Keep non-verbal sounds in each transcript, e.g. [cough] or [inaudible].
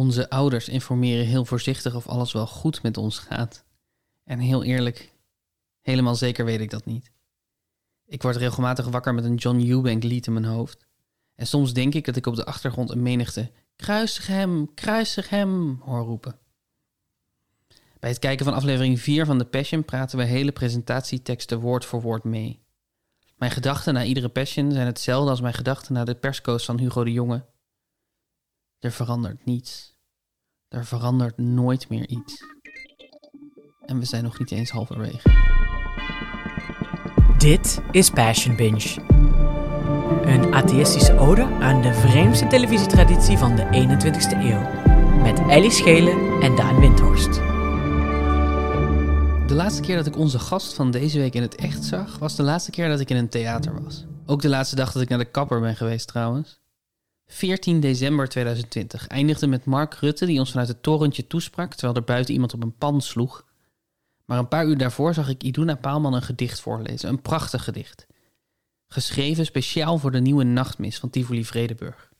Onze ouders informeren heel voorzichtig of alles wel goed met ons gaat. En heel eerlijk, helemaal zeker weet ik dat niet. Ik word regelmatig wakker met een John Eubank lied in mijn hoofd. En soms denk ik dat ik op de achtergrond een menigte kruisig hem, kruisig hem hoor roepen. Bij het kijken van aflevering 4 van The Passion praten we hele presentatieteksten woord voor woord mee. Mijn gedachten na iedere Passion zijn hetzelfde als mijn gedachten na de persco's van Hugo de Jonge. Er verandert niets. Er verandert nooit meer iets. En we zijn nog niet eens halverwege. Dit is Passion Binge. Een atheïstische ode aan de vreemdste televisietraditie van de 21ste eeuw. Met Ellie Schelen en Daan Windhorst. De laatste keer dat ik onze gast van deze week in het echt zag, was de laatste keer dat ik in een theater was. Ook de laatste dag dat ik naar de kapper ben geweest trouwens. 14 december 2020 eindigde met Mark Rutte die ons vanuit het torentje toesprak terwijl er buiten iemand op een pan sloeg. Maar een paar uur daarvoor zag ik Iduna Paalman een gedicht voorlezen, een prachtig gedicht. Geschreven speciaal voor de nieuwe nachtmis van Tivoli Vredeburg.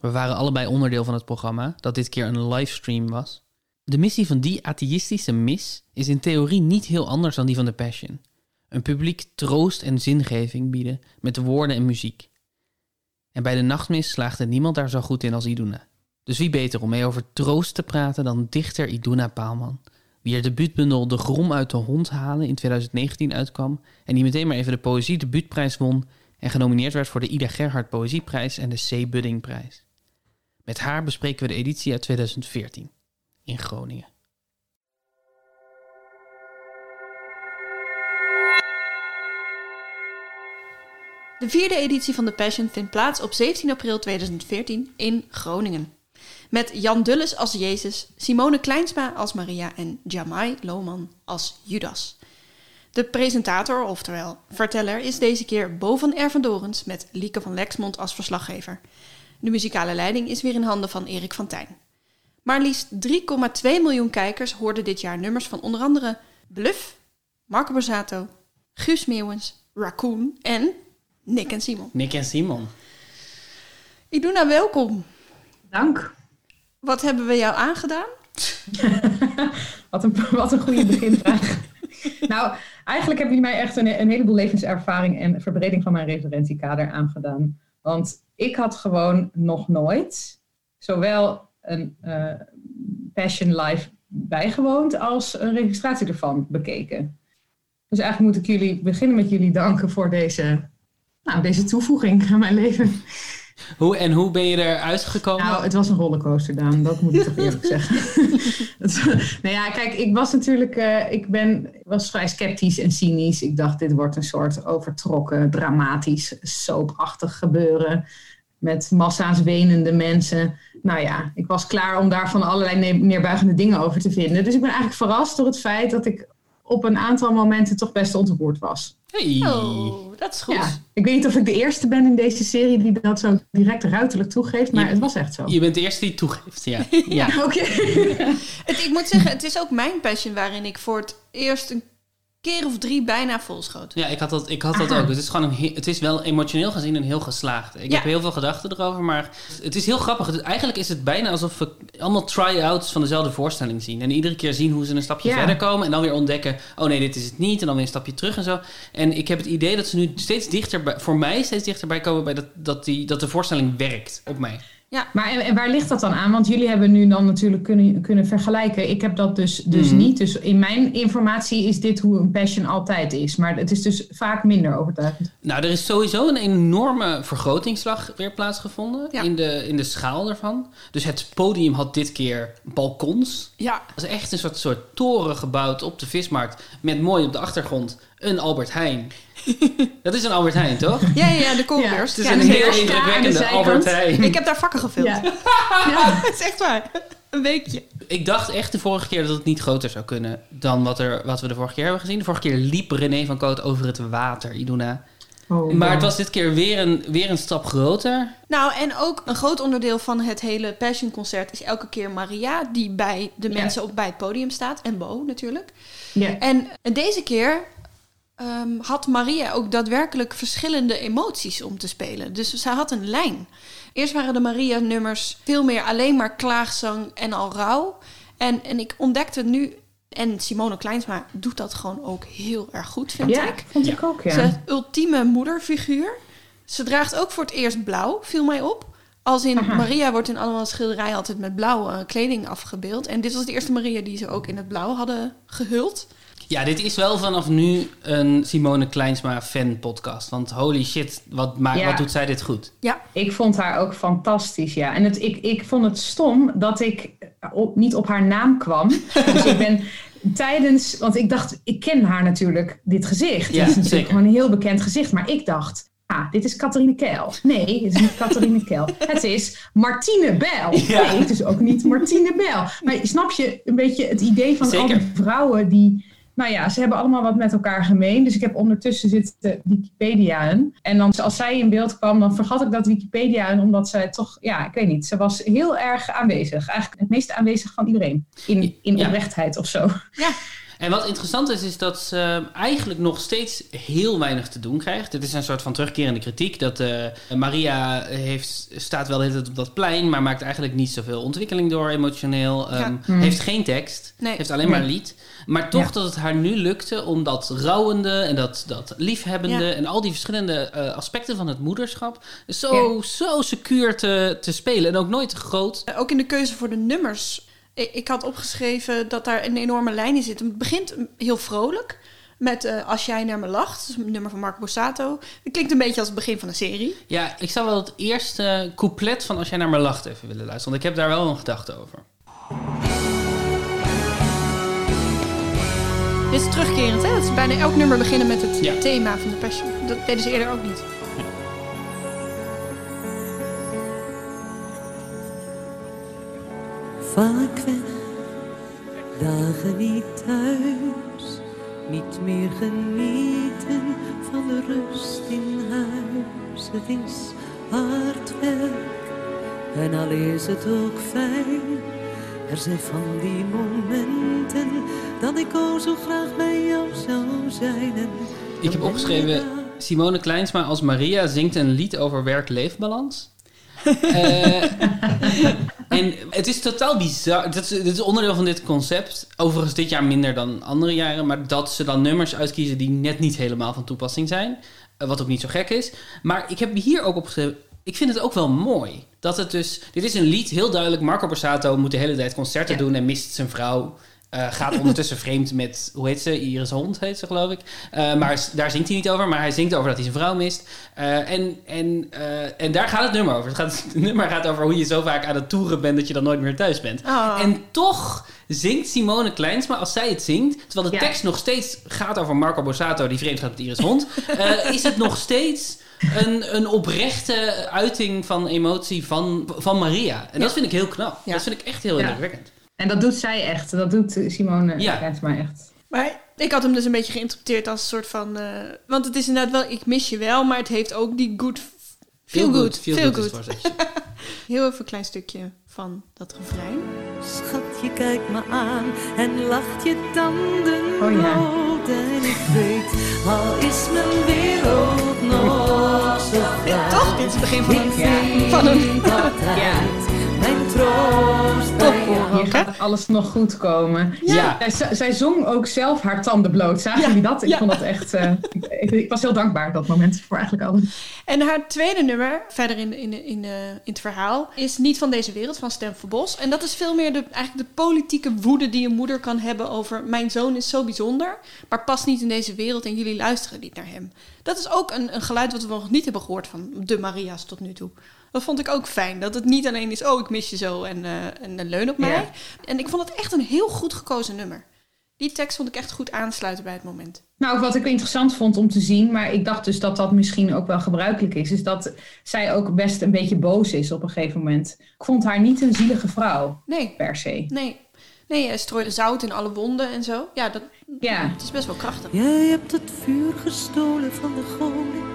We waren allebei onderdeel van het programma, dat dit keer een livestream was. De missie van die atheïstische mis is in theorie niet heel anders dan die van de Passion. Een publiek troost en zingeving bieden met woorden en muziek. En bij de nachtmis slaagde niemand daar zo goed in als Iduna. Dus wie beter om mee over troost te praten dan dichter Iduna Paalman, wie er debuutbundel De Grom uit de Hond halen in 2019 uitkwam en die meteen maar even de Poëzie debuutprijs won en genomineerd werd voor de Ida Gerhard Poëzieprijs en de C. Buddingprijs. Met haar bespreken we de editie uit 2014 in Groningen. De vierde editie van The Passion vindt plaats op 17 april 2014 in Groningen. Met Jan Dulles als Jezus, Simone Kleinsma als Maria en Jamai Lohman als Judas. De presentator, oftewel verteller, is deze keer Bo van Ervendorens met Lieke van Lexmond als verslaggever. De muzikale leiding is weer in handen van Erik van Tijn. Maar liefst 3,2 miljoen kijkers hoorden dit jaar nummers van onder andere Bluff, Marco Borsato, Guus Meeuwens, Raccoon en Nick en Simon. Nick en Simon. Iduna, welkom. Dank. Wat hebben we jou aangedaan? [laughs] wat, een, wat een goede beginvraag. [laughs] nou, eigenlijk hebben jullie mij echt een, een heleboel levenservaring en verbreding van mijn referentiekader aangedaan. Want ik had gewoon nog nooit zowel een uh, Passion Live bijgewoond als een registratie ervan bekeken. Dus eigenlijk moet ik jullie beginnen met jullie danken voor deze, nou, deze toevoeging aan mijn leven. Hoe, en hoe ben je eruit gekomen? Nou, het was een rollercoaster, Daan. Dat moet ik toch eerlijk [laughs] zeggen. [laughs] nou ja, kijk, ik was natuurlijk... Uh, ik ben, was vrij sceptisch en cynisch. Ik dacht, dit wordt een soort overtrokken, dramatisch, soapachtig gebeuren. Met massa's wenende mensen. Nou ja, ik was klaar om daar van allerlei neerbuigende dingen over te vinden. Dus ik ben eigenlijk verrast door het feit dat ik op een aantal momenten toch best ontroerd was. Hey. Oh, dat is goed. Ja, ik weet niet of ik de eerste ben in deze serie die dat zo direct ruiterlijk toegeeft, maar Je- het was echt zo. Je bent de eerste die het toegeeft, ja. [laughs] ja. Oké. [laughs] Het, ik moet zeggen, het is ook mijn passion waarin ik voor het eerst een keer of drie bijna volschoot. Ja, ik had dat, ik had dat ook. Het is, gewoon een, he- het is wel emotioneel gezien een heel geslaagd. Ik Ja. heb heel veel gedachten erover, maar het is heel grappig. Het- eigenlijk is het bijna alsof we allemaal try-outs van dezelfde voorstelling zien. En iedere keer zien hoe ze een stapje Ja. verder komen. En dan weer ontdekken, oh nee, dit is het niet. En dan weer een stapje terug en zo. En ik heb het idee dat ze nu steeds dichter, bij, voor mij steeds dichterbij komen bij dat, dat, die, dat de voorstelling werkt op mij. Maar en, en waar ligt dat dan aan? Want jullie hebben nu dan natuurlijk kunnen, kunnen vergelijken. Ik heb dat dus, dus Mhm. niet. Dus in mijn informatie is dit hoe een passion altijd is. Maar het is dus vaak minder overtuigend. Nou, er is sowieso een enorme vergrotingsslag weer plaatsgevonden Ja. in, de, in de schaal ervan. Dus het podium had dit keer balkons. Ja, Dat is echt een soort, soort toren gebouwd op de vismarkt. Met mooi op de achtergrond een Albert Heijn. [laughs] dat is een Albert Heijn, toch? ja, ja, ja, de koolbeurs. Het is Ja, een heel indrukwekkende. Albert Heijn. Ik heb daar vakken gevuld. [laughs] Ja. ja. dat is echt waar. Een weekje. Ik dacht echt de vorige keer dat het niet groter zou kunnen dan wat, er, wat we de vorige keer hebben gezien. De vorige keer liep René van Koot over het water, Iduna. Oh, Maar ja. het was dit keer weer een, weer een stap groter. Nou, en ook een groot onderdeel van het hele Passion Concert is elke keer Maria, die bij de mensen op, bij het podium staat. En Bo natuurlijk. Ja. En deze keer ehm, had Maria ook daadwerkelijk verschillende emoties om te spelen. Dus zij had een lijn. Eerst waren de Maria-nummers veel meer alleen maar klaagzang en al rouw. En, en ik ontdekte nu, en Simone Kleinsma doet dat gewoon ook heel erg goed, vind Ja, ik. vond Ja. ik ook, ja. Ze is het ultieme moederfiguur. Ze draagt ook voor het eerst blauw, viel mij op. Als in Aha. Maria wordt in allemaal schilderijen altijd met blauwe kleding afgebeeld. En dit was de eerste Maria die ze ook in het blauw hadden gehuld. Ja, dit is wel vanaf nu een Simone Kleinsma fan podcast. Want holy shit, wat, maakt, Ja. wat doet zij dit goed? Ja, Ik vond haar ook fantastisch, ja. En het, ik, ik vond het stom dat ik op, niet op haar naam kwam. [laughs] dus ik ben tijdens... Want ik dacht, ik ken haar natuurlijk, dit gezicht. Ja, het is natuurlijk zeker. gewoon een heel bekend gezicht. Maar ik dacht, ah, dit is Catharine Keil. Nee, het is niet Catharine [laughs] Keil. Het is Martine. Ja. Nee, het is ook niet Martine Bijl. Maar snap je een beetje het idee van al Zeker. die vrouwen die... Nou ja, ze hebben allemaal wat met elkaar gemeen. Dus ik heb ondertussen zitten Wikipedia En dan als zij in beeld kwam, dan vergat ik dat Wikipedia omdat zij toch, ja, ik weet niet, ze was heel erg aanwezig. Eigenlijk het meest aanwezig van iedereen. In, in Ja. oprechtheid of zo. ja. En wat interessant is, is dat ze eigenlijk nog steeds heel weinig te doen krijgt. Het is een soort van terugkerende kritiek. Dat eh, Maria heeft, staat wel de hele tijd op dat plein, maar maakt eigenlijk niet zoveel ontwikkeling door emotioneel. Ja. Hmm. Heeft geen tekst, Nee. heeft alleen maar lied. Maar toch Ja. dat het haar nu lukte om dat rouwende en dat, dat liefhebbende Ja. en al die verschillende eh, aspecten van het moederschap zo, zo secuur te, te spelen. En ook nooit te groot. Ook in de keuze voor de nummers. Ik, had opgeschreven dat daar een enorme lijn in zit. Het begint heel vrolijk. Met eh, Als jij naar me lacht. Dat is een nummer van Marco Borsato. Het klinkt een beetje als het begin van een serie. Ja, ik zou wel het eerste couplet van Als jij naar me lacht even willen luisteren. Want ik heb daar wel een gedachte over. Dit is terugkerend, hè? Dat is bijna elk nummer beginnen met het Ja. thema van de Passion. Dat deden ze eerder ook niet. Vaak weg, dagen niet thuis, niet meer genieten van de rust in huis. Het is hard werk en al is het ook fijn. Er zijn van die momenten dat ik oh zo graag bij jou zou zijn. En Ik heb opgeschreven. Simone Kleinsma als Maria zingt een lied over werk-leefbalans. Eh, [laughs] en het is totaal bizar. Dit is, dit is onderdeel van dit concept. Overigens dit jaar minder dan andere jaren. Maar dat ze dan nummers uitkiezen die net niet helemaal van toepassing zijn. Eh, wat ook niet zo gek is. Maar ik heb hier ook opgeschreven... Ik vind het ook wel mooi. Dat het dus... Dit is een lied, heel duidelijk. Marco Borsato moet de hele tijd concerten Ja. doen en mist zijn vrouw. Eh, gaat ondertussen vreemd met, hoe heet ze? Iris Hond heet ze, geloof ik. Eh, maar daar zingt hij niet over, maar hij zingt over dat hij zijn vrouw mist. Eh, en, en, en daar gaat het nummer over. Het, gaat, [laughs] het nummer gaat over hoe je zo vaak aan het toeren bent dat je dan nooit meer thuis bent. Ah. En toch zingt Simone Kleinsma als zij het zingt, terwijl de Ja. tekst nog steeds gaat over Marco Borsato die vreemd gaat met Iris Hond, [laughs] is het nog steeds een, een oprechte uiting van emotie van, van Maria. En dat vind ik heel knap. Ja. Dat vind ik echt heel indrukwekkend. En dat doet zij echt. Dat doet Simone Ja. Kleinsma echt. Maar ik had hem dus een beetje geïnterpreteerd als een soort van... eh, want het is inderdaad wel, ik mis je wel, maar het heeft ook die good... Feel good, Feel feel good. [laughs] Heel even een klein stukje van dat refrein. Schat, je kijkt me aan en lacht je tanden Oh ja. rood. En ik weet, al is mijn wereld nog zo. Toch? Dit is het begin van een... Ik Van een- altijd mijn troost gaat alles nog goed komen. Ja. Zij, zij zong ook zelf haar tanden bloot. Zagen Ja, jullie dat? Ik ja. vond dat echt... eh, ik, was heel dankbaar op dat moment voor eigenlijk alles. En haar tweede nummer, verder in, in, in, eh, in het verhaal, is Niet van deze wereld van Stem Verbos. En dat is veel meer de, eigenlijk de politieke woede die een moeder kan hebben over... mijn zoon is zo bijzonder, maar past niet in deze wereld en jullie luisteren niet naar hem. Dat is ook een, een geluid wat we nog niet hebben gehoord van de Maria's tot nu toe. Dat vond ik ook fijn. Dat het niet alleen is, oh, ik mis je zo en, eh, en eh, leun op mij. Ja. En ik vond het echt een heel goed gekozen nummer. Die tekst vond ik echt goed aansluiten bij het moment. Nou, wat ik interessant vond om te zien, maar ik dacht dus dat dat misschien ook wel gebruikelijk is, is dat zij ook best een beetje boos is op een gegeven moment. Ik vond haar niet een zielige vrouw, Nee, per se. nee. Nee, hij strooide zout in alle wonden en zo. Ja, dat, Ja. het is best wel krachtig. Jij hebt het vuur gestolen van de goden.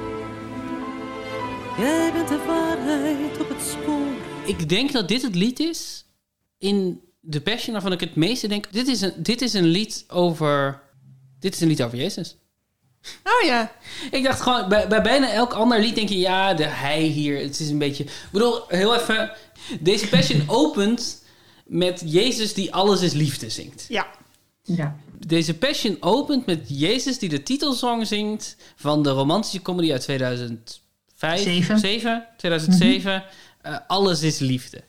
Jij bent de waarheid op het spoor. Ik denk dat dit het lied is in The Passion waarvan ik het meeste denk. Dit is een, dit is een lied over. Dit is een lied over Jezus. Oh ja. Ik dacht gewoon, bij, bij bijna elk ander lied denk je, ja, de hij hier, het is een beetje... Ik bedoel, heel even, deze Passion [laughs] opent met Jezus die alles is liefde zingt. Ja. Ja. Deze Passion opent met Jezus die de titelsong zingt van de romantische comedy uit 2005, Zeven. 7, 2007. eh, alles is liefde.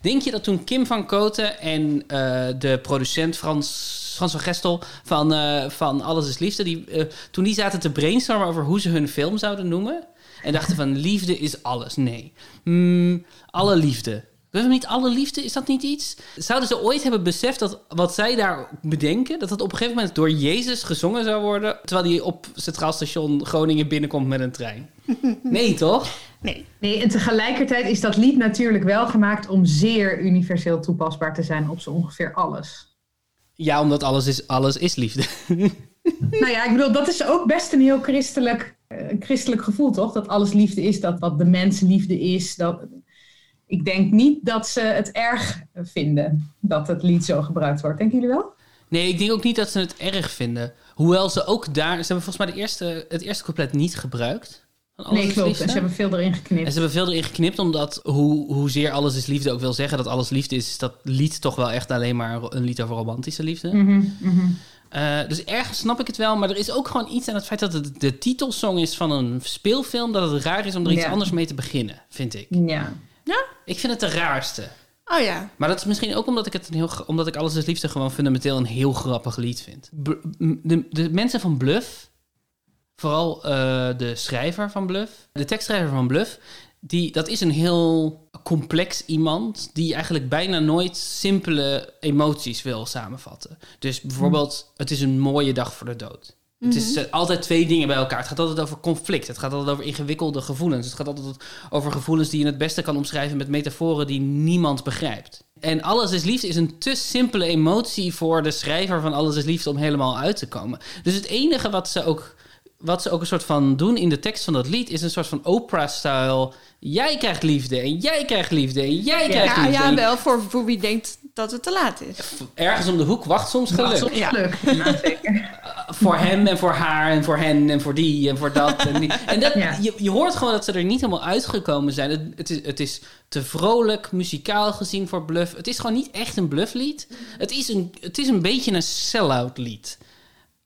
Denk je dat toen Kim van Koten en eh, de producent Frans, Frans van Gestel van, eh, van Alles is Liefde, die, toen die zaten te brainstormen over hoe ze hun film zouden noemen en dachten van [laughs] liefde is alles. Nee. Hmm, alle liefde. We hebben niet alle liefde, is dat niet iets? Zouden ze ooit hebben beseft dat wat zij daar bedenken, dat dat op een gegeven moment door Jezus gezongen zou worden, terwijl hij op Centraal Station Groningen binnenkomt met een trein? Nee, toch? Nee. Nee, en tegelijkertijd is dat lied natuurlijk wel gemaakt om zeer universeel toepasbaar te zijn op zo ongeveer alles. Ja, omdat alles is, alles is liefde. [laughs] nou ja, ik bedoel, dat is ook best een heel christelijk, eh, christelijk gevoel, toch? Dat alles liefde is, dat wat de mens liefde is. Dat, ik denk niet dat ze het erg vinden dat het lied zo gebruikt wordt. Denken jullie wel? Nee, ik denk ook niet dat ze het erg vinden. Hoewel ze ook daar... Ze hebben volgens mij de eerste, het eerste couplet niet gebruikt. Nee, klopt. Liefde. En ze hebben veel erin En geknipt. ze hebben veel erin geknipt, omdat hoe, hoezeer alles is liefde ook wil zeggen dat alles liefde is, is dat lied toch wel echt alleen maar een lied over romantische liefde. Mhm, mhm. Eh, dus ergens snap ik het wel, maar er is ook gewoon iets aan het feit dat het de titelsong is van een speelfilm, dat het raar is om er iets Ja. anders mee te beginnen, vind ik. Ja. Ik vind het de raarste. Oh ja. Maar dat is misschien ook omdat ik, het een heel, omdat ik Alles is Liefde gewoon fundamenteel een heel grappig lied vind. De, de mensen van Bluff, vooral eh, de schrijver van Bluff, de tekstschrijver van Bluff, die, dat is een heel complex iemand die eigenlijk bijna nooit simpele emoties wil samenvatten. Dus bijvoorbeeld, het is een mooie dag voor de dood. Het is eh, altijd twee dingen bij elkaar. Het gaat altijd over conflict. Het gaat altijd over ingewikkelde gevoelens. Het gaat altijd over gevoelens die je het beste kan omschrijven met metaforen die niemand begrijpt. En Alles is Liefde is een te simpele emotie voor de schrijver van Alles is Liefde om helemaal uit te komen. Dus het enige wat ze ook, wat ze ook een soort van doen in de tekst van dat lied is een soort van Oprah-style. Jij krijgt liefde en jij krijgt liefde en jij krijgt Ja, liefde. ja, En wel voor, voor wie denkt dat het te laat is. Ergens om de hoek wacht soms geluk. Ja. geluk. [laughs] Nou, zeker. voor hem en voor haar en voor hen en voor die en voor dat. En, die. en dat, Ja. je, je hoort gewoon dat ze er niet helemaal uitgekomen zijn. Het, het, is, het is te vrolijk, muzikaal gezien voor Bluff. Het is gewoon niet echt een blufflied. Het is een, het is een beetje een sell-out lied.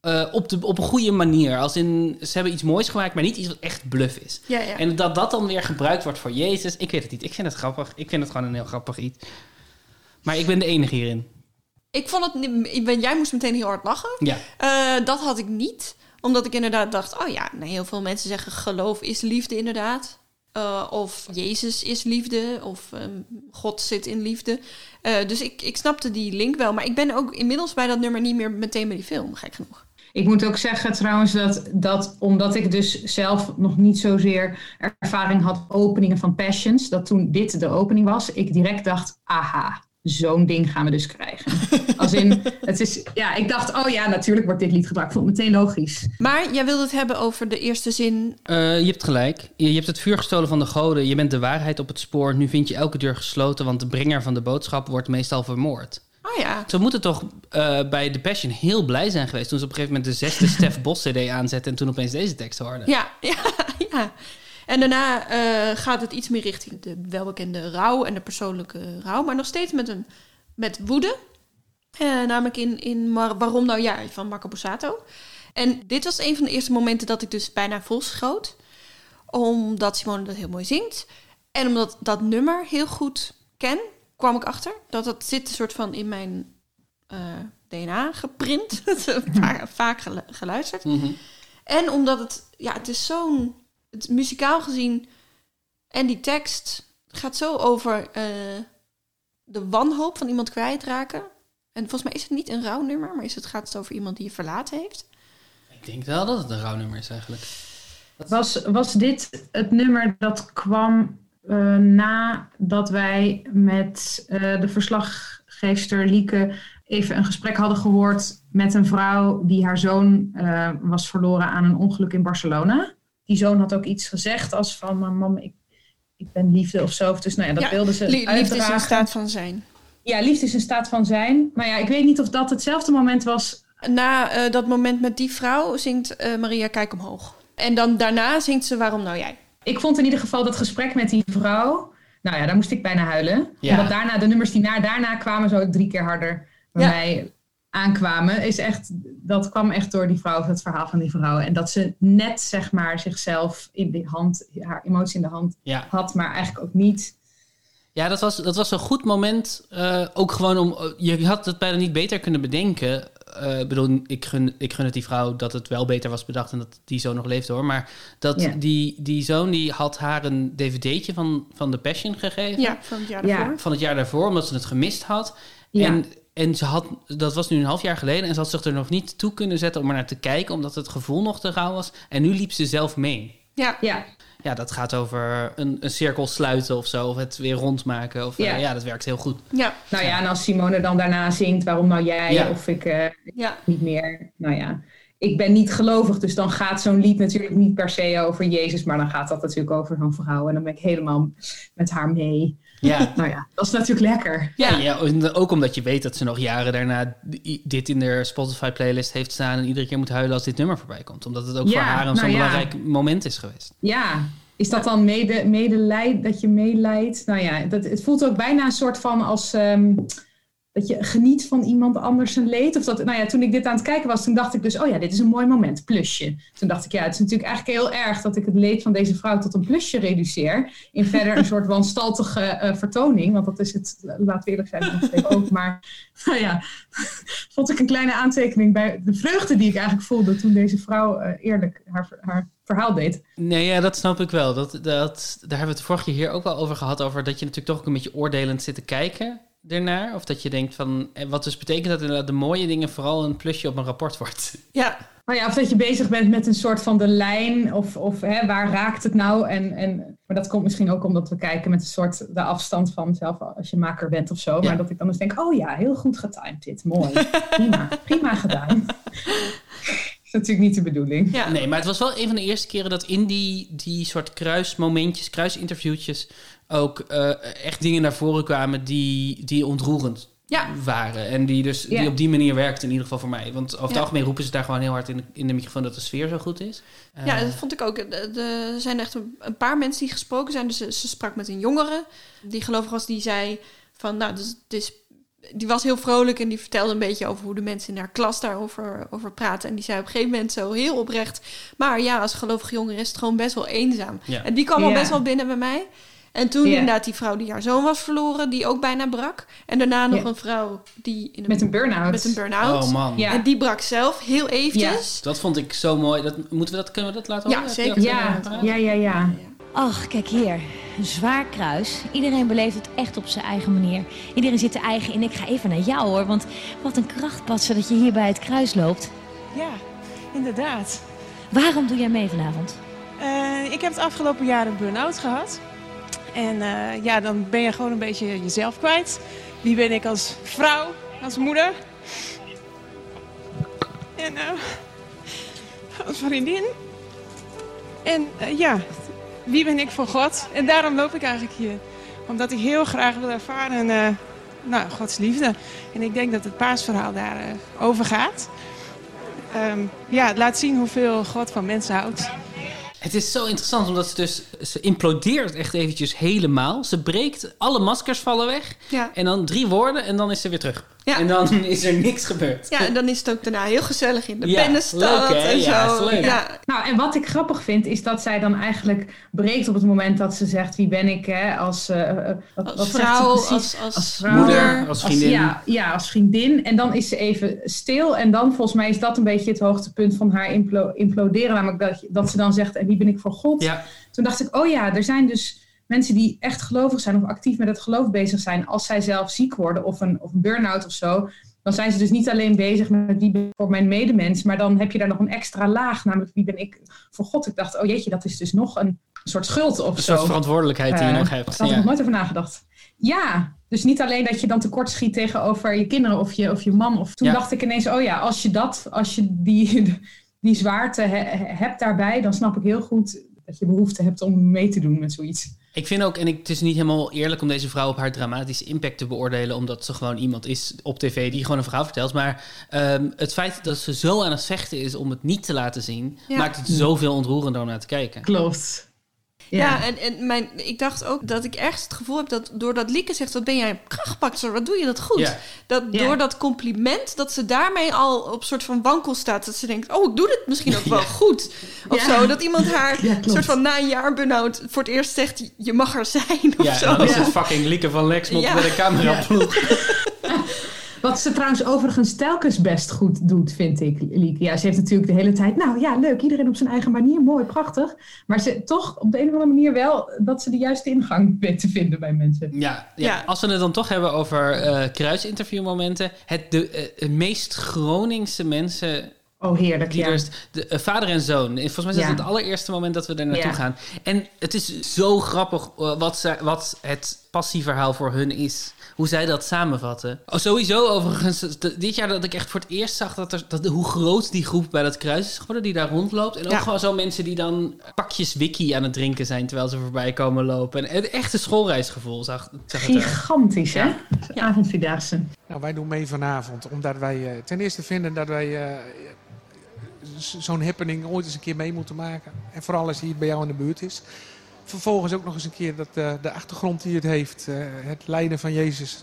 Eh, op, de, op een goede manier. Als in, ze hebben iets moois gemaakt, maar niet iets wat echt bluff is. Ja, ja. En dat dat dan weer gebruikt wordt voor Jezus, ik weet het niet. Ik vind het grappig. Ik vind het gewoon een heel grappig iets. Maar ik ben de enige hierin. Ik vond het... ik ben- Jij moest meteen heel hard lachen. Ja. Eh, dat had ik niet. Omdat ik inderdaad dacht... Oh ja, nou, heel veel mensen zeggen geloof is liefde inderdaad. Eh, of Jezus is liefde. Of ehm, God zit in liefde. Dus ik, ik snapte die link wel. Maar ik ben ook inmiddels bij dat nummer niet meer meteen bij die film. Gek genoeg. Ik moet ook zeggen trouwens dat, dat omdat ik dus zelf nog niet zozeer ervaring had met openingen van Passions, dat toen dit de opening was, ik direct dacht, aha, zo'n ding gaan we dus krijgen. [laughs] Als in, het is, ja, ik dacht, oh ja, natuurlijk wordt dit lied gebruikt. Ik vond het meteen logisch. Maar jij wilde het hebben over de eerste zin. Eh, je hebt gelijk. Je, je hebt het vuur gestolen van de goden. Je bent de waarheid op het spoor. Nu vind je elke deur gesloten, want de brenger van de boodschap wordt meestal vermoord. Oh ja. Ze moeten toch eh, bij The Passion heel blij zijn geweest toen ze op een gegeven moment de zesde [laughs] Stef Bos CD aanzetten en toen opeens deze tekst hoorden. Ja, [laughs] ja, ja. En daarna eh, gaat het iets meer richting de welbekende rouw en de persoonlijke rouw. Maar nog steeds met, een, met woede. Eh, namelijk in, in Mar- Waarom Nou Ja van Marco Borsato. En dit was een van de eerste momenten dat ik dus bijna volschoot. Omdat Simone dat heel mooi zingt. En omdat dat nummer heel goed ken, kwam ik achter. Dat dat zit een soort van in mijn eh, DNA geprint. [laughs] vaak, vaak gelu- geluisterd. Mhm. En omdat het, ja, het is zo'n, het muzikaal gezien en die tekst gaat zo over eh, de wanhoop van iemand kwijtraken. En volgens mij is het niet een rouwnummer, maar is het, gaat het over iemand die je verlaten heeft. Ik denk wel dat het een rouwnummer is eigenlijk. Was, was dit het nummer dat kwam eh, nadat wij met eh, de verslaggeefster Lieke even een gesprek hadden gehoord met een vrouw die haar zoon eh, was verloren aan een ongeluk in Barcelona? Die zoon had ook iets gezegd als van, "Maar mam, ik, ik ben liefde of zo. Dus nou ja, dat Ja, ze Lie- liefde is een staat van zijn. Ja, liefde is een staat van zijn. Maar ja, ik weet niet of dat hetzelfde moment was Na dat moment met die vrouw zingt Maria Kijk omhoog. En dan daarna zingt ze Waarom nou jij? Ik vond in ieder geval dat gesprek met die vrouw. Nou ja, daar moest ik bijna huilen. Ja. En dat daarna, de nummers die na, daarna kwamen, zo drie keer harder bij Ja. mij aankwamen. Is echt, dat kwam echt door die vrouw, het verhaal van die vrouw. En dat ze net, zeg maar, zichzelf in de hand, haar emotie in de hand Ja. had, maar eigenlijk ook niet. Ja, dat was, dat was een goed moment. eh, ook gewoon om. Je had het bijna niet beter kunnen bedenken. Eh, Ik bedoel, ik gun, ik gun het die vrouw dat het wel beter was bedacht en dat die zoon nog leefde hoor. Maar dat Ja. die, die zoon die had haar een dvd'tje van, van The Passion gegeven. Ja, van het jaar Ja. daarvoor. Van het jaar daarvoor, omdat ze het gemist had. Ja. En, en ze had, dat was nu een half jaar geleden en ze had zich er nog niet toe kunnen zetten om er naar te kijken, omdat het gevoel nog te rauw was. En nu liep ze zelf mee. Ja. Ja, Ja, dat gaat over een, een cirkel sluiten of zo, of het weer rondmaken. Of, Ja. ja. ja, dat werkt heel goed. Ja. nou ja, en als Simone dan daarna zingt, waarom nou jij? Ja. Of ik eh, Ja. niet meer. Nou ja, ik ben niet gelovig, dus dan gaat zo'n lied natuurlijk niet per se over Jezus, maar dan gaat dat natuurlijk over zo'n vrouw. En dan ben ik helemaal met haar mee. Ja. [laughs] Nou ja, dat is natuurlijk lekker. Ja, ja, en ook omdat je weet dat ze nog jaren daarna dit in de Spotify-playlist heeft staan... en iedere keer moet huilen als dit nummer voorbij komt. Omdat het ook Ja, voor haar een nou zo'n ja. belangrijk moment is geweest. Ja, is dat dan mede, dat je meeleidt? Nou ja, dat, het voelt ook bijna een soort van als ehm, dat je geniet van iemand anders zijn leed. Of dat, nou ja, toen ik dit aan het kijken was, toen dacht ik dus, oh ja, dit is een mooi moment, plusje. Toen dacht ik, ja, het is natuurlijk eigenlijk heel erg dat ik het leed van deze vrouw tot een plusje reduceer. In verder een soort wanstaltige eh, vertoning, want dat is het, laten we eerlijk zijn, ook. Maar nou ja, vond ik een kleine aantekening bij de vreugde die ik eigenlijk voelde toen deze vrouw eh, eerlijk haar, haar verhaal deed. Nee, ja, dat snap ik wel. Dat, dat, daar hebben we het vorige keer hier ook wel over gehad. Over dat je natuurlijk toch ook een beetje oordelend zit te kijken ernaar. Of dat je denkt van, eh, wat dus betekent dat inderdaad de mooie dingen vooral een plusje op een rapport wordt. [laughs] Ja. Nou ja, of dat je bezig bent met een soort van de lijn, of, of hè, waar raakt het nou? En, en, maar dat komt misschien ook omdat we kijken met een soort de afstand van zelf als je maker bent of zo. Ja. Maar dat ik dan eens denk, oh ja, heel goed getimed dit, mooi, prima, [laughs] prima gedaan. Dat is natuurlijk niet de bedoeling. Ja. Nee, maar het was wel een van de eerste keren dat in die, die soort kruismomentjes, kruisinterviewtjes... ook eh, echt dingen naar voren kwamen die, die ontroerend Ja. waren. En die dus Ja. die op die manier werkten in ieder geval voor mij. Want over het Ja. algemeen roepen ze daar gewoon heel hard in de, in de microfoon dat de sfeer zo goed is. Ja, Eh, dat vond ik ook. Er zijn echt een, een paar mensen die gesproken zijn. Dus ze, ze sprak met een jongere die gelovig was. Die zei van, nou, dus, het is, die was heel vrolijk en die vertelde een beetje over hoe de mensen in haar klas daarover over praten. En die zei op een gegeven moment zo heel oprecht. Maar ja, als gelovige jongere is het gewoon best wel eenzaam. Ja. En die kwam al best wel binnen bij mij. En toen Ja. inderdaad die vrouw die haar zoon was verloren, die ook bijna brak. En daarna nog Ja. een vrouw die in een, Met een burn-out. met een burn-out. Oh man. Ja. En die brak zelf heel eventjes. Dat vond ik zo mooi. Dat, moeten we dat, kunnen we dat laten Ja, horen? zeker. Je dat, Ja, ja, ja, ja. Ach, kijk hier. Een zwaar kruis. Iedereen beleeft het echt op zijn eigen manier. Iedereen zit er eigen in. Ik ga even naar jou hoor, want wat een krachtpatser dat je hier bij het kruis loopt. Ja, inderdaad. Waarom doe jij mee vanavond? Eh, ik heb het afgelopen jaar een burn-out gehad. En eh, ja, dan ben je gewoon een beetje jezelf kwijt. Wie ben ik als vrouw, als moeder? En eh, als vriendin. En eh, ja, wie ben ik voor God? En daarom loop ik eigenlijk hier. Omdat ik heel graag wil ervaren, nou, Gods liefde. En ik denk dat het paasverhaal daarover over gaat. Ehm, ja, het laat zien hoeveel God van mensen houdt. Het is zo interessant, omdat ze dus... Ze implodeert echt eventjes helemaal. Ze breekt, alle maskers vallen weg. Ja. En dan drie woorden en dan is ze weer terug. Ja. En dan [laughs] is er niks gebeurd. Ja, en dan is het ook daarna heel gezellig in de Ja, Pennenstad leuk, hè? en Ja, zo. is leuk. Ja, Nou, en wat ik grappig vind, is dat zij dan eigenlijk breekt op het moment dat ze zegt: Wie ben ik hè, als, wat, als wat zegt ze vrouw, als, als, Als vrouw. Moeder, als vriendin. ja, ja, als vriendin. En dan is ze even stil. En dan, volgens mij, is dat een beetje het hoogtepunt van haar implo- imploderen. Namelijk dat, dat ze dan zegt: En wie ben ik voor God? Ja, Toen dacht ik: Oh ja, er zijn dus mensen die echt gelovig zijn of actief met het geloof bezig zijn. Als zij zelf ziek worden of een, of een burn-out of zo. Dan zijn ze dus niet alleen bezig met wie ben ik voor mijn medemens. Maar dan heb je daar nog een extra laag. Namelijk wie ben ik voor God. Ik dacht: Oh jeetje, dat is dus nog een soort schuld of een zo. soort verantwoordelijkheid die je Eh, nog Daar hebt. had ik Ja. nog nooit over nagedacht. Ja, dus niet alleen dat je dan tekort schiet tegenover je kinderen of je, of je man. Of toen Ja. dacht ik ineens, oh ja, als je dat, als je die, die zwaarte he- he- hebt daarbij, dan snap ik heel goed dat je behoefte hebt om mee te doen met zoiets. Ik vind ook, en ik, het is niet helemaal eerlijk om deze vrouw op haar dramatische impact te beoordelen, omdat ze gewoon iemand is op tv die gewoon een verhaal vertelt. Maar ehm, het feit dat ze zo aan het vechten is om het niet te laten zien, Ja. maakt het zoveel ontroerender om naar te kijken. Klopt. Ja, en, en mijn, ik dacht ook dat ik ergens het gevoel heb dat doordat Lieke zegt, wat ben jij krachtpakster, wat doe je dat goed. Ja. Dat Ja. door dat compliment, dat ze daarmee al op soort van wankel staat. Dat ze denkt, oh, ik doe dit misschien ook wel [laughs] goed. Of Ja. zo, dat iemand haar soort van na een jaar burn-out voor het eerst zegt, je mag er zijn of Ja, zo. dan is Ja. het fucking Lieke van Lexmond Ja. met een cameraploeg. [laughs] Wat ze trouwens overigens telkens best goed doet, vind ik, Lieke. Ja, ze heeft natuurlijk de hele tijd, nou ja, leuk, iedereen op zijn eigen manier, mooi, prachtig. Maar ze toch op de een of andere manier wel dat ze de juiste ingang [laughs] weet te vinden bij mensen. Ja, ja. Ja. als we het dan toch hebben over eh kruisinterviewmomenten. Het de eh, meest Groningse mensen Oh, heerlijk, die ja. De, eh, vader en zoon. Volgens mij is Ja. het het allereerste moment dat we er naartoe Ja. gaan. En het is zo grappig eh, wat, zij, wat het passieverhaal voor hun is. Hoe zij dat samenvatten. Oh, sowieso overigens, dit jaar dat ik echt voor het eerst zag dat er, dat, hoe groot die groep bij dat kruis is geworden die daar rondloopt. En ook Ja. gewoon zo mensen die dan pakjes wiki aan het drinken zijn terwijl ze voorbij komen lopen. En het echte schoolreisgevoel zag, zag het eruit. Gigantisch, hè? Ja. Avondvierdaagse. Nou, wij doen mee vanavond, omdat wij eh, ten eerste vinden dat wij eh, zo'n happening ooit eens een keer mee moeten maken. En vooral als hij bij jou in de buurt is. Vervolgens ook nog eens een keer dat, eh, de achtergrond die het heeft, eh, het lijden van Jezus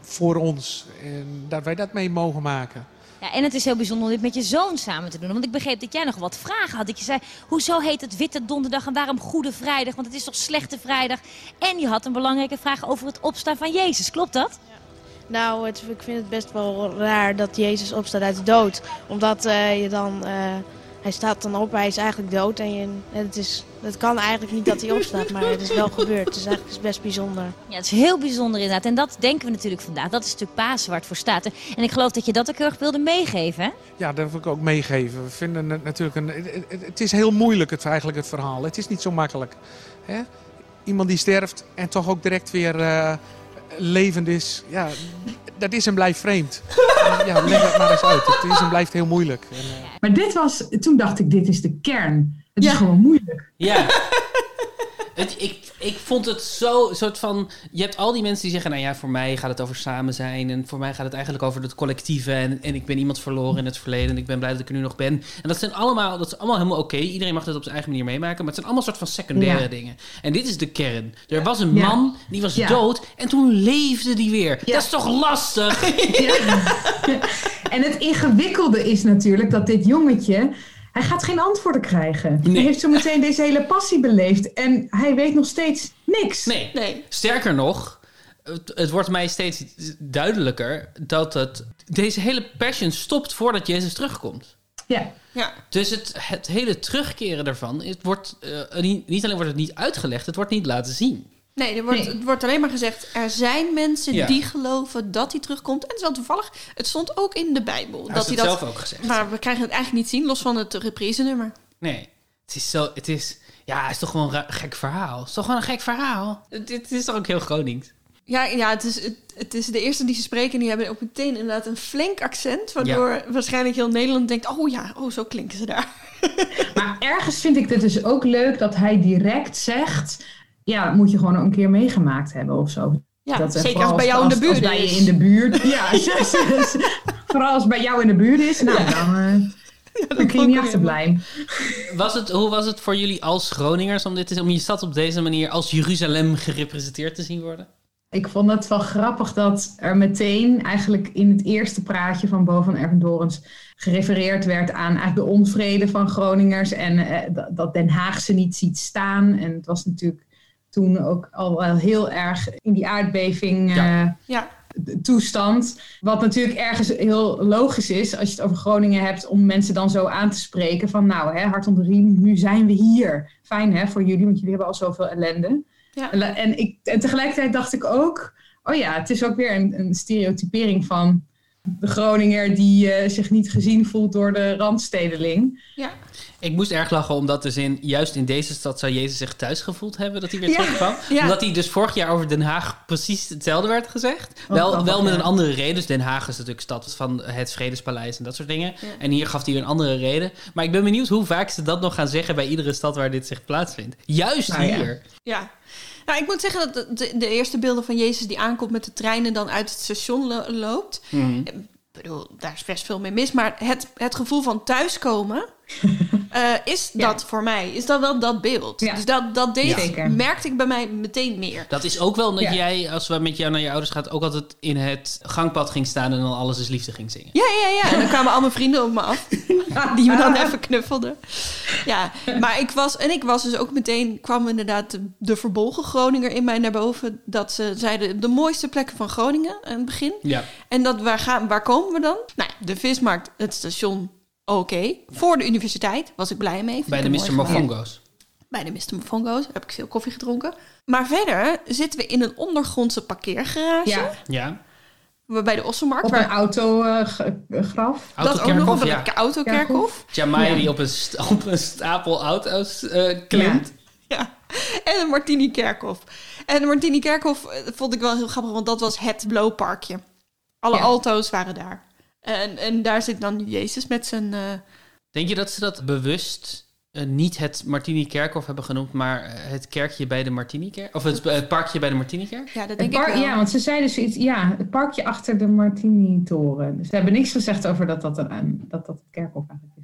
voor ons. En dat wij dat mee mogen maken. Ja, en het is heel bijzonder om dit met je zoon samen te doen. Want ik begreep dat jij nog wat vragen had. Dat je zei, hoezo heet het Witte Donderdag en waarom Goede Vrijdag? Want het is toch Slechte Vrijdag? En je had een belangrijke vraag over het opstaan van Jezus. Klopt dat? Nou, het, ik vind het best wel raar dat Jezus opstaat uit de dood. Omdat eh, je dan... eh, hij staat dan op, hij is eigenlijk dood. En je, het, is, het kan eigenlijk niet dat hij opstaat, maar het is wel gebeurd. Dus eigenlijk is het best bijzonder. Ja, het is heel bijzonder inderdaad. En dat denken we natuurlijk vandaag. Dat is natuurlijk Pasen waar het voor staat. En ik geloof dat je dat ook heel erg wilde meegeven, hè? Ja, dat wil ik ook meegeven. We vinden het natuurlijk een. Het, het- het is heel moeilijk, het, eigenlijk, het verhaal. Het is niet zo makkelijk. Hè? Iemand die sterft en toch ook direct weer eh, levend is. Ja, dat is en blijft vreemd. Ja, leg het maar eens uit. Het is en blijft heel moeilijk. En, eh, Maar dit was, toen dacht ik, dit is de kern. Het Ja. is gewoon moeilijk. Ja. Het, ik, ik vond het zo soort van. Je hebt al die mensen die zeggen: Nou ja, voor mij gaat het over samen zijn. En voor mij gaat het eigenlijk over het collectieve. En, en ik ben iemand verloren in het verleden. En ik ben blij dat ik er nu nog ben. En dat zijn allemaal, dat is allemaal helemaal oké. Iedereen mag dat op zijn eigen manier meemaken. Maar het zijn allemaal soort van secundaire Ja. dingen. En dit is de kern. Er was een Ja. man, die was Ja. dood. En toen leefde die weer. Ja. Dat is toch lastig? [laughs] En het ingewikkelde is natuurlijk dat dit jongetje, hij gaat geen antwoorden krijgen. Nee. Hij heeft zo meteen deze hele passie beleefd en hij weet nog steeds niks. Nee. Nee. Sterker nog, het, het wordt mij steeds duidelijker dat het, deze hele passion stopt voordat Jezus terugkomt. Ja, Ja. Dus het, het hele terugkeren daarvan, het wordt, eh, niet, niet alleen wordt het niet uitgelegd, het wordt niet laten zien. Nee, er wordt, Nee. het wordt alleen maar gezegd... er zijn mensen Ja. die geloven dat hij terugkomt. En het is wel toevallig, het stond ook in de Bijbel. Hij dat heeft hij het dat, zelf ook gezegd. Maar we krijgen het eigenlijk niet zien, los van het reprise-nummer. Nee, het is zo, het is, ja, het is toch gewoon een gek verhaal. Het is toch gewoon een gek verhaal. Het, het is toch ook heel Gronings. Ja, ja het, is, het, het is de eerste die ze spreken... en die hebben ook meteen inderdaad een flink accent... waardoor waarschijnlijk heel Nederland denkt... oh ja, oh, zo klinken ze daar. maar ergens vind ik het dus ook leuk dat hij direct zegt, ja, moet je gewoon een keer meegemaakt hebben of zo. Ja, Dat, eh, zeker als bij jou in de als- buurt als bij je is. in de buurt. [laughs] Ja, [laughs] vooral als het bij jou in de buurt is, nou dan, eh, [laughs] dan kun je niet achterblijven. Was het, hoe was het voor jullie als Groningers om, dit om je stad op deze manier als Jeruzalem gerepresenteerd te zien worden? Ik vond het wel grappig dat er meteen eigenlijk in het eerste praatje van Bo van Ervendorens gerefereerd werd aan eigenlijk de onvrede van Groningers en eh, dat- dat Den Haag ze niet ziet staan. En het was natuurlijk toen ook al wel heel erg in die aardbeving Ja. eh, Ja, toestand. Wat natuurlijk ergens heel logisch is als je het over Groningen hebt om mensen dan zo aan te spreken van nou hè, hart onder de riem, nu zijn we hier. Fijn hè voor jullie, want jullie hebben al zoveel ellende. Ja. En, en, ik, en tegelijkertijd dacht ik ook, oh ja, het is ook weer een, een stereotypering van de Groninger die eh, zich niet gezien voelt door de randstedeling. Ja. Ik moest erg lachen omdat de zin, juist in deze stad zou Jezus zich thuis gevoeld hebben dat hij weer Ja. terugkwam. Ja. Omdat hij dus vorig jaar over Den Haag precies hetzelfde werd gezegd. Oh, wel, grappig, wel met een andere reden. Dus Den Haag is natuurlijk stad van het Vredespaleis en dat soort dingen. Ja. En hier gaf hij weer een andere reden. Maar ik ben benieuwd hoe vaak ze dat nog gaan zeggen bij iedere stad waar dit zich plaatsvindt. Juist Nou ja. hier. Ja. Nou, ik moet zeggen dat de, de, eerste beelden van Jezus die aankomt met de trein en dan uit het station lo- loopt. Mhm. Ik bedoel, daar is best veel mee mis. Maar het, het gevoel van thuiskomen [laughs] eh, is Ja. dat voor mij. Is dat wel dat beeld. Ja. Dus dat, dat deed, Zeker. merkte ik bij mij meteen meer. Dat is ook wel omdat Ja. jij, als we met jou naar je ouders gaat, ook altijd in het gangpad ging staan en dan alles is liefde ging zingen. Ja, ja, ja. En dan kwamen al mijn vrienden op me af. [laughs] Die me dan even knuffelden. Ja, maar ik was... En ik was dus ook meteen... kwam inderdaad de, de verbolgen Groninger in mij naar boven. Dat ze zeiden de mooiste plekken van Groningen aan het begin. Ja. En dat, waar, gaan, waar komen we dan? Nou, ja, de vismarkt, het station, oké. Voor de universiteit was ik blij mee. Vind Bij de Mr. Mofongo's. Bij de Mr. Mofongo's heb ik veel koffie gedronken. Maar verder zitten we in een ondergrondse parkeergarage. Ja, Ja. Bij de Ossenmarkt. op waar- een autograf. dat ook nog ja. een autokerkhof. Jamai Ja. die op een, [laughs] op een stapel auto's eh, klimt. Ja. En een Martini Kerkhof. En de Martini Kerkhof eh, vond ik wel heel grappig, want dat was het blowparkje. Alle Ja. alto's waren daar. En, en daar zit dan Jezus met zijn... eh, Denk je dat ze dat bewust eh, niet het Martini Kerkhof hebben genoemd, maar eh, het kerkje bij de Martini Kerk? Of het, het parkje bij de Martini Kerk? ja, dat denk ik wel. ja, want ze zeiden zoiets, ja, het parkje achter de Martini-toren. Dus ze hebben niks gezegd over dat dat, een, dat, dat het kerkhof eigenlijk.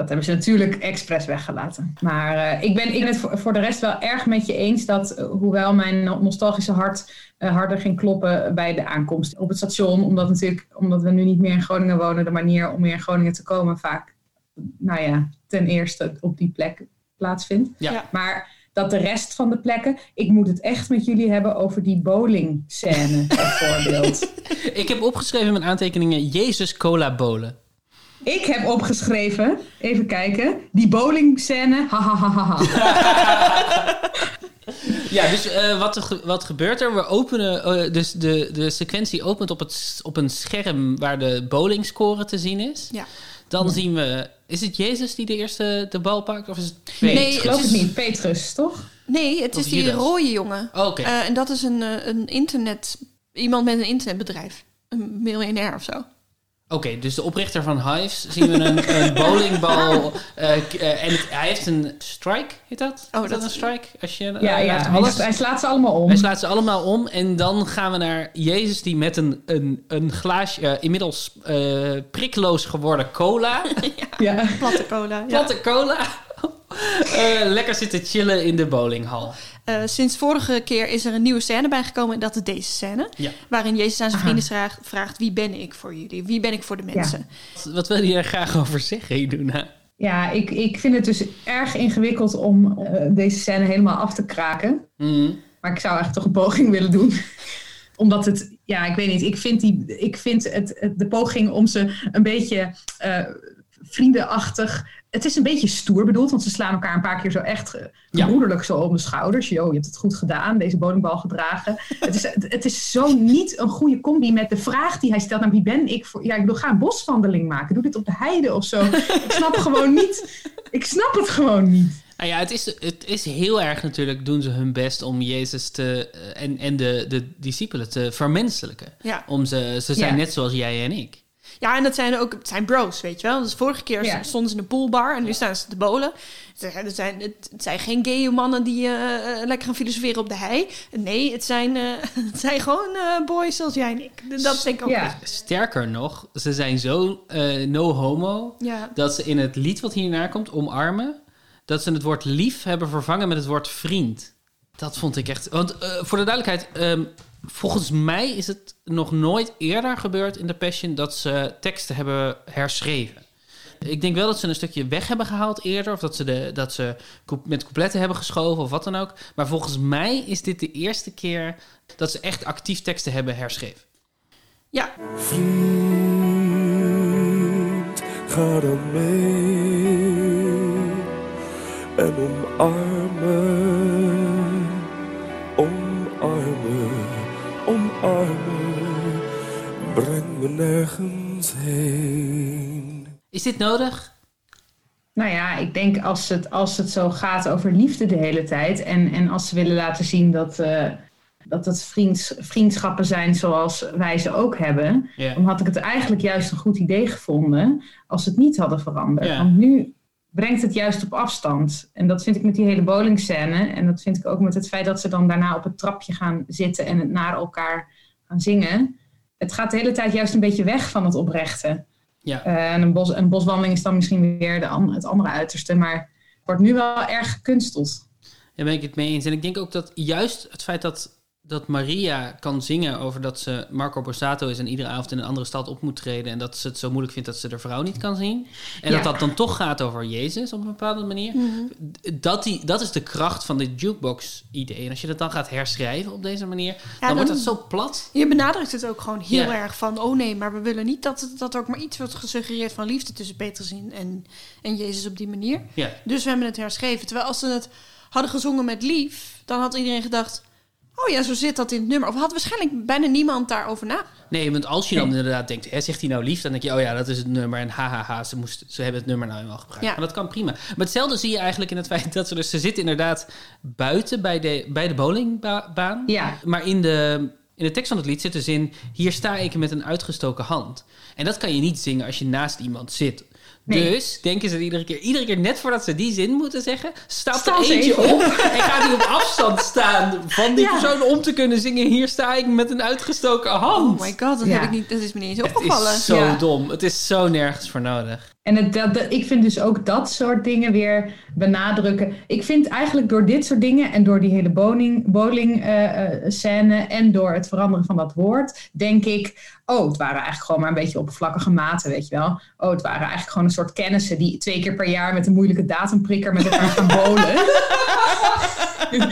Dat hebben ze natuurlijk expres weggelaten. Maar eh, ik, ben, ik ben het voor, voor de rest wel erg met je eens dat, eh, hoewel mijn no- nostalgische hart eh, harder ging kloppen bij de aankomst op het station, omdat, natuurlijk, omdat we nu niet meer in Groningen wonen, de manier om weer in Groningen te komen vaak, nou ja, ten eerste op die plek plaatsvindt. Ja. Maar dat de rest van de plekken, ik moet het echt met jullie hebben over die bowling scène bijvoorbeeld. [laughs] Ik heb opgeschreven in mijn aantekeningen Jezus Cola Bolen. Ik heb opgeschreven, even kijken, die bowling scène, ha ha ha ha ha. [laughs] Ja, dus eh, wat, er wat gebeurt er? We openen, eh, dus de, de sequentie opent op, het, op een scherm waar de bowlingscore te zien is. Ja. Dan zien we, is het Jezus die de eerste de bal pakt? Of is het Nee, Petrus? Ik geloof het niet, Petrus, toch? Nee, het Of is die Judas. rode jongen. Oh, Oké. Eh, en dat is een, een internet... Iemand met een internetbedrijf. Een miljonair of zo. Oké, dus de oprichter van Hives zien we een, een [laughs] bowlingbal. eh, eh, en het- hij heeft een strike, heet dat? Oh, is dat dat- een strike? Als je, eh, Ja, hij ja. alles. hij slaat ze allemaal om. Hij slaat ze allemaal om en dan gaan we naar Jezus die met een, een, een glaasje, eh, inmiddels eh prikloos geworden cola, [laughs] Ja. Platte cola. ja. platte cola, eh, lekker zitten chillen in de bowlinghal. Eh, sinds vorige keer is er een nieuwe scène bijgekomen. En dat is deze scène. Ja. Waarin Jezus aan zijn Aha. vrienden vraagt, vraagt... Wie ben ik voor jullie? Wie ben ik voor de mensen? Wat, wat wil je er graag over zeggen, Iduna? Ja, ik, ik vind het dus erg ingewikkeld om eh, deze scène helemaal af te kraken. Mhm. Maar ik zou eigenlijk toch een poging willen doen. [laughs] Omdat het, ja, ik weet niet. Ik vind, die, ik vind het, het- de poging om ze een beetje eh, vriendenachtig. Het is een beetje stoer bedoeld, want ze slaan elkaar een paar keer zo echt eh, Ja. broederlijk zo om de schouders. Yo, je hebt het goed gedaan, deze bowlingbal gedragen. [laughs] het, is, het, het is zo niet een goede combi met de vraag die hij stelt. Nou, wie ben ik voor? Ja, ik bedoel, ga een boswandeling maken. Doe dit op de heide of zo. ik snap gewoon niet. Ik snap het gewoon niet. Nou ja, het is, het is heel erg natuurlijk, doen ze hun best om Jezus te, eh, en, en de, de discipelen te vermenselijken. Ja. Om ze, ze zijn Ja. net zoals jij en ik. Ja, en dat zijn ook het zijn bros, weet je wel. Dus vorige keer Ja. stonden ze in een poolbar en nu staan ze te bolen. Het zijn, het zijn, het zijn geen gay mannen die eh, eh, lekker gaan filosoferen op de hei. Nee, het zijn, eh, [laughs] het zijn gewoon eh, boys zoals jij en ik. Dat denk ik ook. Ja. Sterker nog, ze zijn zo eh, no homo Ja. dat ze in het lied wat hierna komt, omarmen, dat ze het woord lief hebben vervangen met het woord vriend. Dat vond ik echt. Want voor de duidelijkheid, ehm, volgens mij is het nog nooit eerder gebeurd in de Passion dat ze teksten hebben herschreven. Ik denk wel dat ze een stukje weg hebben gehaald eerder, of dat ze, de, dat ze met coupletten hebben geschoven of wat dan ook. Maar volgens mij is dit de eerste keer dat ze echt actief teksten hebben herschreven. Ja, Vriend, ga dan mee en omarmen. Me nergens heen. Is dit nodig? Nou ja, ik denk als het, als het zo gaat over liefde de hele tijd. En, en als ze willen laten zien dat, eh, dat het vriends, vriendschappen zijn zoals wij ze ook hebben. Dan had ik het eigenlijk juist een goed idee gevonden als ze het niet hadden veranderd. Want nu brengt het juist op afstand. En dat vind ik met die hele bowlingscène. En dat vind ik ook met het feit dat ze dan daarna op het trapje gaan zitten en het naar elkaar gaan zingen. Het gaat de hele tijd juist een beetje weg van het oprechte. Ja. Eh, en een, bos, een boswandeling is dan misschien weer de het andere uiterste. Maar het wordt nu wel erg gekunsteld. Daar ben ik het mee eens. En ik denk ook dat juist het feit dat, dat Maria kan zingen over dat ze Marco Borsato is en iedere avond in een andere stad op moet treden. En dat ze het zo moeilijk vindt dat ze de vrouw niet kan zien. En Ja. dat dat dan toch gaat over Jezus op een bepaalde manier. Dat, die, dat is de kracht van dit jukebox-idee. En als je dat dan gaat herschrijven op deze manier, dan, dan- wordt dat zo plat. Je benadrukt het ook gewoon heel Ja. erg van... oh nee, maar we willen niet dat, het- dat er ook maar iets wordt gesuggereerd... van liefde tussen Petrus en, en, en Jezus op die manier. Dus we hebben het herschreven. Terwijl als ze het hadden gezongen met lief... dan had iedereen gedacht... oh ja, zo zit dat in het nummer. Of had waarschijnlijk bijna niemand daarover na. Nee, want als je dan inderdaad denkt, hè, zegt hij nou lief? Dan denk je, oh ja, dat is het nummer. En hahaha, ze, moest, ze hebben het nummer nou eenmaal gebruikt. Ja. Maar dat kan prima. Maar hetzelfde zie je eigenlijk in het feit dat ze dus... Ze zitten inderdaad buiten bij de, bij de bowlingbaan. Ja. Maar in de, in de tekst van het lied zit de zin... Hier sta ik met een uitgestoken hand. En dat kan je niet zingen als je naast iemand zit. Nee. Dus denken ze iedere keer, iedere keer net voordat ze die zin moeten zeggen, staat Staan er eentje even op en gaat hij op afstand staan van die Ja. persoon om te kunnen zingen. Hier sta ik met een uitgestoken hand. Oh my god, dat, Ja. heb ik niet, dat is me niet eens Het opgevallen. is zo Ja. dom. Het is zo nergens voor nodig. En het, dat, dat- ik vind dus ook dat soort dingen weer benadrukken. Ik vind eigenlijk door dit soort dingen en door die hele bowling, bowling eh, eh, scène en door het veranderen van dat woord, denk ik, oh, het waren eigenlijk gewoon maar een beetje oppervlakkige maten, weet je wel. Oh, het waren eigenlijk gewoon een soort kennissen die twee keer per jaar met een moeilijke datumprikker met elkaar gaan bowlen. [laughs]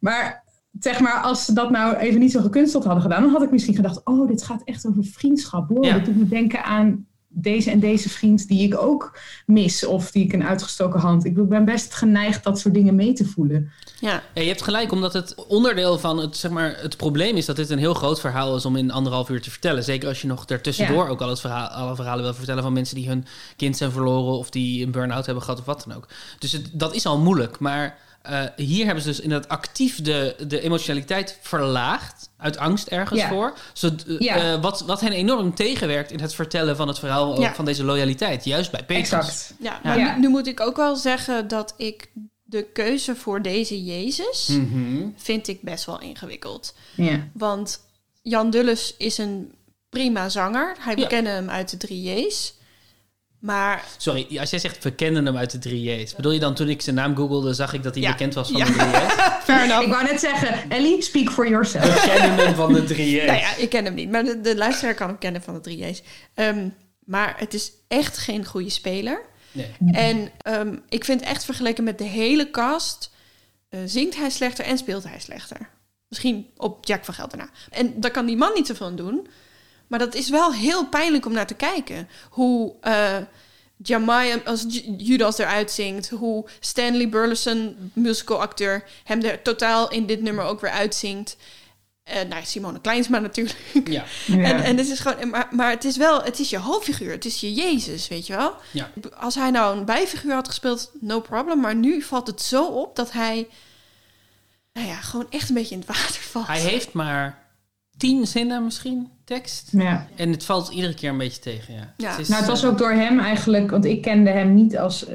maar zeg maar, als ze dat nou even niet zo gekunsteld hadden gedaan, dan had ik misschien gedacht, oh, dit gaat echt over vriendschap. Wow, Ja. dit doet me denken aan deze en deze vriend die ik ook mis of die ik een uitgestoken hand. Ik ben best geneigd dat soort dingen mee te voelen. Ja. Ja, je hebt gelijk, omdat het onderdeel van het, zeg maar, het probleem is dat dit een heel groot verhaal is om in anderhalf uur te vertellen. Zeker als je nog daartussendoor Ja. ook al het verhaal, alle verhalen wil vertellen van mensen die hun kind zijn verloren of die een burn-out hebben gehad of wat dan ook. Dus het, dat is al moeilijk. Maar eh, hier hebben ze dus inderdaad actief de, de emotionaliteit verlaagd. Uit angst ergens Ja. voor. Zo, eh, Ja. wat, wat hen enorm tegenwerkt in het vertellen van het verhaal Ja. van deze loyaliteit. Juist bij Petrus. Exact. Ja, Ja. maar Ja. Nu, nu moet ik ook wel zeggen dat ik de keuze voor deze Jezus... Mhm. vind ik best wel ingewikkeld. Ja. Want Jan Dulles is een prima zanger. Hij, we kennen hem uit de drie J's. Maar Sorry, als jij zegt we kennen hem uit de 3J's. Bedoel je dan toen ik zijn naam googelde, zag ik dat hij Ja. bekend was van Ja. de 3J's? [laughs] fair enough. Ik wou net zeggen, Ellie, speak for yourself. We kennen hem van de 3J's. Nou ja, ik ken hem niet. Maar de, de luisteraar kan hem kennen van de drie J's. Ehm, maar het is echt geen goede speler. Nee. En ehm, ik vind echt vergeleken met de hele cast... eh, zingt hij slechter en speelt hij slechter. Misschien op Jack van Gelder na. En daar kan die man niet zoveel aan doen. Maar dat is wel heel pijnlijk om naar te kijken. Hoe eh Jamai als Judas eruit zingt. Hoe Stanley Burleson, musicalacteur, hem er totaal in dit nummer ook weer uitzingt. Eh nou, Simone Kleinsma natuurlijk. Ja. [laughs] Ja. En, en het is gewoon, maar, maar het is wel, het is je hoofdfiguur, het is je Jezus, weet je wel? Ja. Als hij nou een bijfiguur had gespeeld, no problem. Maar nu valt het zo op dat hij, nou ja, gewoon echt een beetje in het water valt. Hij heeft maar tien zinnen misschien, tekst. Ja. En het valt iedere keer een beetje tegen, ja. Ja. is, Nou, het was eh, ook door hem eigenlijk, want ik kende hem niet als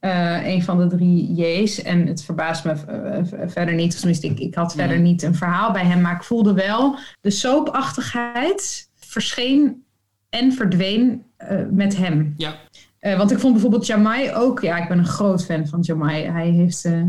eh, een van de drie J's. En het verbaast me eh, verder niet. Tenminste, ik, ik had verder niet een verhaal bij hem. Maar ik voelde wel de soapachtigheid verscheen en verdween eh, met hem. Ja, Eh, want ik vond bijvoorbeeld Jamai ook... Ja, ik ben een groot fan van Jamai. Hij heeft eh,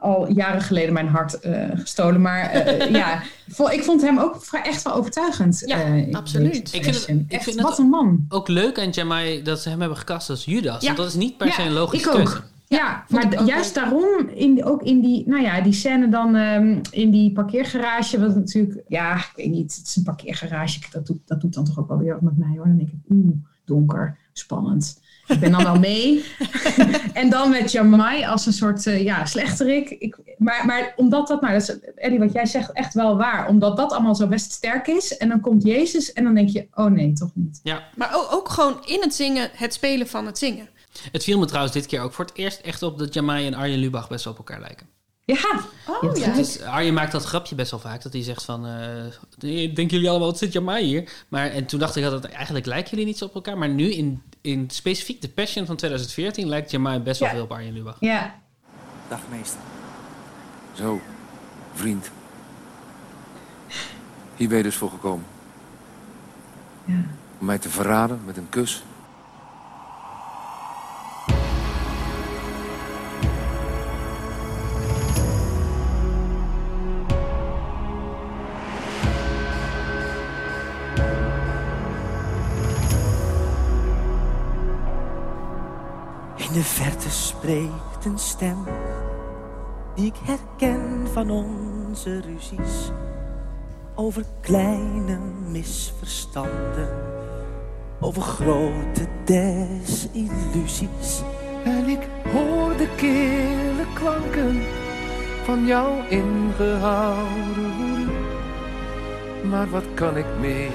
al jaren geleden mijn hart eh, gestolen. Maar eh, [laughs] ja, ik vond hem ook vrij- echt wel overtuigend. Ja, eh, absoluut. Ik vind het- ik Echt, vind het- wat een man. ook leuk aan Jamai dat ze hem hebben gecast als Judas. Ja. Want dat is niet per se een logische ik ook. keuze. Ja, maar juist leuk. daarom, in, ook in die, nou ja, die scène dan ehm, in die parkeergarage, wat natuurlijk, ja, ik weet niet, het is een parkeergarage, dat doet, dat doet dan toch ook wel weer wat met mij hoor. Dan denk ik, oeh, donker, spannend. Ik ben dan wel mee. [laughs] en dan met Jamai als een soort uh, ja, slechterik. Ik, maar, maar omdat dat, nou, dat is, Eddie, wat jij zegt, echt wel waar. Omdat dat allemaal zo best sterk is. En dan komt Jezus en dan denk je, oh nee, toch niet. Ja. Maar ook, ook gewoon in het zingen, het spelen van het zingen. Het viel me trouwens dit keer ook voor het eerst echt op dat Jamai en Arjen Lubach best wel op elkaar lijken. Ja, Oh ja. Dus Arjen maakt dat grapje best wel vaak. Dat hij zegt van... eh denken jullie allemaal, wat zit Jamai hier? Maar, en toen dacht ik dat eigenlijk lijken jullie niet zo op elkaar. Maar nu in, in specifiek de Passion van 2014 lijkt Jamai best wel Ja. veel op Arjen Lubach. Ja, Dag meester. Zo, vriend. Hier ben je dus voor gekomen. ja. Om mij te verraden met een kus. In de verte spreekt een stem die ik herken van onze ruzies over kleine misverstanden, over grote desillusies. En ik hoor de kille klanken van jouw ingehouden. Maar wat kan ik meer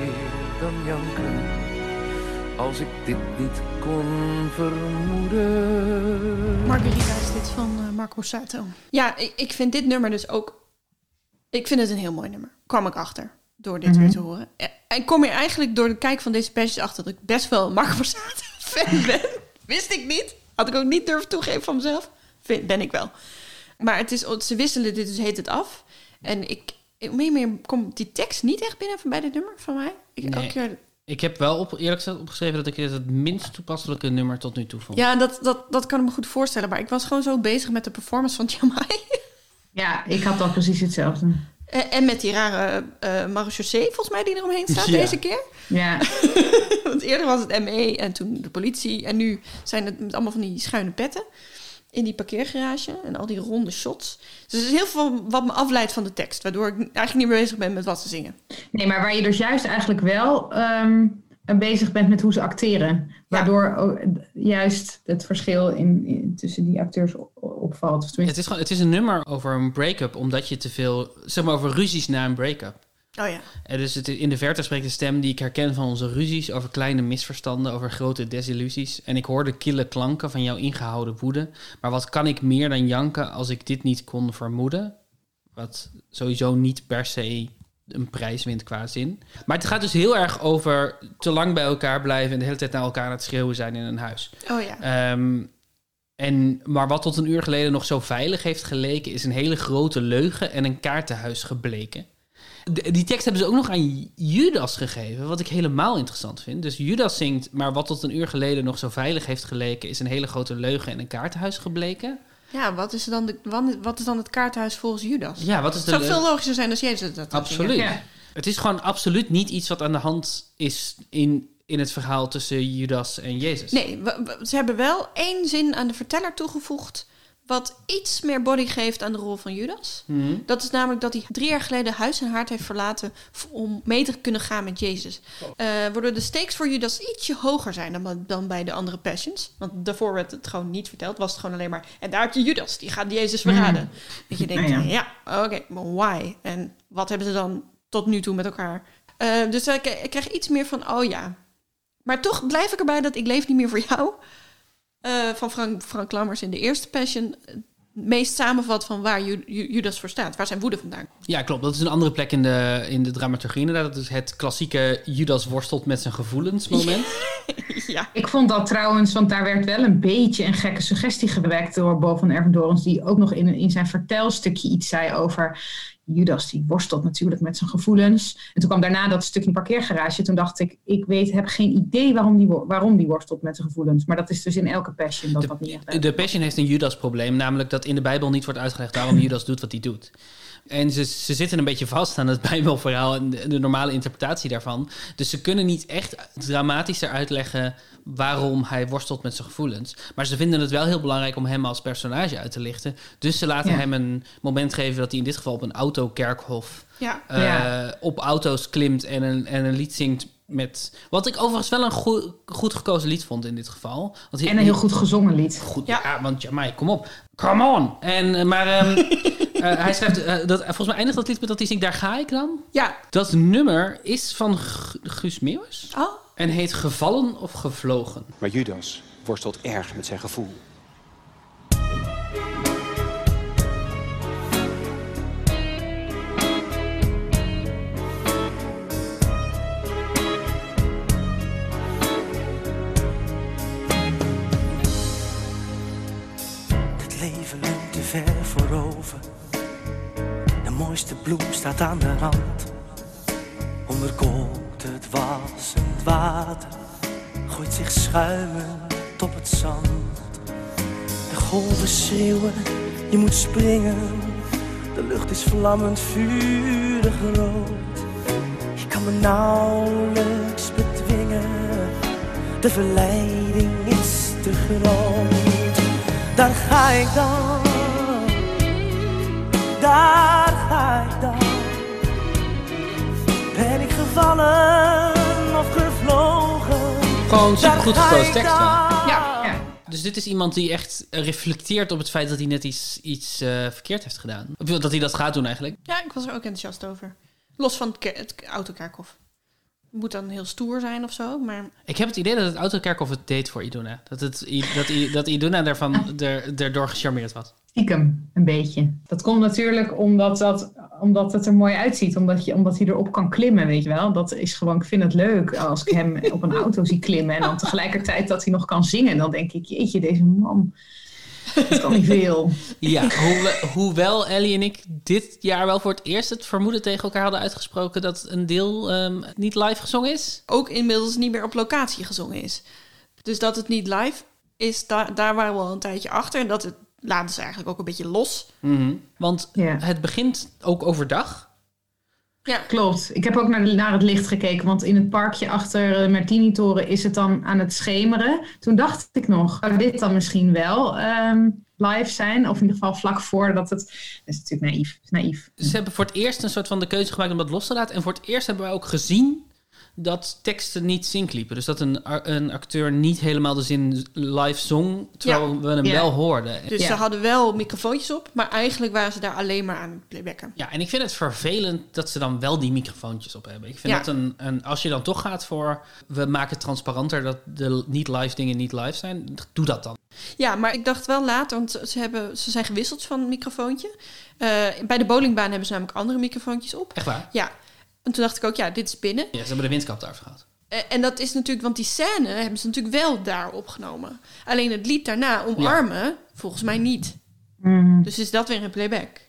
dan janken als ik dit niet kon vermoeden? Margarita is dit van eh, Marco Borsato. Ja, ik, ik vind dit nummer dus ook... Ik vind het een heel mooi nummer. Kwam ik achter door dit Mhm. weer te horen. En ik kom hier eigenlijk door de kijk van deze passages achter... dat ik best wel een Marco [laughs] Borsato fan ben. Wist ik niet. Had ik ook niet durven toegeven van mezelf. Vind, ben ik wel. Maar het is, ze wisselen dit dus heet het af. En ik, ik meer, meer komt die tekst niet echt binnen van bij dit nummer van mij. Ik, Nee. elke keer, Ik heb wel op, eerlijk gezegd opgeschreven dat ik het het minst toepasselijke nummer tot nu toe vond. ja, dat, dat, dat kan ik me goed voorstellen. Maar ik was gewoon zo bezig met de performance van Jamai. [laughs] ja, ik had dan precies hetzelfde. En, en met die rare uh, marechaussee, volgens mij, die eromheen staat [laughs] Ja. deze keer. Ja, [laughs] Want eerder was het ME en toen de politie. En nu zijn het allemaal van die schuine petten in die parkeergarage. En al die ronde shots. Dus er is heel veel wat me afleidt van de tekst. Waardoor ik eigenlijk niet meer bezig ben met wat ze zingen. nee, maar waar je dus juist eigenlijk wel ehm, bezig bent met hoe ze acteren. Waardoor ook juist het verschil in, in- tussen die acteurs op- opvalt. Of tenminste, Het is, gewoon, het is een nummer over een break-up, omdat je te veel, zeg maar over ruzies na een break-up. Oh ja. En dus het, in de verte spreekt de stem die ik herken van onze ruzies over kleine misverstanden, over grote desillusies. En ik hoor de kille klanken van jouw ingehouden woede. Maar wat kan ik meer dan janken als ik dit niet kon vermoeden? Wat sowieso niet per se een prijs wint qua zin. Maar het gaat dus heel erg over te lang bij elkaar blijven en de hele tijd naar elkaar aan het schreeuwen zijn in een huis. Oh ja. Ehm, en, maar wat tot een uur geleden nog zo veilig heeft geleken, is een hele grote leugen en een kaartenhuis gebleken. Die tekst hebben ze ook nog aan Judas gegeven, wat ik helemaal interessant vind. Dus Judas zingt, maar wat tot een uur geleden nog zo veilig heeft geleken, is een hele grote leugen en een kaartenhuis gebleken. Ja, wat is, dan de, wat is dan het kaarthuis volgens Judas? Ja, wat is de Het zou veel logischer zijn als Jezus dat Absoluut. Ja. Het is gewoon absoluut niet iets wat aan de hand is in, in het verhaal tussen Judas en Jezus. Nee, we- we- ze hebben wel één zin aan de verteller toegevoegd... wat iets meer body geeft aan de rol van Judas. Mhm. Dat is namelijk dat hij drie jaar geleden huis en haard heeft verlaten... om mee te kunnen gaan met Jezus. Eh, waardoor de stakes voor Judas ietsje hoger zijn dan, dan bij de andere passions. Want daarvoor werd het gewoon niet verteld. Was het gewoon alleen maar... En daar heb je Judas, die gaat Jezus verraden. Dat je denkt, Ah, ja, oké, maar why? En wat hebben ze dan tot nu toe met elkaar? Eh, dus ik, ik krijg iets meer van, oh ja... Maar toch blijf ik erbij dat Ik leef niet meer voor jou... eh, van Frank, Frank Lammers in de eerste Passion... het meest samenvat van waar Ju- Ju- Judas voor staat. Waar zijn woede vandaan Ja, klopt. Dat is een andere plek in de, in de dramaturgie inderdaad. Dat is het klassieke Judas worstelt met zijn gevoelens moment. [laughs] ja. Ik vond dat trouwens, want daar werd wel een beetje een gekke suggestie gewekt door Bo van Ervendorens, die ook nog in, in zijn vertelstukje iets zei over Judas, die worstelt natuurlijk met zijn gevoelens. En toen kwam daarna dat stukje parkeergarage. Toen dacht ik, ik weet, heb geen idee waarom die, waarom die worstelt met zijn gevoelens. Maar dat is dus in elke passion dat dat niet echt De Passion heeft een Judas-probleem, namelijk dat in de Bijbel niet wordt uitgelegd waarom [laughs] Judas doet wat hij doet. En ze, ze zitten een beetje vast aan het [laughs] Bijbelverhaal en de, de normale interpretatie daarvan. Dus ze kunnen niet echt dramatischer uitleggen waarom hij worstelt met zijn gevoelens. Maar ze vinden het wel heel belangrijk om hem als personage uit te lichten. Dus ze laten Ja. hem een moment geven dat hij in dit geval op een autokerkhof Ja. eh, Ja. op auto's klimt en een, en een lied zingt met... Wat ik overigens wel een goed, goed gekozen lied vond in dit geval. Want En een heel goed gezongen lied. Goed, ja. want Jamai, kom op. Come on! En, eh, maar ehm, eh, [laughs] hij schrijft... eh, dat, volgens mij eindigt dat lied met dat hij zingt... Daar ga ik dan. Ja. Dat nummer is van Gu- Guus Meeuwis. Oh. En heet Gevallen of Gevlogen. Maar Judas worstelt erg met zijn gevoel. Het leven loopt te ver voorover. Mooiste bloem staat aan de rand. Onderkoolt het wassend water. Gooit zich schuimend op het zand. De golven schreeuwen, je moet springen. De lucht is vlammend vurig rood. Je kan me nauwelijks bedwingen. De verleiding is te groot. Daar ga ik dan. Daar ga ik dan. Ben ik gevallen of gevlogen? Gewoon super goed Daar ga gekozen tekst. dan. Ja. Dus dit is iemand die echt reflecteert op het feit dat hij net iets, iets eh, verkeerd heeft gedaan. Of dat hij dat gaat doen eigenlijk. Ja, ik was er ook enthousiast over. Los van het, het autokerkhof. Moet dan heel stoer zijn of zo, maar... Ik heb het idee dat het Autokerkhof het deed voor Iduna. Dat, het, dat, dat Iduna daarvan er, erdoor gecharmeerd was. Stiekem, een beetje. Dat komt natuurlijk omdat, dat, omdat het er mooi uitziet. Omdat, je, omdat hij erop kan klimmen, weet je wel. Dat is gewoon, ik vind het leuk als ik hem op een auto zie klimmen. En dan tegelijkertijd dat hij nog kan zingen. Dan denk ik, jeetje, deze man, dat kan niet veel. Ja, hoewel, hoewel Ellie en ik dit jaar wel voor het eerst het vermoeden tegen elkaar hadden uitgesproken dat een deel ehm, niet live gezongen is. Ook inmiddels niet meer op locatie gezongen is. Dus dat het niet live is, daar, daar waren we al een tijdje achter. En dat het laten ze eigenlijk ook een beetje los. Mhm. Want Ja. het begint ook overdag. Ja, Klopt. Ik heb ook naar, de- naar het licht gekeken. Want in het parkje achter de Martini-toren is het dan aan het schemeren. Toen dacht ik nog, zou dit dan misschien wel ehm, live zijn? Of in ieder geval vlak voordat het... Dat is natuurlijk naïef. Is naïef. Ze hebben voor het eerst een soort van de keuze gemaakt om dat los te laten. En voor het eerst hebben wij ook gezien dat teksten niet sync liepen. Dus dat een, een acteur niet helemaal de zin live zong, terwijl Ja. we hem Ja. wel hoorden. dus ze hadden wel microfoontjes op, maar eigenlijk waren ze daar alleen maar aan het playbacken. Ja, en ik vind het vervelend dat ze dan wel die microfoontjes op hebben. Ik vind Ja. dat een, een... Als je dan toch gaat voor... We maken transparanter dat de niet-live dingen niet live zijn. Doe dat dan. Ja, maar ik dacht wel later, want ze, hebben, ze zijn gewisseld van microfoontje. Eh, bij de bowlingbaan hebben ze namelijk andere microfoontjes op. Echt waar? Ja. En toen dacht ik ook, ja, dit is binnen. Ja, ze hebben de windkap daar gehad. Eh, en dat is natuurlijk, want die scène hebben ze natuurlijk wel daar opgenomen. Alleen het lied daarna, Omarmen, volgens mij niet. Dus is dat weer een playback.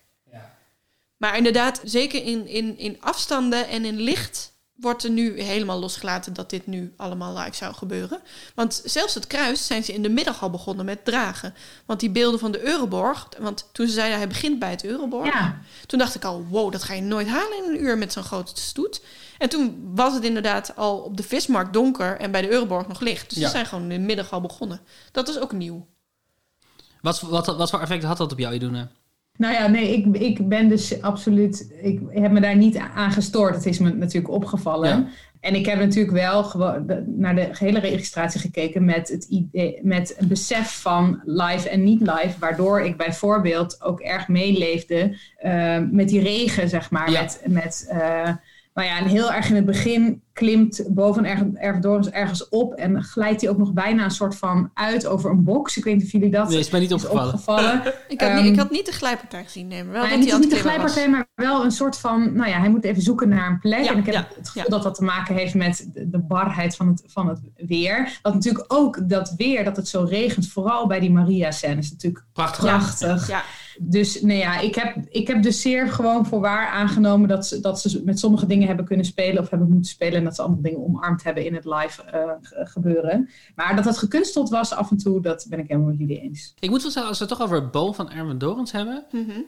Maar inderdaad, zeker in, in, in afstanden en in licht wordt er nu helemaal losgelaten dat dit nu allemaal live zou gebeuren. Want zelfs het kruis zijn ze in de middag al begonnen met dragen. Want die beelden van de Euroborg, want toen ze zeiden hij begint bij het Euroborg, Ja. toen dacht ik al, wow, dat ga je nooit halen in een uur met zo'n grote stoet. En toen was het inderdaad al op de vismarkt donker en bij de Euroborg nog licht. Dus Ja. ze zijn gewoon in de middag al begonnen. Dat is ook nieuw. Wat, wat, wat voor effect had dat op jou, Iduna? Nou ja, nee, ik, ik ben dus absoluut. Ik heb me daar niet aan gestoord. Het is me natuurlijk opgevallen. Ja. En ik heb natuurlijk wel gewoon naar de gehele registratie gekeken met het idee, met een besef van live en niet live, waardoor ik bijvoorbeeld ook erg meeleefde eh, met die regen, zeg maar. Ja. Met, met eh, nou ja, en heel erg in het begin klimt boven erg, ergens, ergens op en glijdt hij ook nog bijna een soort van uit over een box. Ik weet niet of jullie dat Nee, is mij niet opgevallen. opgevallen. [laughs] Ik had, Ehm, niet, ik had niet de glijpartij gezien, nee, maar wel nou, dat niet, hij aan niet het de klimmen was. glijpartij, maar wel een soort van... Nou ja, hij moet even zoeken naar een plek. Ja, en ik heb ja, het gevoel dat dat te maken heeft met de, de barheid van het, van het weer. Dat natuurlijk ook dat weer, dat het zo regent, vooral bij die Maria-scène, is natuurlijk Prachtig. prachtig. Ja. Dus nee ja, ik heb, ik heb dus zeer gewoon voor waar aangenomen dat ze, dat ze met sommige dingen hebben kunnen spelen of hebben moeten spelen. En dat ze andere dingen omarmd hebben in het live eh, ge- gebeuren. Maar dat het gekunsteld was af en toe, dat ben ik helemaal met jullie eens. Ik moet wel zeggen, als we het toch over Bo van Erwin Dorens hebben...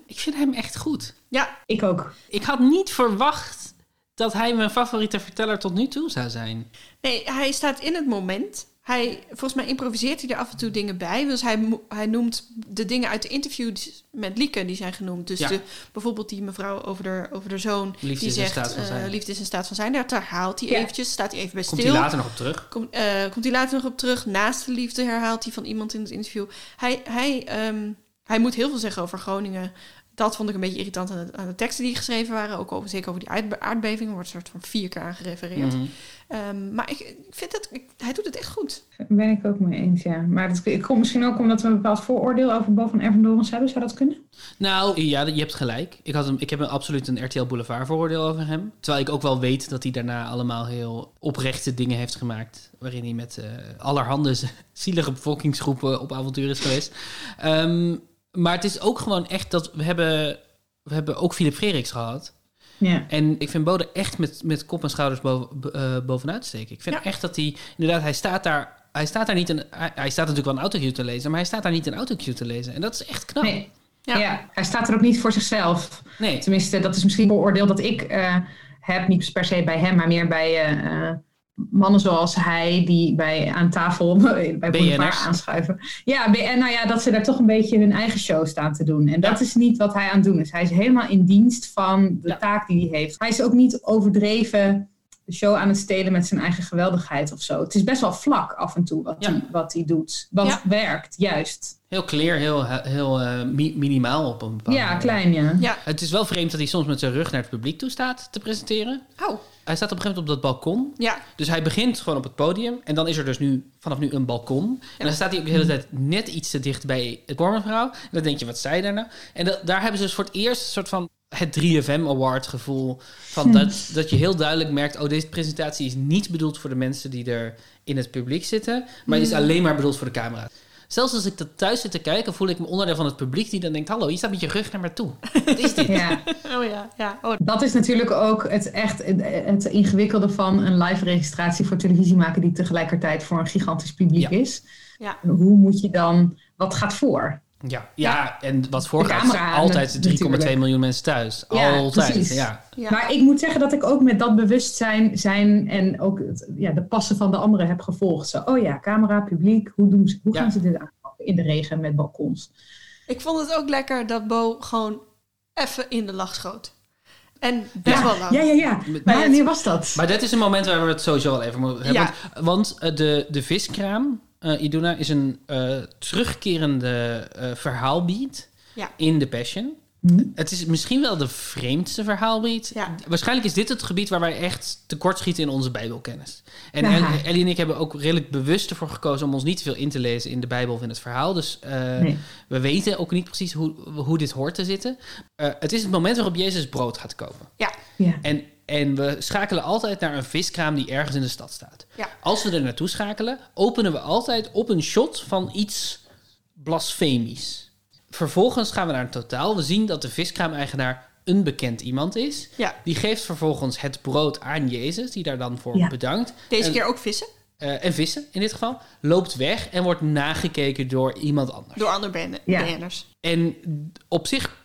Ik vind hem echt goed. Ja. Ik ook. Ik had niet verwacht dat hij mijn favoriete verteller tot nu toe zou zijn. Nee, hij staat in het moment. Hij, volgens mij improviseert hij er af en toe dingen bij. Dus hij, hij noemt de dingen uit de interviews met Lieke, die zijn genoemd. Dus Ja. de, bijvoorbeeld die mevrouw over de, over de zoon, Liefde is die in zegt, staat van eh, zijn. liefde is in staat van zijn. Daar herhaalt hij Ja. eventjes, staat hij even bij Komt stil. hij later nog op terug? Komt, eh, komt hij later nog op terug. Naast de liefde herhaalt hij van iemand in het interview. Hij, hij, ehm, hij moet heel veel zeggen over Groningen. Dat vond ik een beetje irritant aan de, aan de teksten die geschreven waren. Ook over, zeker over die aardbe- aardbeving. Er wordt een soort van vier keer aan gerefereerd. Mhm. Ehm, maar ik, ik vind het, ik- hij doet het echt goed. Ben ik ook mee eens, ja. Maar dat het komt misschien ook omdat we een bepaald vooroordeel over Bo van Ervendorens hebben. Zou dat kunnen? Nou, ja, je hebt gelijk. Ik, had hem, ik heb een, absoluut een RTL Boulevard vooroordeel over hem. Terwijl ik ook wel weet dat hij daarna allemaal heel oprechte dingen heeft gemaakt. Waarin hij met eh, allerhande [laughs] zielige bevolkingsgroepen op avontuur is geweest. Ehm, maar het is ook gewoon echt dat we hebben, we hebben ook Philip Freriks gehad. Ja. En ik vind Bode echt met, met kop en schouders boven, eh, bovenuit steken. Ik vind echt dat hij, inderdaad, hij staat daar... Hij staat daar niet een, hij, hij staat natuurlijk wel een autocue te lezen, maar hij staat daar niet een autocue te lezen. En dat is echt knap. Nee. Ja. hij staat er ook niet voor zichzelf. Nee. Tenminste, dat is misschien een oordeel dat ik eh, heb. Niet per se bij hem, maar meer bij eh, eh, mannen zoals hij... die bij, aan tafel [laughs] bij Boulevard BN'ers. aanschuiven. Ja, en nou ja, dat ze daar toch een beetje hun eigen show staan te doen. En dat is niet wat hij aan het doen is. Hij is helemaal in dienst van de taak die hij heeft. Hij is ook niet overdreven de show aan het stelen met zijn eigen geweldigheid of zo. Het is best wel vlak af en toe wat, hij, wat hij doet. Wat Ja. werkt, juist. Heel clear, heel, heel eh, mi- minimaal op een bepaalde Ja, manier. klein, ja. Ja. Het is wel vreemd dat hij soms met zijn rug naar het publiek toe staat te presenteren. Oh. Hij staat op een gegeven moment op dat balkon. Ja. Dus hij begint gewoon op het podium. En dan is er dus nu vanaf nu een balkon. En dan staat hij ook de hele tijd net iets te dicht bij het Bormenvrouw. En dan denk je, wat zei daar nou? En dat- daar hebben ze dus voor het eerst een soort van het 3FM Award gevoel. Van Hm. dat, dat je heel duidelijk merkt, oh, deze presentatie is niet bedoeld voor de mensen die er in het publiek zitten. Maar is Hmm. alleen maar bedoeld voor de camera. Zelfs als ik dat thuis zit te kijken, voel ik me onderdeel van het publiek die dan denkt: Hallo, je staat met je rug naar me toe. Wat is dit? [laughs] Ja. Oh ja, ja. Oh, Dat is natuurlijk ook het echt het, het ingewikkelde van een live registratie voor televisie maken die tegelijkertijd voor een gigantisch publiek is. Ja. Hoe moet je dan, wat gaat voor? Ja, ja, en wat voorgaat, altijd 3,2 natuurlijk. miljoen mensen thuis. Ja, altijd. Ja. Maar ik moet zeggen dat ik ook met dat bewustzijn zijn en ook het, ja, de passen van de anderen heb gevolgd. Zo, oh ja, camera, publiek, hoe, doen ze, hoe gaan ze dit aanpakken in de regen met balkons? Ik vond het ook lekker dat Bo gewoon even in de lach schoot. En best Ja, wel lang. ja, ja, ja. Het- Wanneer was dat? Maar dat is een moment waar we het sowieso wel even moeten hebben. Ja. Want, want, eh, de, de viskraam, eh, Iduna, is een eh, terugkerende eh, verhaalbeat Ja. in The Passion. Het is misschien wel de vreemdste verhaalbeat. Waarschijnlijk is dit het gebied waar wij echt tekortschieten in onze Bijbelkennis. En Ellie en ik hebben ook redelijk bewust ervoor gekozen om ons niet te veel in te lezen in de Bijbel of in het verhaal. Dus eh, Nee. we weten ook niet precies hoe, hoe dit hoort te zitten. Eh, het is het moment waarop Jezus brood gaat kopen. Ja. Ja. En, en we schakelen altijd naar een viskraam die ergens in de stad staat. Ja. Als we er naartoe schakelen, openen we altijd op een shot van iets blasfemisch. Vervolgens gaan we naar een totaal. We zien dat de viskraam-eigenaar een bekend iemand is. Ja. Die geeft vervolgens het brood aan Jezus, die daar dan voor Ja. bedankt. Deze En- keer ook vissen. eh, en vissen in dit geval. Loopt weg en wordt nagekeken door iemand anders. Door andere BN- Ja. En op zich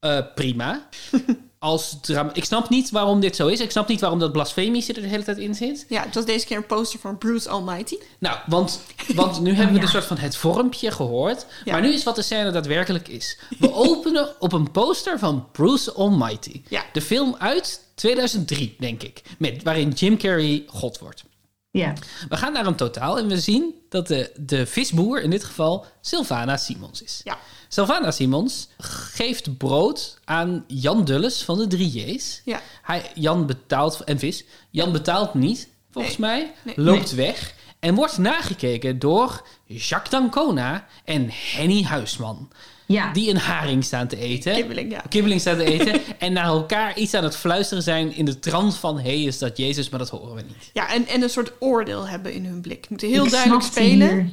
eh, prima. [laughs] Als drama ik snap niet waarom dit zo is. Ik snap niet waarom dat blasfemische er de hele tijd in zit. Ja, het was deze keer een poster van Bruce Almighty. Nou, want, want nu hebben we [laughs] een soort van het vormpje gehoord. Ja. Maar nu is wat de scène daadwerkelijk is. We [laughs] openen op een poster van Bruce Almighty. Ja. De film uit 2003, denk ik. Met, waarin Jim Carrey God wordt. Ja. We gaan naar een totaal en we zien dat de, de visboer in dit geval Sylvana Simons is. Ja. Sylvana Simons geeft brood aan Jan Dulles van de 3J's. Ja. Hij, Jan betaalt, en vis, Jan betaalt niet, volgens mij, Nee. loopt Nee. weg en wordt nagekeken door Jacques D'Ancona en Henny Huisman. Ja. Die een haring staan te eten. Kibbeling, ja. Kibbeling staan te eten. [laughs] en naar elkaar iets aan het fluisteren zijn in de trant van... hé, is dat Jezus? Maar dat horen we niet. Ja, en, en een soort oordeel hebben in hun blik. Moeten heel Ik duidelijk spelen. hier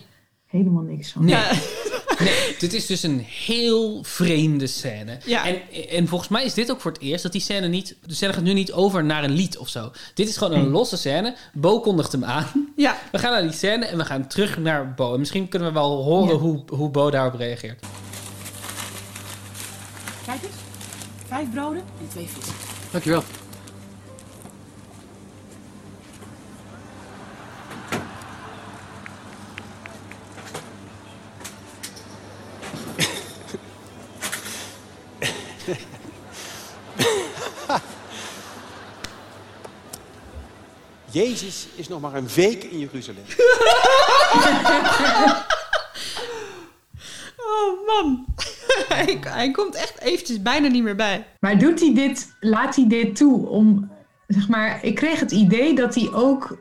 helemaal niks van. Nee. [laughs] nee, dit is dus een heel vreemde scène. Ja. En, en volgens mij is dit ook voor het eerst dat die scène niet... De scène gaat nu niet over naar een lied of zo. Dit is gewoon een losse scène. Bo kondigt hem aan. Ja. We gaan naar die scène en we gaan terug naar Bo. En misschien kunnen we wel horen hoe, hoe Bo daarop reageert. Kijk eens. Vijf broden en twee vissen. Dankjewel. Jezus is nog maar een week in Jeruzalem. [laughs] Oh man, [laughs] hij, hij komt echt eventjes bijna niet meer bij. Maar doet hij dit, laat hij dit toe om, zeg maar, ik kreeg het idee dat hij ook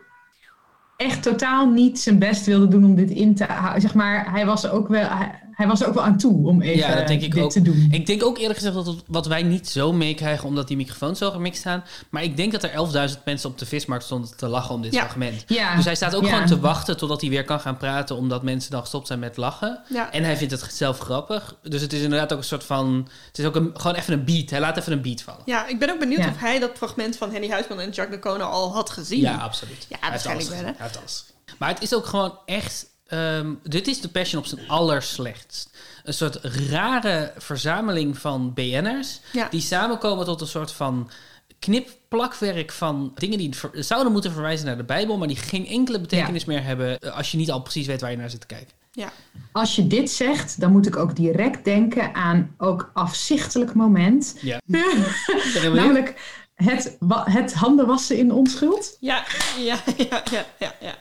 echt totaal niet zijn best wilde doen om dit in te houden. Zeg maar, hij was ook wel, hij, hij was er ook wel aan toe om even ja, dat denk ik dit ook. te doen. Ik denk ook eerlijk gezegd dat het- wat wij niet zo meekrijgen omdat die microfoons zo gemixt staan. Maar ik denk dat er 11.000 mensen op de vismarkt stonden te lachen om dit Ja. fragment. Ja. Dus hij staat ook Ja. gewoon te wachten totdat hij weer kan gaan praten omdat mensen dan gestopt zijn met lachen. Ja. En hij vindt het zelf grappig. Dus het is inderdaad ook een soort van... Het is ook een, gewoon even een beat. Hij laat even een beat vallen. Ja, ik ben ook benieuwd Ja. of hij dat fragment van Henny Huisman en Jacques de Kono al had gezien. Ja, absoluut. Ja, waarschijnlijk wel. Hij heeft alles gezien. Maar het is ook gewoon echt... ehm, dit is de Passion op zijn allerslechtst. Een soort rare verzameling van BN'ers... Ja. die samenkomen tot een soort van knip-plakwerk van dingen die ver- zouden moeten verwijzen naar de Bijbel... maar die geen enkele betekenis meer hebben... eh, als je niet al precies weet waar je naar zit te kijken. Ja. Als je dit zegt, dan moet ik ook direct denken aan ook afzichtelijk moment. Ja. [laughs] Namelijk het, het handen wassen in onschuld. Ja, ja, ja, ja, ja. ja.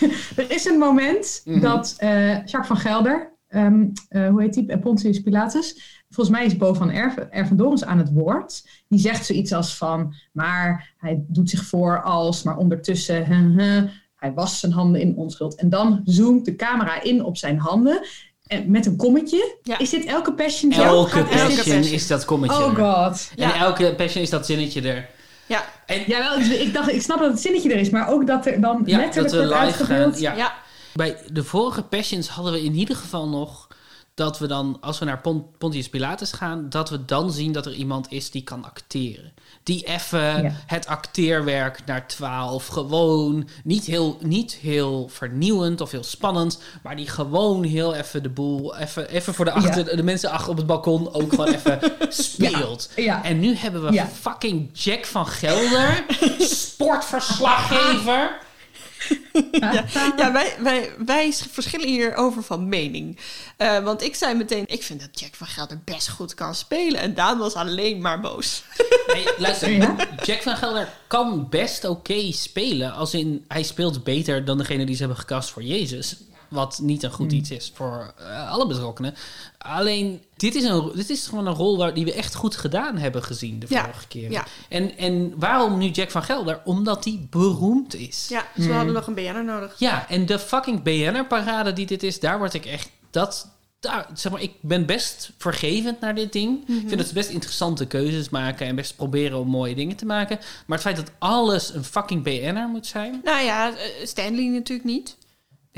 [laughs] Er is een moment Mhm. dat eh, Jacques van Gelder, ehm, eh, hoe heet die, Eh, Pontius Pilatus, volgens mij is Bo van Erven, Ervendorens aan het woord. Die zegt zoiets als van, maar hij doet zich voor als, maar ondertussen, huh, huh, hij wast zijn handen in onschuld. En dan zoomt de camera in op zijn handen. En met een kommetje. Is dit elke passion? Elke passion is dat kommetje Oh er. god. En elke passion is dat zinnetje er. Ja. ja, wel, ik, dacht, ik snap dat het zinnetje er is, maar ook dat er dan Ja, letterlijk dat we wordt live gaan. uitgebeeld. Ja. Bij de vorige Passions hadden we in ieder geval nog dat we dan, als we naar Pon- Pontius Pilatus gaan, dat we dan zien dat er iemand is die kan acteren. Die even Ja. het acteerwerk naar 12 gewoon niet heel, niet heel vernieuwend of heel spannend, maar die gewoon heel even de boel, even, even voor de, achter, de mensen achter op het balkon ook gewoon [laughs] even speelt. Ja. En nu hebben we fucking Jack van Gelder, [laughs] sportverslaggever. [laughs] ja, ja wij, wij, wij verschillen hierover van mening. Eh, want ik zei meteen, ik vind dat Jack van Gelder best goed kan spelen. En Daan was alleen maar boos. [laughs] Nee, luister, Jack van Gelder kan best oké spelen. Als in, hij speelt beter dan degene die ze hebben gecast voor Jezus. Wat niet een goed iets is voor eh, alle betrokkenen. Alleen, dit is, een, dit is gewoon een rol waar, die we echt goed gedaan hebben gezien de Ja, vorige keer. ja. En, en waarom nu Jack van Gelder? Omdat hij beroemd is. Ja, dus we hadden nog een BN'er nodig. Ja, en de fucking BN'er-parade die dit is, daar word ik echt... Dat, daar, zeg maar, ik ben best vergevend naar dit ding. Ik vind dat ze best interessante keuzes maken... en best proberen om mooie dingen te maken. Maar het feit dat alles een fucking BN'er moet zijn... Nou ja, eh, Stanley natuurlijk niet.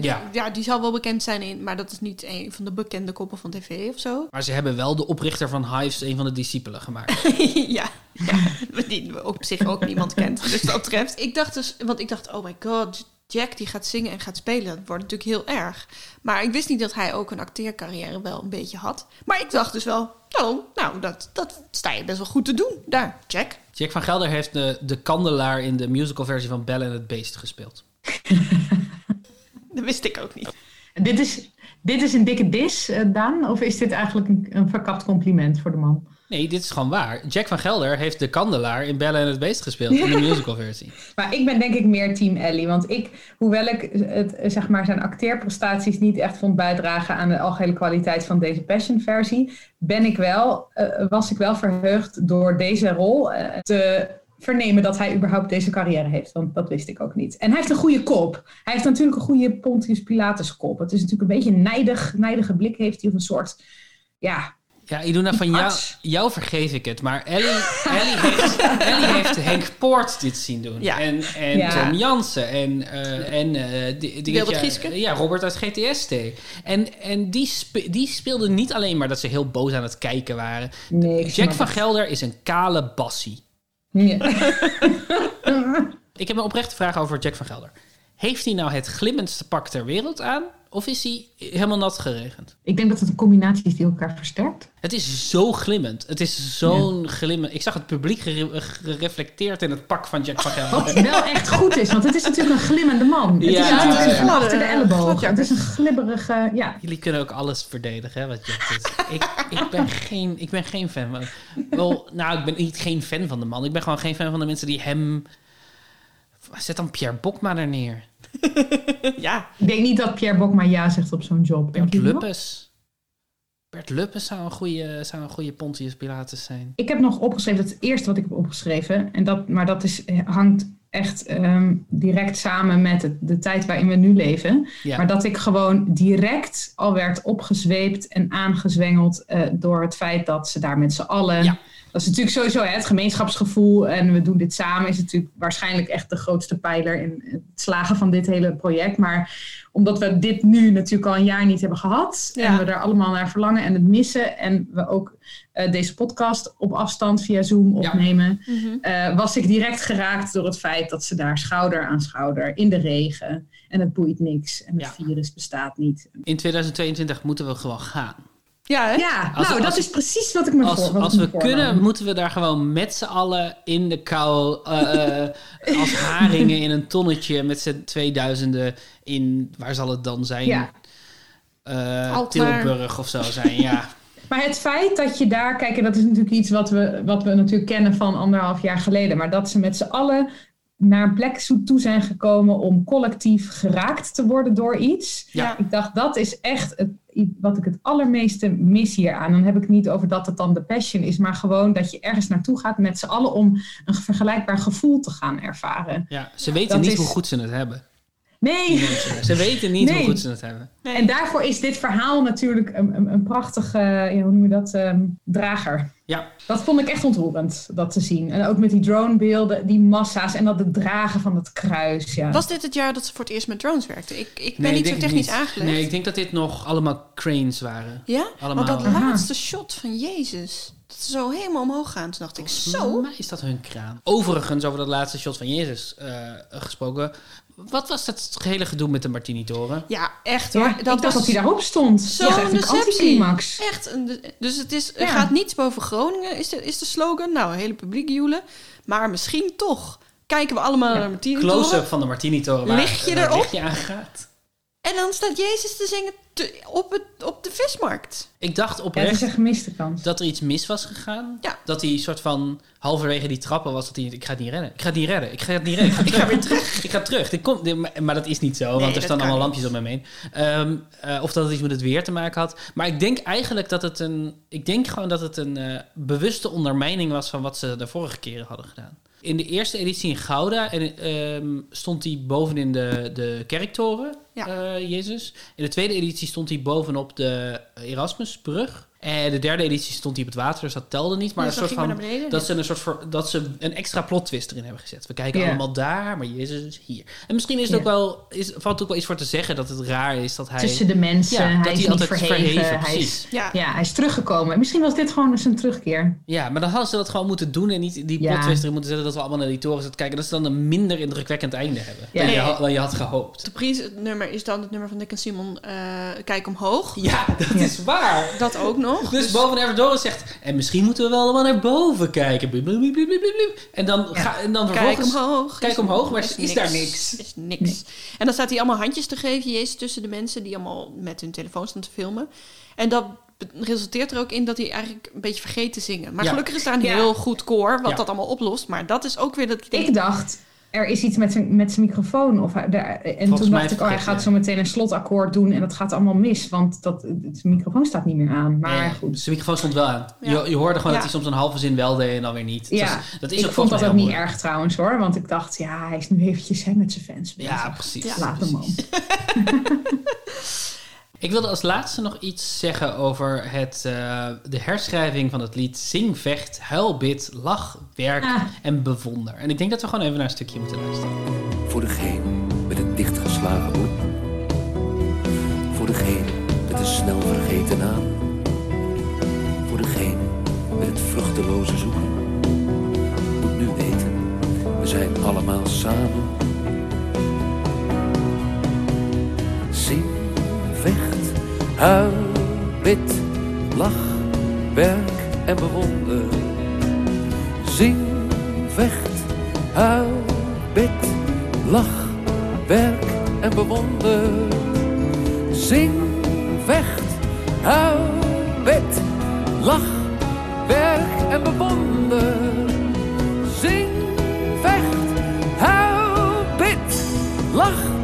Ja. Ja, die zal wel bekend zijn, in, maar dat is niet een van de bekende koppen van tv of zo. Maar ze hebben wel de oprichter van Hives een van de discipelen gemaakt. [laughs] ja, ja, [laughs] die op zich ook niemand kent. Dus dat betreft. Ik dacht dus, want ik dacht, oh my god, Jack die gaat zingen en gaat spelen. Dat wordt natuurlijk heel erg. Maar ik wist niet dat hij ook een acteercarrière wel een beetje had. Maar ik dacht dus wel, oh, nou, dat, dat sta je best wel goed te doen. Daar, Jack. Jack van Gelder heeft de, de kandelaar in de musicalversie van Belle en het Beest gespeeld. [laughs] Dat wist ik ook niet. Dit is, dit is een dikke dis, eh, Daan? Of is dit eigenlijk een, een verkapt compliment voor de man? Nee, dit is gewoon waar. Jack van Gelder heeft de kandelaar in Belle en het Beest gespeeld [laughs] in de musicalversie. Maar ik ben denk ik meer team Ellie. Want ik, hoewel ik het, eh, zeg maar, zijn acteerprestaties niet echt vond bijdragen aan de algehele kwaliteit van deze Passion-versie, ben ik wel, eh, was ik wel verheugd door deze rol eh, te vernemen dat hij überhaupt deze carrière heeft. Want dat wist ik ook niet. En hij heeft een goede kop. Hij heeft natuurlijk een goede Pontius Pilatus kop. Het is natuurlijk een beetje een nijdig, nijdige blik heeft hij of een soort, ja, Ja, Iduna, van jou, jou vergeef ik het. Maar Ellie, Ellie, heeft, [laughs] Ellie heeft Henk Poort dit zien doen. Ja. En, en Ja. Tom Jansen. En, eh en eh, die, die- Wilbert ja, Gieske? Ja, Robert uit GTST. En, en die, spe- die speelden niet alleen maar dat ze heel boos aan het kijken waren. Nee, Jack van. Gelder is een kale bassie. [laughs] Ik heb een oprechte vraag over Jack van Gelder. Heeft hij nou het glimmendste pak ter wereld aan? Of is hij helemaal nat geregend? Ik denk dat het een combinatie is die elkaar versterkt. Het is zo glimmend. Het is zo'n glimmend... Ik zag het publiek gere- gereflecteerd in het pak van Jack van Gelder. Wat wel echt goed is, want het is natuurlijk een glimmende man. Het Ja, is natuurlijk ja, een achter de Gladde- elleboog. Het is een glibberige, ja. Jullie kunnen ook alles verdedigen, hè, wat Jack doet. ik, ik, ben geen, ik ben geen fan van... Wel, nou, ik ben niet geen fan van de man. Ik ben gewoon geen fan van de mensen die hem... Zet dan Pierre Bokma er neer. [laughs] ja. Ik denk niet dat Pierre Bokma ja zegt op zo'n job. Bert? Luppes. Bert Luppes zou een goede, zou een goede Pontius Pilatus zijn. Ik heb nog opgeschreven, dat is het eerste wat ik heb opgeschreven. En dat, maar dat is, hangt echt ehm, direct samen met het, de tijd waarin we nu leven. Ja. Maar dat ik gewoon direct al werd opgezweept en aangezwengeld eh, door het feit dat ze daar met z'n allen. Dat is natuurlijk sowieso hè, het gemeenschapsgevoel en we doen dit samen is natuurlijk waarschijnlijk echt de grootste pijler in het slagen van dit hele project. Maar omdat we dit nu natuurlijk al een jaar niet hebben gehad en we er allemaal naar verlangen en het missen en we ook eh, deze podcast op afstand via Zoom opnemen, eh, was ik direct geraakt door het feit dat ze daar schouder aan schouder in de regen en het boeit niks en het virus bestaat niet. In 2022 moeten we gewoon gaan. Ja, hè? Ja, Als- nou, als- dat is precies wat ik me Als, voor als we kunnen, moeten we daar gewoon met z'n allen in de kou... eh, eh, als haringen in een tonnetje met z'n tweeduizenden in... Waar zal het dan zijn? Ja. Eh. Tilburg of zo zijn, ja. [laughs] Maar het feit dat je daar, kijk, en dat is natuurlijk iets wat we, wat we natuurlijk kennen van anderhalf jaar geleden, maar dat ze met z'n allen naar een plek zo- toe zijn gekomen om collectief geraakt te worden door iets. Ja. Ik dacht, dat is echt het, wat ik het allermeeste mis hier aan. Dan heb ik het niet over dat het dan de passion is, maar gewoon dat je ergens naartoe gaat met z'n allen om een vergelijkbaar gevoel te gaan ervaren. ja. Ze weten Dat niet is- hoe goed ze het hebben. Nee. Ze weten niet hoe goed ze het hebben. En daarvoor is dit verhaal natuurlijk een, een, een prachtige, ja, hoe noem je dat, ehm, drager. Ja. Dat vond ik echt ontroerend, dat te zien. En ook met die dronebeelden, die massa's en dat het dragen van het kruis. Ja. Was dit het jaar dat ze voor het eerst met drones werkte? Ik, ik ben Nee, ik niet zo denk technisch niet. aangelegd. Nee, ik denk dat dit nog allemaal cranes waren. Ja? Allemaal. Want dat laatste shot van Jezus, dat ze zo helemaal omhoog gaan. Toen dacht ik, zo? Volgens mij is dat hun kraan. Overigens, over dat laatste shot van Jezus eh, gesproken. Wat was dat gehele gedoe met de Martini-toren? Ja, echt Ja, hoor. ik dacht dat hij daarop stond. Dat Zo'n een deceptie. anticlimax. Echt. Een de- dus het is, Ja. gaat niets boven Groningen, is de, is de slogan. Nou, een hele publiek joelen. Maar misschien toch kijken we allemaal naar de Martini-toren. Close-up van de Martini-toren. waar Lig je erop? lichtje aangaat. En dan staat Jezus te zingen te- op, het, op de vismarkt. Ik dacht Ja, oprecht het is een gemiste kans. dat er iets mis was gegaan. Ja. Dat hij soort van halverwege die trappen was. Dat hij, ik ga het niet redden. Ik ga het niet redden. Ik ga het niet redden. Ik ga, ik ga weer terug. Ik ga terug. Dit komt, dit- maar- maar dat is niet zo. Nee, want er staan allemaal niet. lampjes om hem heen. Ehm, eh, of dat het iets met het weer te maken had. Maar ik denk eigenlijk dat het een... Ik denk gewoon dat het een eh, bewuste ondermijning was... van wat ze de vorige keren hadden gedaan. In de eerste editie in Gouda en, ehm, stond hij bovenin de, de kerktoren, eh, Jezus. In de tweede editie stond hij bovenop de Erasmusbrug. En de derde editie stond hij op het water, dus dat telde niet. Maar Ja, een soort van, beneden, dat, ja. ze een soort voor, dat ze een extra plot twist erin hebben gezet. We kijken allemaal daar, maar Jezus is hier. En misschien is het ook wel, is, valt ook wel iets voor te zeggen dat het raar is dat hij... Tussen de mensen, Ja, hij dat is niet altijd verheven. hij, precies. is, ja. hij is teruggekomen. En Misschien was dit gewoon eens een terugkeer. Ja, maar dan hadden ze dat gewoon moeten doen en niet die Ja. plot twist erin moeten zetten dat we allemaal naar die toren zitten kijken. Dat ze dan een minder indrukwekkend einde hebben Ja. dan, je, dan had gehoopt. De prijsnummer is dan het nummer van Nick en Simon, eh, Kijk omhoog. Ja, dat is waar. Dat ook nog. Dus boven Everdoren zegt, en misschien moeten we wel allemaal naar boven kijken. Blub, blub, blub, blub, blub, blub. En dan, ga, en dan Kijk omhoog. Kijk omhoog, maar is is, daar niks. Is niks. En dan staat hij allemaal handjes te geven, Jezus, tussen de mensen die allemaal met hun telefoon staan te filmen. En dat resulteert er ook in dat hij eigenlijk een beetje vergeet te zingen. Maar Ja. gelukkig is daar een Ja. heel goed koor, wat Ja. dat allemaal oplost. Maar dat is ook weer dat ik denk... Ik dacht, er is iets met zijn, met zijn microfoon. Of hij, daar- en Volgens toen dacht ik, oh, hij gaat zo meteen een slotakkoord doen. En dat gaat allemaal mis. Want dat, zijn microfoon staat niet meer aan. Maar Nee, goed. Zijn microfoon stond wel aan. Ja. Je, je hoorde gewoon Ja. dat hij soms een halve zin wel deed en dan weer niet. Dat Ja, is- dat is ik ook vond dat volgens mij ook niet erg trouwens hoor. Want ik dacht, ja, hij is nu eventjes hè, met zijn fans bezig. Ja, precies. Laat hem man. [laughs] Ik wilde als laatste nog iets zeggen over het, eh, de herschrijving van het lied Zing, Vecht, Huil, Bid, Lach, Werk Ah. en Bewonder. En ik denk dat we gewoon even naar een stukje moeten luisteren. Voor degene met een dichtgeslagen boek. Voor degene met een snel vergeten naam. Voor degene met het vruchteloze zoeken. Moet nu weten, we zijn allemaal samen. Huil, bid, lach, werk en bewonder. Zing, vecht, huil, bid, lach, werk en bewonder. Zing, vecht, huil, bid, lach, werk en bewonder. Zing, vecht, huil, bid, lach,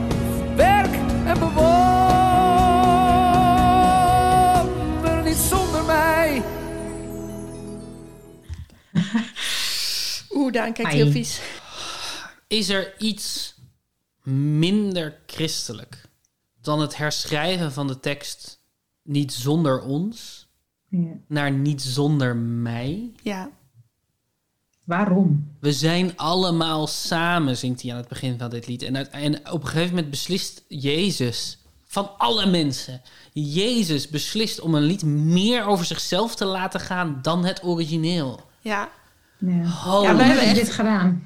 Oeh, Daan kijkt Ai. heel vies. Is er iets minder christelijk dan het herschrijven van de tekst niet zonder ons Ja. naar niet zonder mij? Ja. Waarom? We zijn allemaal samen, zingt hij aan het begin van dit lied. En, uit- en op een gegeven moment beslist Jezus, van alle mensen, Jezus beslist om een lied meer over zichzelf te laten gaan dan het origineel. Ja. Ja. Holy Ja, wij hebben echt- dit gedaan.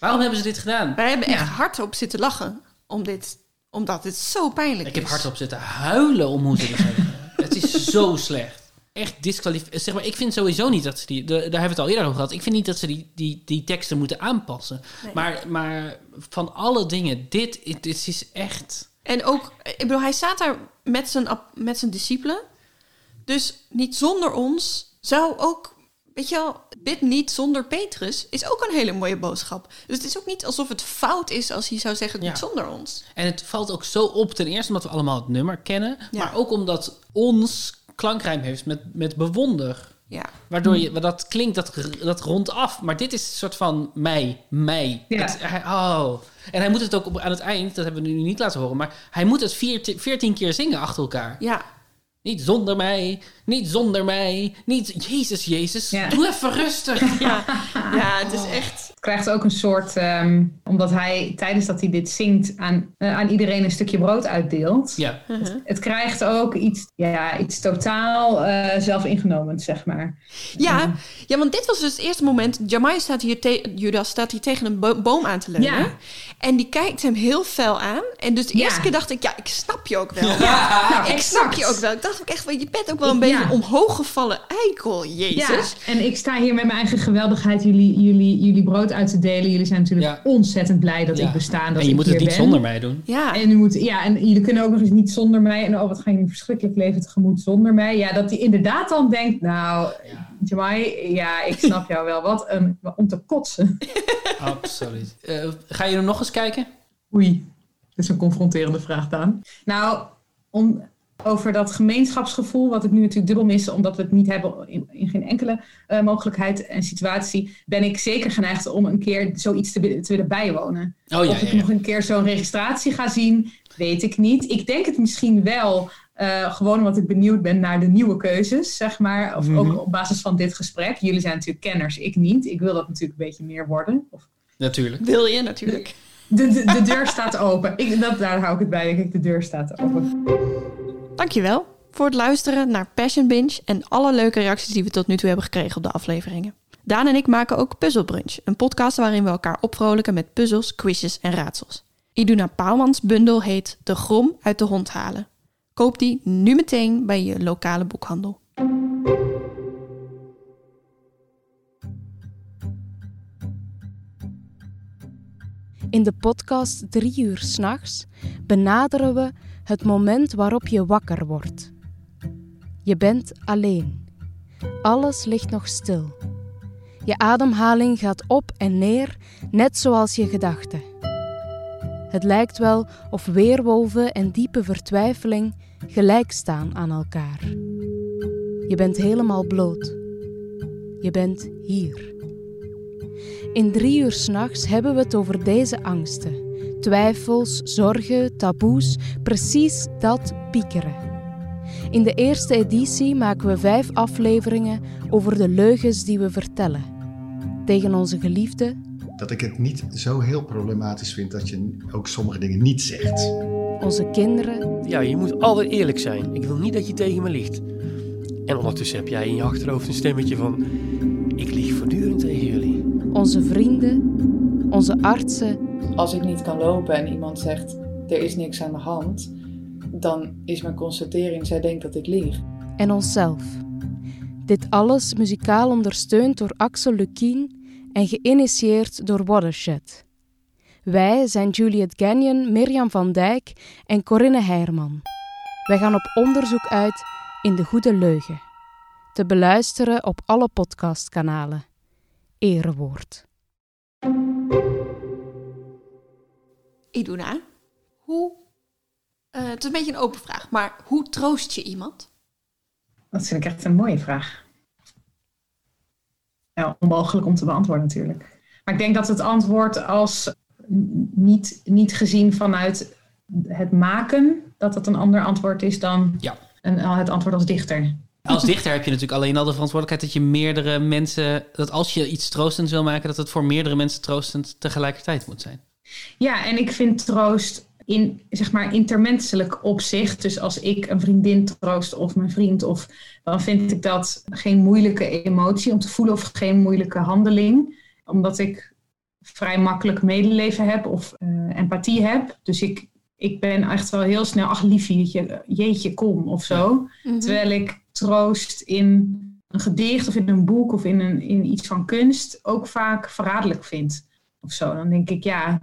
Waarom hebben ze dit gedaan? Wij hebben echt hardop zitten lachen om dit, omdat het zo pijnlijk Ik heb is. hardop zitten huilen om hoe ze dit hebben. [laughs] Het is zo slecht. Echt disqualif... Zeg maar, ik vind sowieso niet dat ze die... de- daar hebben we het al eerder over gehad. Ik vind niet dat ze die, die, die teksten moeten aanpassen. Nee. Maar, maar van alle dingen, dit, dit is echt... En ook, ik bedoel, hij staat daar met zijn, met zijn discipelen. Dus niet zonder ons zou ook, weet je wel, bid niet zonder Petrus is ook een hele mooie boodschap. Dus het is ook niet alsof het fout is als hij zou zeggen niet zonder ons. En het valt ook zo op, ten eerste omdat we allemaal het nummer kennen. Ja. Maar ook omdat ons klankrijm heeft met, met bewonder. Ja. Waardoor je, dat klinkt dat, dat rondaf. Maar dit is een soort van mij, mij. Ja. Het- hij- oh. En hij moet het ook op, aan het eind, dat hebben we nu niet laten horen, maar hij moet het vier- veertien keer zingen achter elkaar. Ja. Niet zonder mij, niet zonder mij, niet Jezus, Jezus. Doe even rustig. [laughs] Ja, ja het is echt... Het krijgt ook een soort, ehm, omdat hij tijdens dat hij dit zingt aan, eh, aan iedereen een stukje brood uitdeelt. Ja. Uh-huh. Het krijgt ook iets, ja, iets totaal eh zelfingenomen, zeg maar. Ja, ja, want dit was dus het eerste moment. Jamai staat hier, Judas staat hier tegen een bo- boom aan te leunen. Ja. En die kijkt hem heel fel aan. En dus de Ja. eerste keer dacht ik, ja, ik snap je ook wel. Ja, nou, ik snap je ook wel. Ik dacht ook echt, wel, je bent ook wel een Ik- beetje ja. omhoog gevallen eikel, Jezus. Ja, en ik sta hier met mijn eigen geweldigheid jullie, jullie, jullie brood uit te delen. Jullie zijn natuurlijk ontzettend blij dat Ja. ik besta. Dat En je ik moet het niet ben. zonder mij doen. Ja. En, u moet, ja, en jullie kunnen ook nog eens niet zonder mij. En oh, wat ga je een verschrikkelijk leven tegemoet zonder mij. Ja, dat hij inderdaad dan denkt, nou, Jamai, ja, ik snap jou wel. Wat een, om te kotsen. [laughs] Absoluut. Eh, ga je hem nog eens kijken? Oei, dat is een confronterende vraag, Daan. Nou, om, over dat gemeenschapsgevoel, wat ik nu natuurlijk dubbel mis, omdat we het niet hebben in, in geen enkele eh, mogelijkheid en situatie, ben ik zeker geneigd om een keer zoiets te, te willen bijwonen. Oh, ja, of ik ja, ja. nog een keer zo'n registratie ga zien, weet ik niet. Ik denk het misschien wel, eh, gewoon omdat ik benieuwd ben naar de nieuwe keuzes, zeg maar. Of Mhm. ook op basis van dit gesprek. Jullie zijn natuurlijk kenners, ik niet. Ik wil dat natuurlijk een beetje meer worden. Of Natuurlijk. Wil je natuurlijk. de, de, de deur staat open. Ik, dat, daar hou ik het bij, denk ik. De deur staat open. Dankjewel voor het luisteren naar Passion Binge en alle leuke reacties die we tot nu toe hebben gekregen op de afleveringen. Daan en ik maken ook Puzzle Brunch, een podcast waarin we elkaar opvrolijken met puzzels, quizjes en raadsels. Iduna Pauwmans bundel heet De Grom uit de Hond halen. Koop die nu meteen bij je lokale boekhandel. In de podcast Drie uur s'nachts benaderen we het moment waarop je wakker wordt. Je bent alleen. Alles ligt nog stil. Je ademhaling gaat op en neer, net zoals je gedachten. Het lijkt wel of weerwolven en diepe vertwijfeling gelijk staan aan elkaar. Je bent helemaal bloot. Je bent hier. In drie uur s'nachts hebben we het over deze angsten. Twijfels, zorgen, taboes, precies dat piekeren. In de eerste editie maken we vijf afleveringen over de leugens die we vertellen. Tegen onze geliefde, dat ik het niet zo heel problematisch vind dat je ook sommige dingen niet zegt. onze kinderen, Ja, je moet altijd eerlijk zijn. Ik wil niet dat je tegen me liegt. En ondertussen heb jij in je achterhoofd een stemmetje van... Ik lieg voortdurend tegen jullie. onze vrienden, onze artsen, Als ik niet kan lopen en iemand zegt er is niks aan de hand, dan is mijn constatering, zij denkt dat ik lieg. En onszelf. Dit alles muzikaal ondersteund door Axel Lukien en geïnitieerd door Watershed. Wij zijn Juliet Gagnon, Mirjam van Dijk en Corinne Heierman. Wij gaan op onderzoek uit in de goede leugen. Te beluisteren op alle podcastkanalen. Erewoord. Iduna, hoe... eh, het is een beetje een open vraag, maar hoe troost je iemand? Dat vind ik echt een mooie vraag. Ja, onmogelijk om te beantwoorden natuurlijk. Maar ik denk dat het antwoord als niet, niet gezien vanuit het maken, dat het een ander antwoord is dan Ja. een, het antwoord als dichter. Als [laughs] dichter heb je natuurlijk alleen al de verantwoordelijkheid dat je meerdere mensen, dat als je iets troostends wil maken, dat het voor meerdere mensen troostend tegelijkertijd moet zijn. Ja, en ik vind troost in, zeg maar, intermenselijk opzicht. Dus als ik een vriendin troost of mijn vriend, of, dan vind ik dat geen moeilijke emotie om te voelen of geen moeilijke handeling. Omdat ik vrij makkelijk medeleven heb of eh, empathie heb. Dus ik, ik ben echt wel heel snel, ach liefje, jeetje, kom of zo. Mhm. Terwijl ik troost in een gedicht of in een boek of in, een, in iets van kunst ook vaak verraderlijk vind. Of zo. Dan denk ik, ja,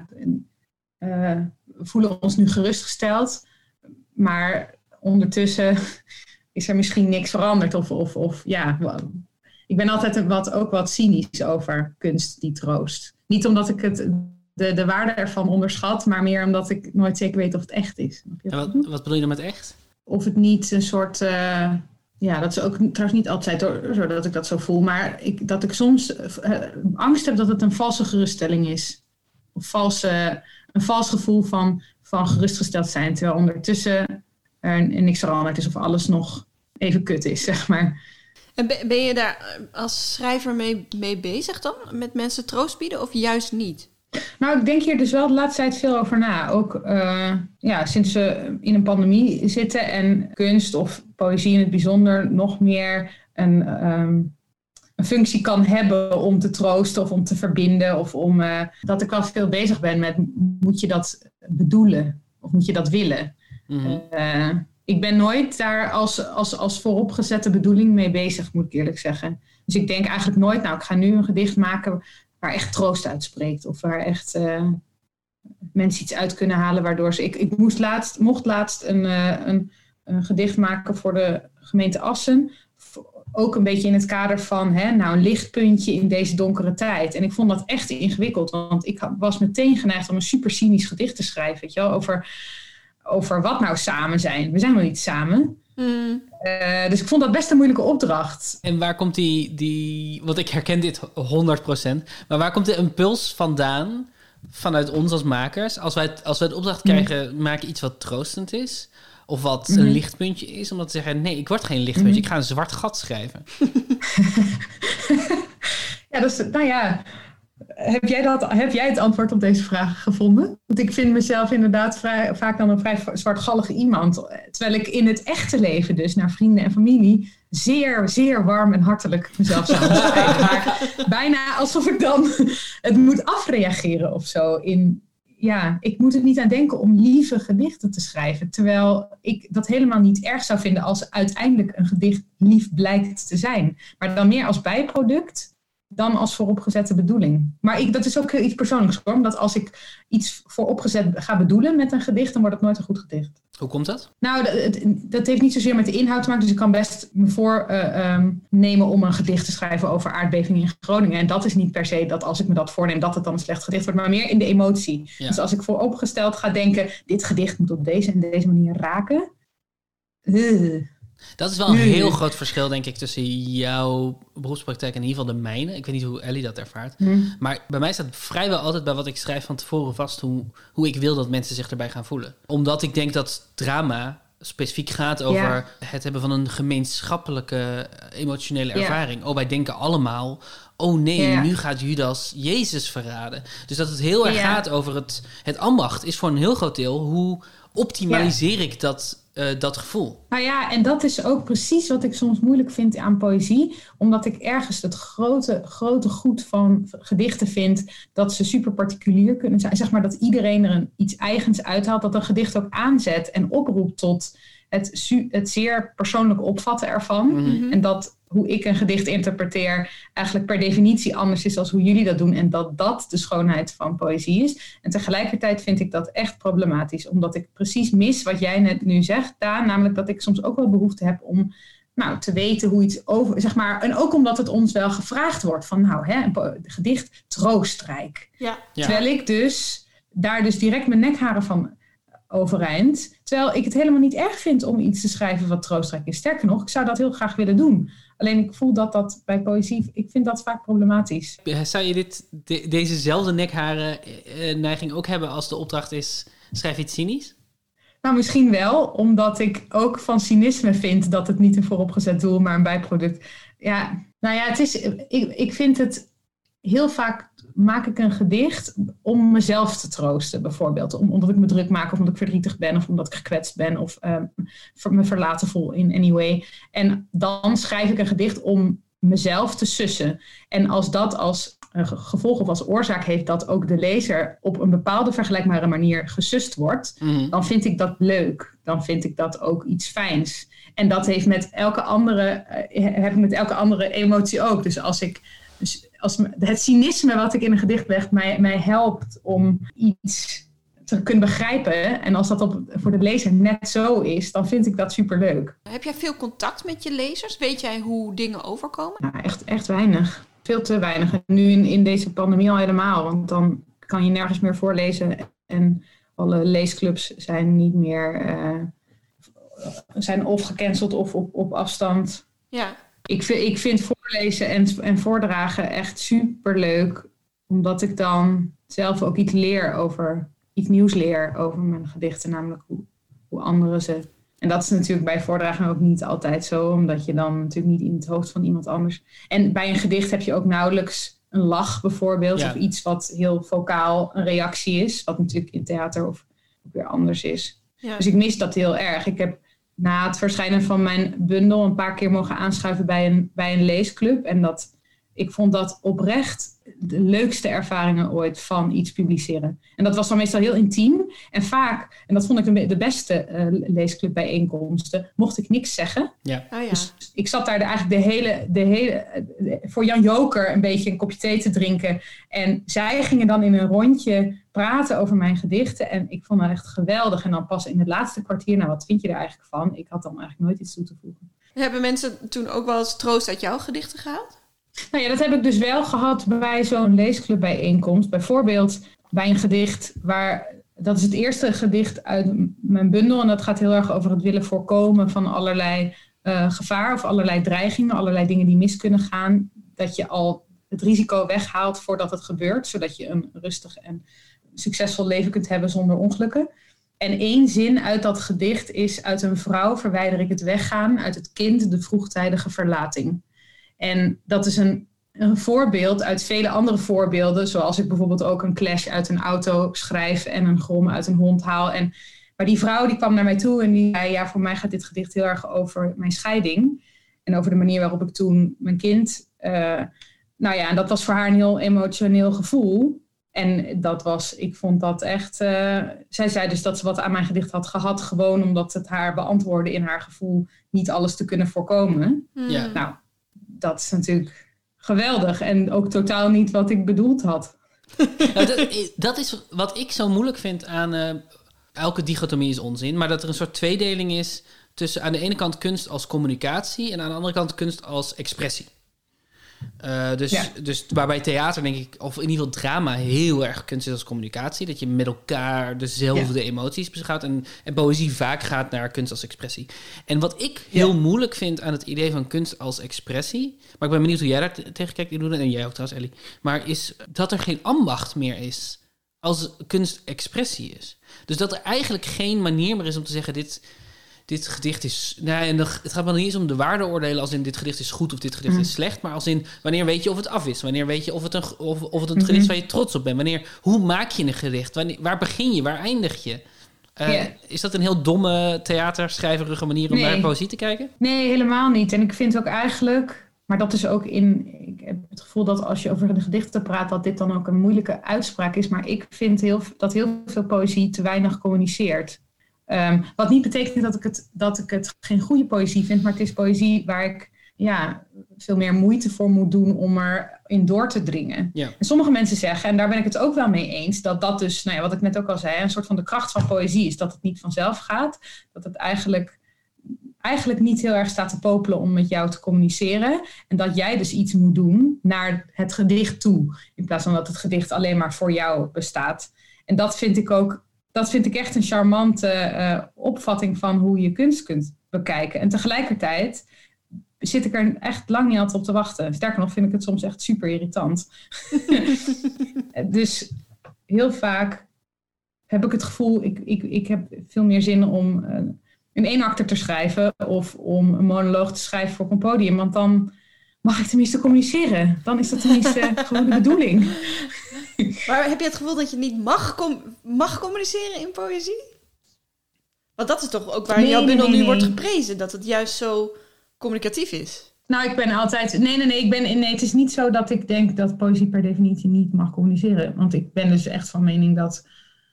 eh, we voelen ons nu gerustgesteld, maar ondertussen [laughs] is er misschien niks veranderd. Of, of, of ja, ik ben altijd wat, ook wat cynisch over kunst die troost. Niet omdat ik het, de, de waarde ervan onderschat, maar meer omdat ik nooit zeker weet of het echt is. En wat ik wat, bedoel? wat bedoel je dan met echt? Of het niet een soort. eh, ja, dat is ook trouwens niet altijd hoor, zo dat ik dat zo voel. Maar ik, dat ik soms eh, angst heb dat het een valse geruststelling is. Of valse, een vals gevoel van, van gerustgesteld zijn. Terwijl ondertussen er niks veranderd is of alles nog even kut is, [laughs] zeg maar. En ben, ben je daar eh, als schrijver mee, mee bezig dan? Met mensen troost bieden of juist niet? Nou, ik denk hier dus wel de laatste tijd veel over na. Ook eh, ja, sinds we in een pandemie zitten en kunst of poëzie in het bijzonder nog meer een, ehm, een functie kan hebben om te troosten of om te verbinden. Of om eh, dat ik wel veel bezig ben met moet je dat bedoelen of moet je dat willen? Eh, ik ben nooit daar als, als, als vooropgezette bedoeling mee bezig, moet ik eerlijk zeggen. Dus ik denk eigenlijk nooit, nou, ik ga nu een gedicht maken waar echt troost uitspreekt. Of waar echt eh, mensen iets uit kunnen halen. Waardoor ze. Ik, ik moest laatst, mocht laatst een, een, een gedicht maken voor de gemeente Assen. Ook een beetje in het kader van hè, nou, een lichtpuntje in deze donkere tijd. En ik vond dat echt ingewikkeld. Want ik had- was meteen geneigd om een super cynisch gedicht te schrijven. Weet je wel, over, over wat nou samen zijn. We zijn nog niet samen. Eh, dus ik vond dat best een moeilijke opdracht. En waar komt die, die want ik herken dit 100%, maar waar komt de impuls vandaan vanuit ons als makers? Als wij, als wij de opdracht krijgen, maak iets wat troostend is, of wat Mhm. een lichtpuntje is, om dan te zeggen, nee, ik word geen lichtpuntje, Mhm. ik ga een zwart gat schrijven. [laughs] Ja, dus, nou ja, heb jij, dat, heb jij het antwoord op deze vraag gevonden? Want ik vind mezelf inderdaad vrij, vaak dan een vrij zwartgallige iemand. Terwijl ik in het echte leven, dus naar vrienden en familie, zeer, zeer warm en hartelijk mezelf zou omschrijven. [laughs] Maar bijna alsof ik dan het moet afreageren of zo. In, ja, ik moet er niet aan denken om lieve gedichten te schrijven. Terwijl ik dat helemaal niet erg zou vinden als uiteindelijk een gedicht lief blijkt te zijn. Maar dan meer als bijproduct dan als vooropgezette bedoeling. Maar ik, dat is ook iets persoonlijks hoor. Omdat als ik iets vooropgezet ga bedoelen met een gedicht, dan wordt het nooit een goed gedicht. Hoe komt dat? Nou, dat, dat heeft niet zozeer met de inhoud te maken. Dus ik kan best me voornemen om een gedicht te schrijven over aardbevingen in Groningen. En dat is niet per se dat als ik me dat voorneem, dat het dan een slecht gedicht wordt. Maar meer in de emotie. Ja. Dus als ik vooropgesteld ga denken, dit gedicht moet op deze en deze manier raken. eh, Dat is wel een Nee. heel groot verschil, denk ik, tussen jouw beroepspraktijk en in ieder geval de mijne. Ik weet niet hoe Ellie dat ervaart. Hm. Maar bij mij staat vrijwel altijd bij wat ik schrijf van tevoren vast hoe, hoe ik wil dat mensen zich erbij gaan voelen. Omdat ik denk dat drama specifiek gaat over Ja. het hebben van een gemeenschappelijke eh, emotionele Ja. ervaring. Oh, wij denken allemaal, oh nee, Ja. nu gaat Judas Jezus verraden. Dus dat het heel erg Ja. gaat over het, het ambacht is voor een heel groot deel hoe optimaliseer ik dat eh, dat gevoel. Nou ja, en dat is ook precies wat ik soms moeilijk vind aan poëzie. Omdat ik ergens het grote, grote goed van gedichten vind dat ze super particulier kunnen zijn. Zeg maar dat iedereen er een, iets eigens uithaalt. Dat een gedicht ook aanzet en oproept tot het, su- het zeer persoonlijk opvatten ervan. Mhm. En dat hoe ik een gedicht interpreteer eigenlijk per definitie anders is dan hoe jullie dat doen. En dat dat de schoonheid van poëzie is. En tegelijkertijd vind ik dat echt problematisch. Omdat ik precies mis wat jij net nu zegt, Daan. Namelijk dat ik soms ook wel behoefte heb om nou, te weten hoe iets over... Zeg maar, en ook omdat het ons wel gevraagd wordt van nou, hè, een po- gedicht troostrijk. Ja. Terwijl ik dus daar dus direct mijn nekharen van overeind. Terwijl ik het helemaal niet erg vind om iets te schrijven wat troostrijk is. Sterker nog, ik zou dat heel graag willen doen. Alleen ik voel dat dat bij poëzie, ik vind dat vaak problematisch. Eh, Zou je dit, de- dezezelfde nekharen eh, neiging ook hebben als de opdracht is... schrijf iets cynisch? Nou, misschien wel, omdat ik ook van cynisme vind dat het niet een vooropgezet doel, maar een bijproduct. Ja, nou ja, het is, ik, ik vind het heel vaak maak ik een gedicht om mezelf te troosten, bijvoorbeeld. Om, omdat ik me druk maak, of omdat ik verdrietig ben, of omdat ik gekwetst ben, of ehm, me verlaten voel in any way. En dan schrijf ik een gedicht om mezelf te sussen. En als dat als ge- gevolg of als oorzaak heeft dat ook de lezer op een bepaalde vergelijkbare manier gesust wordt, dan vind ik dat leuk. Dan vind ik dat ook iets fijns. En dat heeft met elke andere, eh, heb ik met elke andere emotie ook. Dus als ik dus als het cynisme wat ik in een gedicht leg mij, mij helpt om iets te kunnen begrijpen. En als dat op, voor de lezer net zo is, dan vind ik dat superleuk. Heb jij veel contact met je lezers? Weet jij hoe dingen overkomen? Nou, echt, echt weinig. Veel te weinig. En nu in, in deze pandemie al helemaal. Want dan kan je nergens meer voorlezen. En alle leesclubs zijn niet meer... eh, zijn of gecanceld of op, op afstand. Ja. Ik vind, ik vind voorlezen en, en voordragen echt superleuk. Omdat ik dan zelf ook iets leer over... Iets nieuws leer over mijn gedichten. Namelijk hoe, hoe anderen ze... En dat is natuurlijk bij voordragen ook niet altijd zo. Omdat je dan natuurlijk niet in het hoofd van iemand anders... En bij een gedicht heb je ook nauwelijks een lach bijvoorbeeld. Ja. Of iets wat heel vocaal een reactie is. Wat natuurlijk in theater of ook weer anders is. Ja. Dus ik mis dat heel erg. Ik heb na het verschijnen van mijn bundel een paar keer mogen aanschuiven bij een, bij een leesclub. En dat, ik vond dat oprecht de leukste ervaringen ooit van iets publiceren. En dat was dan meestal heel intiem. En vaak, en dat vond ik de, beste eh, leesclubbijeenkomsten, mocht ik niks zeggen. Ja. Oh ja. Dus ik zat daar de- eigenlijk de hele, de hele, de- voor Jan Joker een beetje een kopje thee te drinken. En zij gingen dan in een rondje praten over mijn gedichten. En ik vond dat echt geweldig. En dan pas in het laatste kwartier, nou wat vind je er eigenlijk van? Ik had dan eigenlijk nooit iets toe te voegen. Hebben mensen toen ook wel eens troost uit jouw gedichten gehaald? Nou ja, dat heb ik dus wel gehad bij zo'n leesclubbijeenkomst. Bijvoorbeeld bij een gedicht waar. Dat is het eerste gedicht uit mijn bundel. En dat gaat heel erg over het willen voorkomen van allerlei eh, gevaar of allerlei dreigingen, allerlei dingen die mis kunnen gaan. Dat je al het risico weghaalt voordat het gebeurt, zodat je een rustig en succesvol leven kunt hebben zonder ongelukken. En één zin uit dat gedicht is: Uit een vrouw verwijder ik het weggaan, uit het kind de vroegtijdige verlating. En dat is een, een voorbeeld uit vele andere voorbeelden, zoals ik bijvoorbeeld ook een clash uit een auto schrijf en een grom uit een hond haal. En, maar die vrouw die kwam naar mij toe en die zei, ja, voor mij gaat dit gedicht heel erg over mijn scheiding. En over de manier waarop ik toen mijn kind, eh, nou ja, en dat was voor haar een heel emotioneel gevoel. En dat was, ik vond dat echt, eh, zij zei dus dat ze wat aan mijn gedicht had gehad, gewoon omdat het haar beantwoordde in haar gevoel niet alles te kunnen voorkomen. Ja. Nou, dat is natuurlijk geweldig en ook totaal niet wat ik bedoeld had. [laughs] Nou, dat, dat is wat ik zo moeilijk vind aan... eh, elke dichotomie is onzin, maar dat er een soort tweedeling is... tussen aan de ene kant kunst als communicatie... en aan de andere kant kunst als expressie. Eh, dus, Ja. dus waarbij theater, denk ik, of in ieder geval drama... heel erg kunst is als communicatie. Dat je met elkaar dezelfde emoties beschouwt. En, en poëzie vaak gaat naar kunst als expressie. En wat ik heel moeilijk vind aan het idee van kunst als expressie... maar ik ben benieuwd hoe jij daar te- tegen kijkt, Ilona, en jij ook trouwens, Ellie... maar is dat er geen ambacht meer is als kunst expressie is. Dus dat er eigenlijk geen manier meer is om te zeggen... dit, dit gedicht is... Nou, en het gaat wel niet eens om de waardeoordelen... als in dit gedicht is goed of dit gedicht is slecht... maar als in wanneer weet je of het af is? Wanneer weet je of het een, of, of het een gedicht is waar je trots op bent? Wanneer, hoe maak je een gedicht? Wanneer, waar begin je? Waar eindig je? Eh. Is dat een heel domme theaterschrijverige manier om Nee. naar poëzie te kijken? Nee, helemaal niet. En ik vind ook eigenlijk, maar dat is ook in. Ik heb het gevoel dat als je over de gedichten praat, dat dit dan ook een moeilijke uitspraak is. Maar ik vind heel, dat heel veel poëzie te weinig communiceert. Ehm, wat niet betekent dat ik, het, dat ik het geen goede poëzie vind, maar het is poëzie waar ik ja, veel meer moeite voor moet doen om erin door te dringen. Ja. En sommige mensen zeggen, en daar ben ik het ook wel mee eens, dat dat dus, nou ja, wat ik net ook al zei, een soort van de kracht van poëzie is dat het niet vanzelf gaat. Dat het eigenlijk, eigenlijk niet heel erg staat te popelen om met jou te communiceren. En dat jij dus iets moet doen naar het gedicht toe, in plaats van dat het gedicht alleen maar voor jou bestaat. En dat vind ik ook, dat vind ik echt een charmante eh, opvatting van hoe je kunst kunt bekijken. En tegelijkertijd zit ik er echt lang niet altijd op te wachten. Sterker nog, vind ik het soms echt super irritant. [laughs] dus heel vaak heb ik het gevoel, ik, ik, ik heb veel meer zin om eh, een eenakter te schrijven of om een monoloog te schrijven voor een podium. Want dan mag ik tenminste communiceren. Dan is dat tenminste [laughs] gewoon de bedoeling. [laughs] Maar heb je het gevoel dat je niet mag, com- mag communiceren in poëzie? Want dat is toch ook waar Nee, jouw bundel nee, nu wordt geprezen. Dat het juist zo communicatief is. Nou, ik ben altijd. Nee, nee, nee, ik ben, nee. Het is niet zo dat ik denk dat poëzie per definitie niet mag communiceren. Want ik ben dus echt van mening dat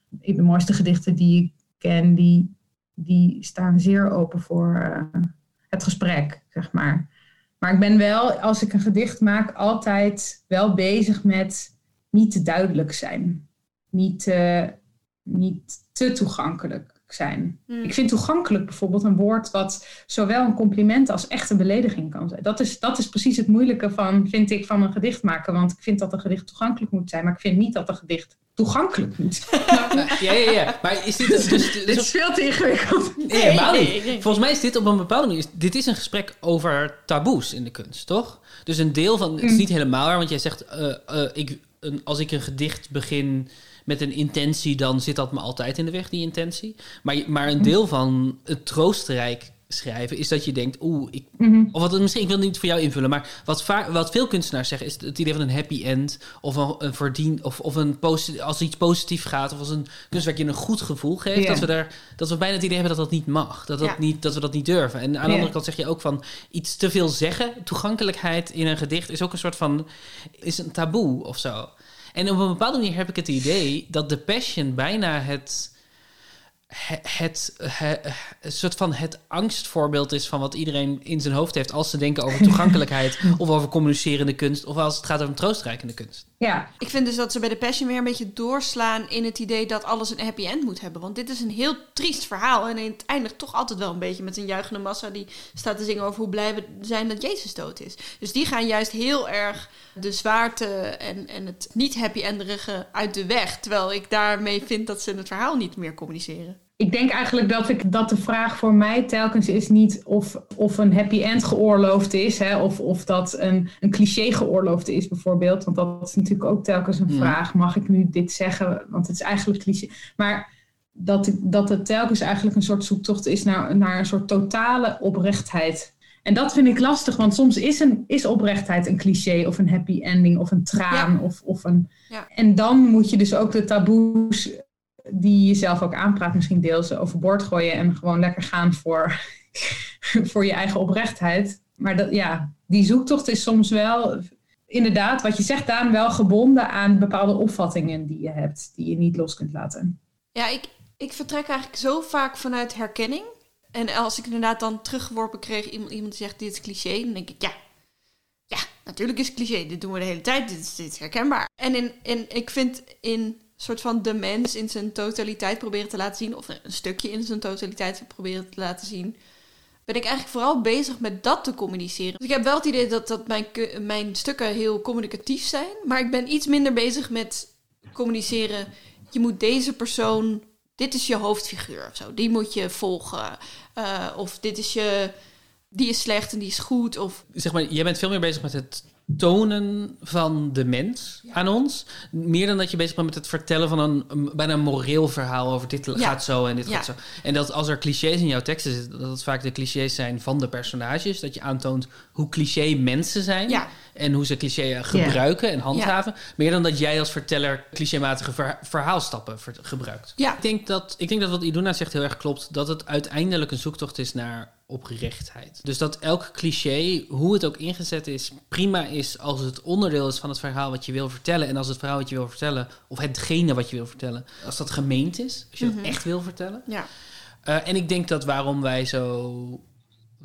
de mooiste gedichten die ik ken, die, die staan zeer open voor eh, het gesprek, zeg maar. Maar ik ben wel, als ik een gedicht maak, altijd wel bezig met niet te duidelijk zijn. Niet, eh, niet te toegankelijk zijn. Hmm. Ik vind toegankelijk bijvoorbeeld een woord wat zowel een compliment als echt een belediging kan zijn. Dat is, dat is precies het moeilijke van, vind ik, van een gedicht maken. Want ik vind dat een gedicht toegankelijk moet zijn, maar ik vind niet dat een gedicht toegankelijk moet zijn. [laughs] Ja, ja, ja. Maar is dit... Dus, dus, [laughs] Dit is veel te ingewikkeld. Nee, helemaal niet. Volgens mij is dit op een bepaalde manier... Dit is een gesprek over taboes in de kunst, toch? Dus een deel van... Het is Mm. niet helemaal waar, want jij zegt... eh, eh, ik, een, als ik een gedicht begin met een intentie... dan zit dat me altijd in de weg, die intentie. Maar, maar een deel van het troostrijk schrijven... is dat je denkt... Oeh, ik... Mhm. Of wat, misschien, ik wil het niet voor jou invullen... maar wat, vaak, wat veel kunstenaars zeggen... is het idee van een happy end... of een, een verdien... of, of een posi- als iets positief gaat... of als een kunstwerk je een goed gevoel geeft... Dat we daar dat we bijna het idee hebben dat dat niet mag. Dat, dat, Ja. niet, dat we dat niet durven. En aan de Ja. andere kant zeg je ook van iets te veel zeggen. Toegankelijkheid in een gedicht is ook een soort van is een taboe of zo. En op een bepaalde manier heb ik het idee dat de passion bijna het het, het, een soort van het angstvoorbeeld is van wat iedereen in zijn hoofd heeft als ze denken over [laughs] toegankelijkheid of over communicerende kunst of als het gaat over troostrijkende kunst. Ja. Ik vind dus dat ze bij de Passion weer een beetje doorslaan in het idee dat alles een happy end moet hebben. Want dit is een heel triest verhaal. En het eindigt toch altijd wel een beetje met een juichende massa die staat te zingen over hoe blij we zijn dat Jezus dood is. Dus die gaan juist heel erg de zwaarte en, en het niet happy enderige uit de weg. Terwijl ik daarmee vind dat ze het verhaal niet meer communiceren. Ik denk eigenlijk dat, ik, dat de vraag voor mij telkens is niet of, of een happy end geoorloofd is, hè, of, of dat een, een cliché geoorloofd is bijvoorbeeld. Want dat is natuurlijk ook telkens een Ja. vraag. Mag ik nu dit zeggen? Want het is eigenlijk cliché. Maar dat, dat het telkens eigenlijk een soort zoektocht is naar, naar een soort totale oprechtheid. En dat vind ik lastig, want soms is, een, is oprechtheid een cliché of een happy ending of een traan. Of, of een... Ja. En dan moet je dus ook de taboes die je zelf ook aanpraat, misschien deels overboord gooien en gewoon lekker gaan voor, [laughs] voor je eigen oprechtheid. Maar dat, ja, die zoektocht is soms wel, inderdaad, wat je zegt, Daan, wel gebonden aan bepaalde opvattingen die je hebt, die je niet los kunt laten. Ja, ik, ik vertrek eigenlijk zo vaak vanuit herkenning. En als ik inderdaad dan teruggeworpen kreeg, iemand, iemand zegt dit is cliché, dan denk ik ja, ja, natuurlijk is het cliché. Dit doen we de hele tijd, dit is, dit is herkenbaar. En, in, en ik vind in soort van de mens in zijn totaliteit proberen te laten zien, of een stukje in zijn totaliteit proberen te laten zien, ben ik eigenlijk vooral bezig met dat te communiceren. Dus ik heb wel het idee dat, dat mijn, mijn stukken heel communicatief zijn, maar ik ben iets minder bezig met communiceren. Je moet deze persoon, dit is je hoofdfiguur of zo, die moet je volgen. Eh, of dit is je, die is slecht en die is goed. Of Zeg maar, jij bent veel meer bezig met het tonen van de mens aan ons. Meer dan dat je bezig bent met het vertellen van een, een bijna een moreel verhaal over dit Ja. gaat zo en dit Ja. gaat zo. En dat als er clichés in jouw teksten zitten, dat het vaak de clichés zijn van de personages. Dat je aantoont hoe cliché mensen zijn. En hoe ze cliché eh, gebruiken en handhaven. Meer dan dat jij als verteller clichématige ver- verhaalstappen ver- gebruikt. Ja. Ik, denk dat, ik denk dat wat Iduna zegt heel erg klopt. Dat het uiteindelijk een zoektocht is naar oprechtheid. Dus dat elk cliché, hoe het ook ingezet is, prima is als het onderdeel is van het verhaal wat je wil vertellen. En als het verhaal wat je wil vertellen, of hetgene wat je wil vertellen, als dat gemeend is, als je Mhm. dat echt wil vertellen. Ja. Eh, en ik denk dat waarom wij zo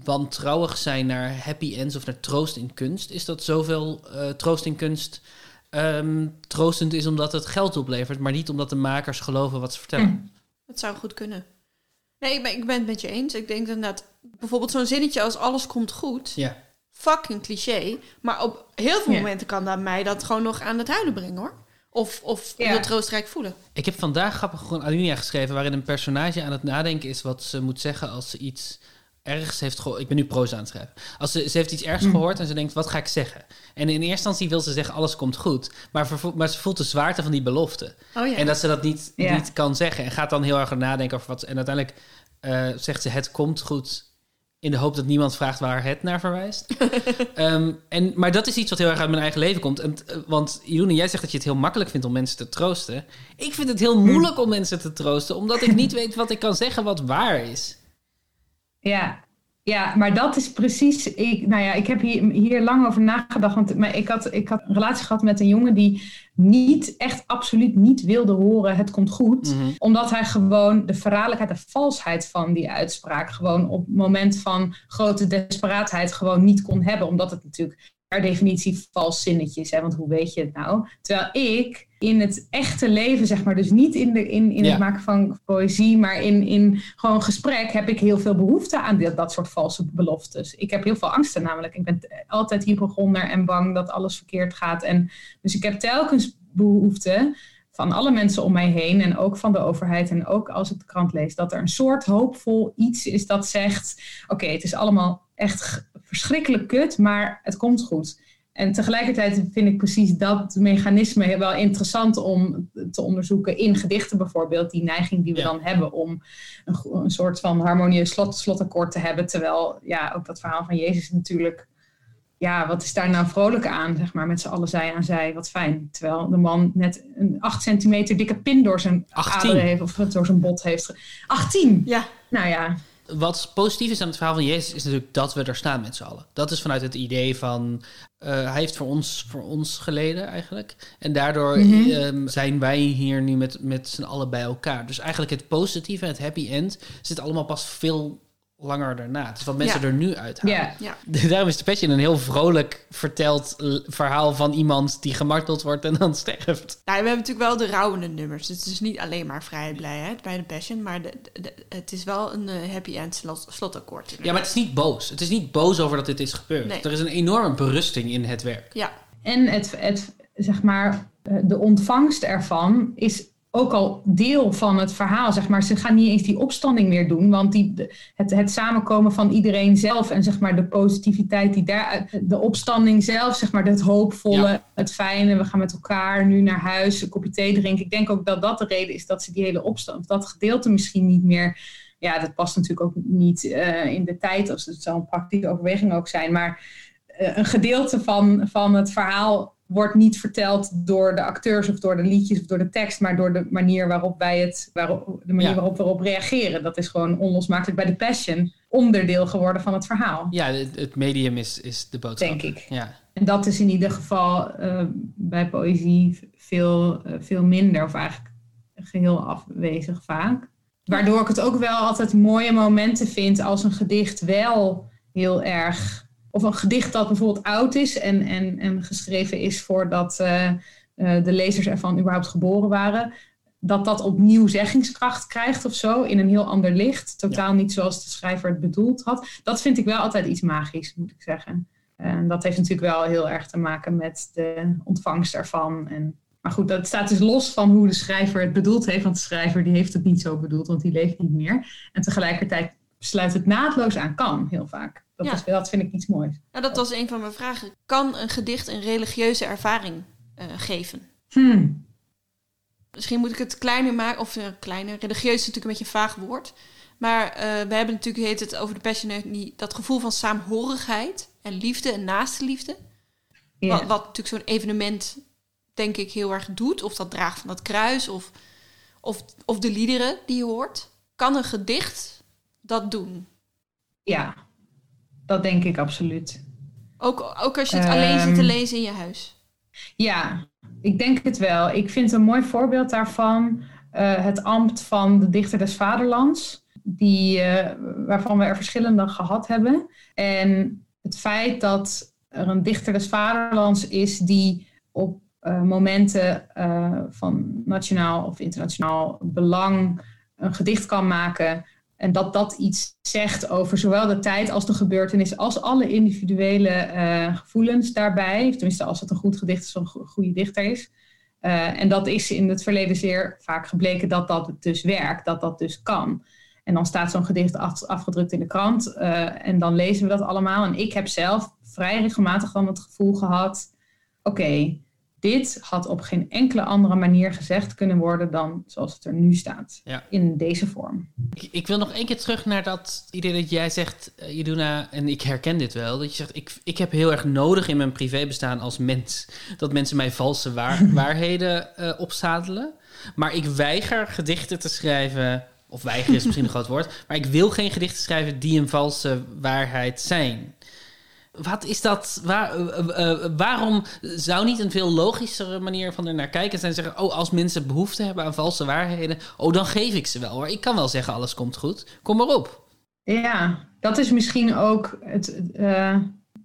wantrouwig zijn naar happy ends of naar troost in kunst, is dat zoveel eh, troost in kunst ehm, troostend is omdat het geld oplevert, maar niet omdat de makers geloven wat ze vertellen. Dat zou goed kunnen. Nee, ik ben, ik ben het met je eens. Ik denk inderdaad, bijvoorbeeld zo'n zinnetje als alles komt goed. Ja. Fucking cliché. Maar op heel veel Ja. momenten kan dat mij dat gewoon nog aan het huilen brengen hoor. Of, of Ja. heel troostrijk voelen. Ik heb vandaag grappig gewoon Alinea geschreven, waarin een personage aan het nadenken is wat ze moet zeggen als ze iets ergens heeft gehoord. Ik ben nu proza aan het schrijven. Als ze, ze heeft iets ergs Mm. gehoord en ze denkt, wat ga ik zeggen? En in eerste instantie wil ze zeggen, alles komt goed. Maar, maar ze voelt de zwaarte van die belofte. Oh ja. En dat ze dat niet, Ja. niet kan zeggen. En gaat dan heel erg nadenken over wat... ze- En uiteindelijk eh, zegt ze, het komt goed... in de hoop dat niemand vraagt waar het naar verwijst. [laughs] Ehm, en, maar dat is iets wat heel erg uit mijn eigen leven komt. En, eh, want Jeroen, jij zegt dat je het heel makkelijk vindt om mensen te troosten. Ik vind het heel moeilijk om mensen te troosten... omdat ik niet weet wat ik kan zeggen wat waar is. Ja, ja, maar dat is precies. Ik, nou ja, ik heb hier, hier lang over nagedacht. Want maar ik, had, ik had een relatie gehad met een jongen die niet, echt absoluut niet wilde horen: het komt goed. Mhm. Omdat hij gewoon de verraderlijkheid, de valsheid van die uitspraak. gewoon op het moment van grote desperaatheid gewoon niet kon hebben. Omdat het natuurlijk per definitie vals zinnetje is. Hè? Want hoe weet je het nou? Terwijl ik in het echte leven, zeg maar, dus niet in, de, in, in Ja. het maken van poëzie, maar in, in gewoon gesprek, heb ik heel veel behoefte aan dit, dat soort valse beloftes. Ik heb heel veel angsten namelijk. Ik ben altijd hypochonder en bang dat alles verkeerd gaat. En, dus ik heb telkens behoefte van alle mensen om mij heen en ook van de overheid en ook als ik de krant lees, dat er een soort hoopvol iets is dat zegt, oké, het is allemaal echt verschrikkelijk kut, maar het komt goed. En tegelijkertijd vind ik precies dat mechanisme wel interessant om te onderzoeken in gedichten bijvoorbeeld. Die neiging die we dan hebben om een, een soort van harmonieus slot, slotakkoord te hebben. Terwijl ja, ook dat verhaal van Jezus natuurlijk, ja, wat is daar nou vrolijk aan, zeg maar, met z'n allen zij aan zij, wat fijn. Terwijl de man net een 8 centimeter dikke pin door zijn 18. aderen heeft, of door zijn bot heeft. ge- 18? Ja. Nou ja, Wat positief is aan het verhaal van Jezus is natuurlijk dat we er staan met z'n allen. Dat is vanuit het idee van eh, hij heeft voor ons, voor ons geleden eigenlijk. En daardoor Mhm. ehm, zijn wij hier nu met, met z'n allen bij elkaar. Dus eigenlijk het positieve, het happy end, zit allemaal pas veel langer daarna. Het is wat mensen Ja. er nu uithalen. Ja. Ja. [laughs] Daarom is de Passion een heel vrolijk verteld l- verhaal van iemand die gemarteld wordt en dan [laughs] sterft. Nou, we hebben natuurlijk wel de rouwende nummers. Dus het is niet alleen maar vrijheid, blijheid bij de Passion. Maar de, de- het is wel een eh, happy end slot, slotakkoord. Ja, maar het is niet boos. Het is niet boos over dat dit is gebeurd. Nee. Er is een enorme berusting in het werk. Ja. En het, het, zeg maar, eh, de ontvangst ervan is ook al deel van het verhaal. Zeg maar. Ze gaan niet eens die opstanding meer doen, want die, het, het samenkomen van iedereen zelf en zeg maar, de positiviteit die daaruit, de opstanding zelf, zeg maar, het hoopvolle, Ja. het fijne, we gaan met elkaar nu naar huis, een kopje thee drinken. Ik denk ook dat dat de reden is dat ze die hele opstand, dat gedeelte misschien niet meer. Ja, dat past natuurlijk ook niet eh, in de tijd, of het zou een praktische overweging ook zijn. Maar eh, een gedeelte van, van het verhaal wordt niet verteld door de acteurs of door de liedjes of door de tekst, maar door de manier waarop wij het, waarop, de manier Ja. waarop we erop reageren. Dat is gewoon onlosmakelijk bij de Passion onderdeel geworden van het verhaal. Ja, het, het medium is, is de boodschap. Denk ik. Ja. En dat is in ieder geval eh, bij poëzie veel, eh, veel minder, of eigenlijk geheel afwezig vaak. Waardoor ik het ook wel altijd mooie momenten vind als een gedicht wel heel erg. Of een gedicht dat bijvoorbeeld oud is en, en, en geschreven is voordat eh, eh, de lezers ervan überhaupt geboren waren. Dat dat opnieuw zeggingskracht krijgt of zo, in een heel ander licht. Totaal niet zoals de schrijver het bedoeld had. Dat vind ik wel altijd iets magisch, moet ik zeggen. En dat heeft natuurlijk wel heel erg te maken met de ontvangst ervan. En, maar goed, dat staat dus los van hoe de schrijver het bedoeld heeft. Want de schrijver die heeft het niet zo bedoeld, want die leeft niet meer. En tegelijkertijd sluit het naadloos aan kan, heel vaak. Dat, Ja. is, dat vind ik iets moois. Nou, dat was een van mijn vragen. Kan een gedicht een religieuze ervaring eh, geven? Hmm. Misschien moet ik het kleiner maken, of eh, kleiner. Religieus is natuurlijk een beetje een vaag woord. Maar eh, we hebben natuurlijk heet het over de Passion dat gevoel van saamhorigheid en liefde en naaste liefde. Wat, wat natuurlijk zo'n evenement, denk ik, heel erg doet. Of dat draagt van dat kruis, of, of, of de liederen die je hoort. Kan een gedicht dat doen? Ja, dat denk ik absoluut. Ook, ook als je het alleen zit te Ehm, lezen in je huis. Ja, ik denk het wel. Ik vind een mooi voorbeeld daarvan eh, het ambt van de dichter des vaderlands, die, eh, waarvan we er verschillende gehad hebben. En het feit dat er een dichter des vaderlands is die op eh, momenten van nationaal of internationaal belang een gedicht kan maken. En dat dat iets zegt over zowel de tijd als de gebeurtenis, als alle individuele eh, gevoelens daarbij. Tenminste, als het een goed gedicht is, een go- goede dichter is. Eh, en dat is in het verleden zeer vaak gebleken dat dat dus werkt, dat dat dus kan. En dan staat zo'n gedicht af- afgedrukt in de krant eh, en dan lezen we dat allemaal. En ik heb zelf vrij regelmatig dan het gevoel gehad: oké, dit had op geen enkele andere manier gezegd kunnen worden dan zoals het er nu staat. Ja. In deze vorm. Ik, ik wil nog één keer terug naar dat idee dat jij zegt, uh, Jeduna, en ik herken dit wel, dat je zegt, ik, ik heb heel erg nodig in mijn privébestaan als mens dat mensen mij valse waar, [laughs] waarheden uh, opzadelen. Maar ik weiger gedichten te schrijven, of weiger is misschien een groot woord, maar ik wil geen gedichten schrijven die een valse waarheid zijn. Wat is dat? Waar, uh, uh, waarom zou niet een veel logischere manier van er naar kijken zijn? Zeggen, oh, als mensen behoefte hebben aan valse waarheden, oh, dan geef ik ze wel hoor. Ik kan wel zeggen, alles komt goed. Kom maar op. Ja, dat is misschien ook het,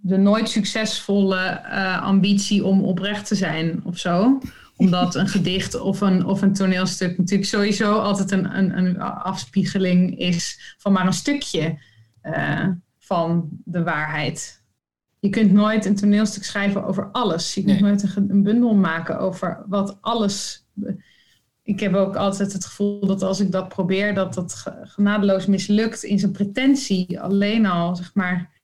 de nooit succesvolle ambitie om oprecht te zijn of zo. Omdat een gedicht of een, of een toneelstuk natuurlijk sowieso altijd een, een, een afspiegeling is van maar een stukje van de waarheid. Je kunt nooit een toneelstuk schrijven over alles. Je kunt nee. nooit een, een, bundel maken over wat alles. Ik heb ook altijd het gevoel dat als ik dat probeer, dat dat genadeloos mislukt in zijn pretentie. Alleen al, zeg maar.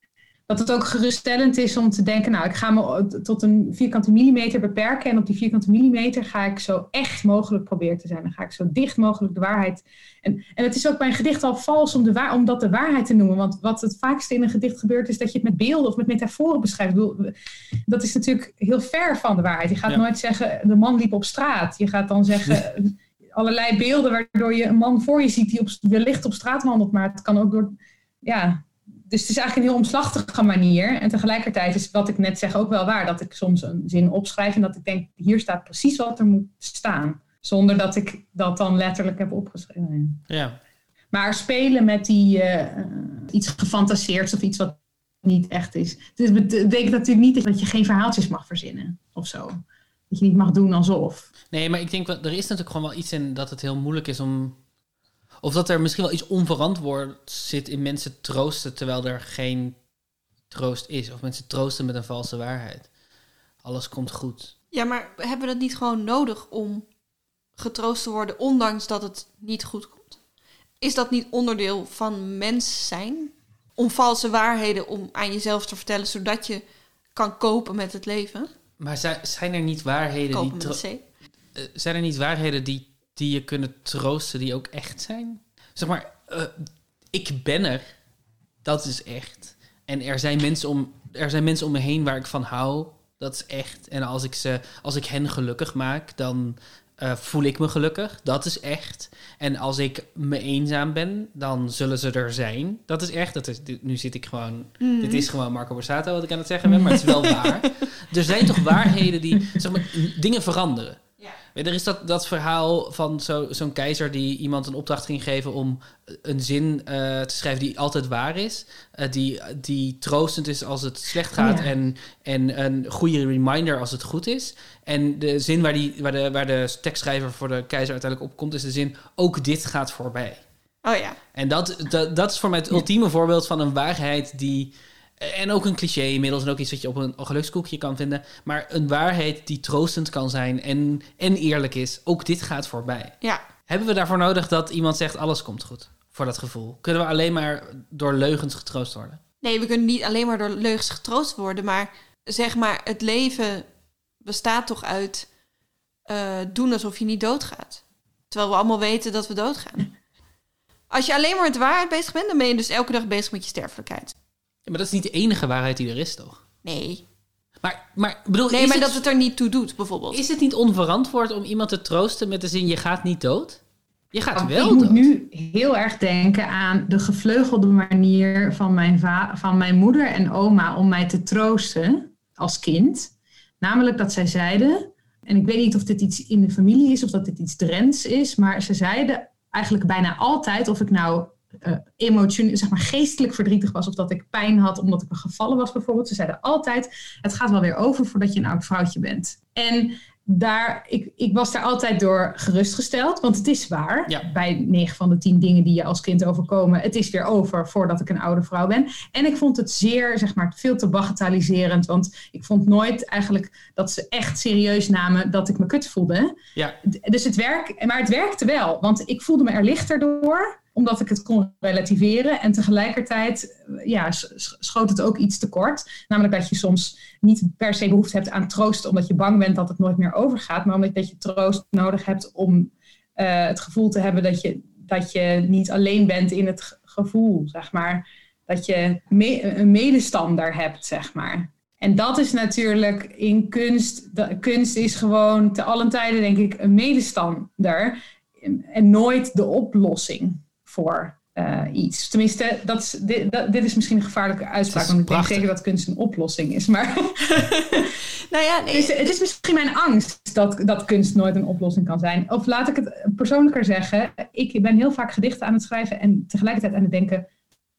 Dat het ook geruststellend is om te denken, nou, ik ga me tot een vierkante millimeter beperken. En op die vierkante millimeter ga ik zo echt mogelijk proberen te zijn. Dan ga ik zo dicht mogelijk de waarheid. En, en het is ook bij een gedicht al vals om, de waar, om dat de waarheid te noemen. Want wat het vaakste in een gedicht gebeurt, is dat je het met beelden of met metaforen beschrijft. Dat is natuurlijk heel ver van de waarheid. Je gaat ja. nooit zeggen, de man liep op straat. Je gaat dan zeggen [laughs] allerlei beelden waardoor je een man voor je ziet die op, wellicht op straat wandelt. Maar het kan ook door, ja, dus het is eigenlijk een heel omslachtige manier. En tegelijkertijd is wat ik net zeg ook wel waar. Dat ik soms een zin opschrijf en dat ik denk, hier staat precies wat er moet staan. Zonder dat ik dat dan letterlijk heb opgeschreven. Ja. Maar spelen met die uh, iets gefantaseerd of iets wat niet echt is. Dus het betekent natuurlijk niet dat je geen verhaaltjes mag verzinnen of zo. Dat je niet mag doen alsof. Nee, maar ik denk, er is natuurlijk gewoon wel iets in dat het heel moeilijk is om of dat er misschien wel iets onverantwoord zit in mensen troosten terwijl er geen troost is. Of mensen troosten met een valse waarheid. Alles komt goed. Ja, maar hebben we dat niet gewoon nodig om getroost te worden, ondanks dat het niet goed komt? Is dat niet onderdeel van mens zijn? Om valse waarheden om aan jezelf te vertellen, zodat je kan kopen met het leven? Maar zijn er niet waarheden kopen die. Met? Uh, zijn er niet waarheden die die je kunnen troosten, die ook echt zijn. Zeg maar, uh, ik ben er. Dat is echt. En er zijn mensen om, er zijn mensen om me heen waar ik van hou. Dat is echt. En als ik, ze, als ik hen gelukkig maak, dan uh, voel ik me gelukkig. Dat is echt. En als ik me eenzaam ben, dan zullen ze er zijn. Dat is echt. Dat is, nu zit ik gewoon... Mm. Dit is gewoon Marco Borsato wat ik aan het zeggen ben, maar het is wel [laughs] waar. Er zijn toch waarheden die, zeg maar, dingen veranderen. Er is dat, dat verhaal van zo, zo'n keizer die iemand een opdracht ging geven om een zin uh, te schrijven die altijd waar is. Uh, die, die troostend is als het slecht gaat oh ja. en, en een goede reminder als het goed is. En de zin waar, die, waar, de, waar de tekstschrijver voor de keizer uiteindelijk opkomt is de zin ook dit gaat voorbij. Oh ja. En dat, dat, dat is voor mij het ultieme voorbeeld van een waarheid die... En ook een cliché inmiddels en ook iets wat je op een gelukskoekje kan vinden. Maar een waarheid die troostend kan zijn en, en eerlijk is. Ook dit gaat voorbij. Ja. Hebben we daarvoor nodig dat iemand zegt alles komt goed? voor dat gevoel? Kunnen we alleen maar door leugens getroost worden? Nee, we kunnen niet alleen maar door leugens getroost worden, maar zeg maar, het leven bestaat toch uit eh, doen alsof je niet doodgaat. Terwijl we allemaal weten dat we doodgaan. [laughs] Als je alleen maar met waarheid bezig bent, dan ben je dus elke dag bezig met je sterfelijkheid. Ja, maar dat is niet de enige waarheid die er is, toch? Nee. Maar, maar, bedoel, Nee, is maar het, dat het er niet toe doet, bijvoorbeeld. is het niet onverantwoord om iemand te troosten met de zin: je gaat niet dood? Je gaat wel ik moet dood. nu heel erg denken aan de gevleugelde manier van mijn, va- van mijn moeder en oma om mij te troosten als kind. Namelijk dat zij zeiden, en ik weet niet of dit iets in de familie is of dat dit iets Drents is, maar ze zeiden eigenlijk bijna altijd of ik nou eh emotioneel, zeg maar geestelijk verdrietig was of dat ik pijn had omdat ik me gevallen was bijvoorbeeld. Ze zeiden altijd, het gaat wel weer over voordat je een oud vrouwtje bent. En daar, ik, ik was daar altijd door gerustgesteld, want het is waar. Ja. Bij 9 van de 10 dingen die je als kind overkomen, het is weer over voordat ik een oude vrouw ben. En ik vond het zeer, zeg maar, veel te bagatelliserend, want ik vond nooit eigenlijk dat ze echt serieus namen dat ik me kut voelde. Ja. Dus het werk, maar het werkte wel, want ik voelde me er lichter door, omdat ik het kon relativeren. En tegelijkertijd eh, ja, schoot het ook iets tekort. Namelijk dat je soms niet per se behoefte hebt aan troost, omdat je bang bent dat het nooit meer overgaat, maar omdat dat je troost nodig hebt om eh, het gevoel te hebben dat je, dat je niet alleen bent in het ge- gevoel, zeg maar. Dat je een medestander hebt, zeg maar. En dat is natuurlijk in kunst. Kunst is gewoon te allen tijden, denk ik, een medestander. En nooit de oplossing voor eh, iets. Tenminste, dat is, dit, dat- dit is misschien een gevaarlijke uitspraak. Want ik denk zeker dat kunst een oplossing is. Maar [laughs] Nou ja, nee. dus het is misschien mijn angst dat, dat kunst nooit een oplossing kan zijn. Of laat ik het persoonlijker zeggen. Ik ben heel vaak gedichten aan het schrijven en tegelijkertijd aan het denken: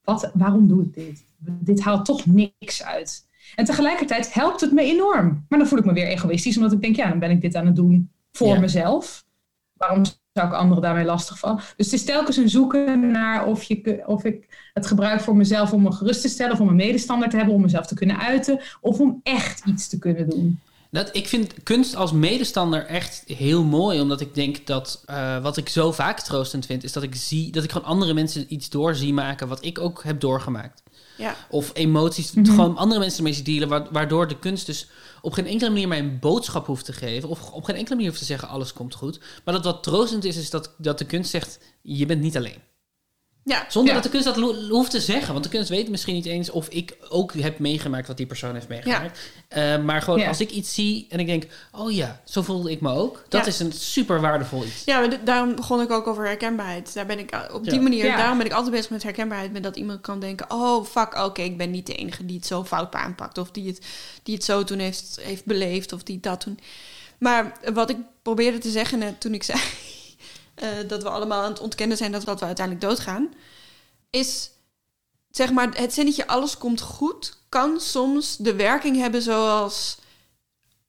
wat, waarom doe ik dit? Dit haalt toch niks uit. En tegelijkertijd helpt het me enorm. Maar dan voel ik me weer egoïstisch, omdat ik denk: ja, dan ben ik dit aan het doen voor Ja. mezelf. Waarom zou ik anderen daarmee lastigvallen? Dus het is telkens een zoeken naar of, je, of ik het gebruik voor mezelf om me gerust te stellen, of om een medestander te hebben, om mezelf te kunnen uiten, of om echt iets te kunnen doen. Dat, ik vind kunst als medestander echt heel mooi. Omdat ik denk dat eh, wat ik zo vaak troostend vind, is dat ik zie dat ik gewoon andere mensen iets door zie maken wat ik ook heb doorgemaakt. Ja. Of emoties, Mhm. gewoon andere mensen ermee zien dealen, wa- waardoor de kunst dus op geen enkele manier mij een boodschap hoeft te geven. Of op geen enkele manier hoeft te zeggen, alles komt goed. Maar dat wat troostend is, is dat, dat de kunst zegt, je bent niet alleen. Ja. Zonder Ja. dat de kunst dat hoeft te zeggen. Want de kunst weet misschien niet eens of ik ook heb meegemaakt wat die persoon heeft meegemaakt. Eh, maar gewoon Ja. als ik iets zie en ik denk, oh ja, zo voelde ik me ook. Dat Ja. is een super waardevol iets. Ja, maar daarom begon ik ook over herkenbaarheid. Daar ben ik uh, op die Ja. manier, Ja. daarom ben ik altijd bezig met herkenbaarheid. Met dat iemand kan denken: oh fuck, oké, ik ben niet de enige die het zo fout aanpakt. Of die het, die het zo toen heeft, heeft beleefd. Of die dat toen. Maar wat ik probeerde te zeggen net toen ik zei eh, dat we allemaal aan het ontkennen zijn dat we, dat we uiteindelijk doodgaan, is zeg maar het zinnetje alles komt goed kan soms de werking hebben zoals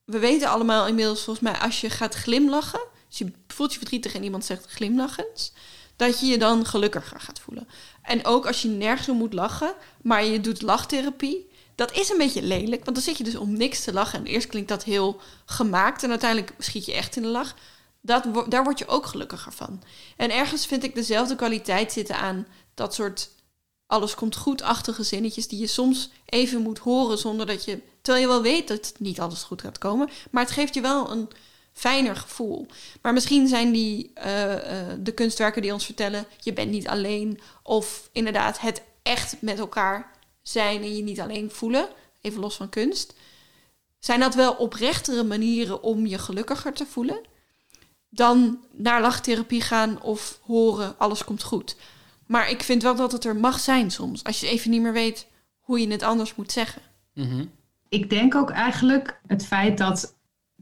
we weten allemaal inmiddels volgens mij als je gaat glimlachen, als je voelt je verdrietig en iemand zegt glimlachend, dat je je dan gelukkiger gaat voelen. En ook als je nergens om moet lachen, maar je doet lachtherapie, dat is een beetje lelijk, want dan zit je dus om niks te lachen. En eerst klinkt dat heel gemaakt en uiteindelijk schiet je echt in de lach. Dat, daar word je ook gelukkiger van. En ergens vind ik dezelfde kwaliteit zitten aan dat soort alles komt goed-achtige zinnetjes die je soms even moet horen zonder dat je, terwijl je wel weet dat niet alles goed gaat komen, maar het geeft je wel een fijner gevoel. Maar misschien zijn die eh, eh, de kunstwerken die ons vertellen, je bent niet alleen, of inderdaad het echt met elkaar zijn en je niet alleen voelen, even los van kunst. Zijn dat wel oprechtere manieren om je gelukkiger te voelen? Dan naar lachtherapie gaan of horen, alles komt goed. Maar ik vind wel dat het er mag zijn soms. Als je even niet meer weet hoe je het anders moet zeggen. Mhm. Ik denk ook eigenlijk het feit dat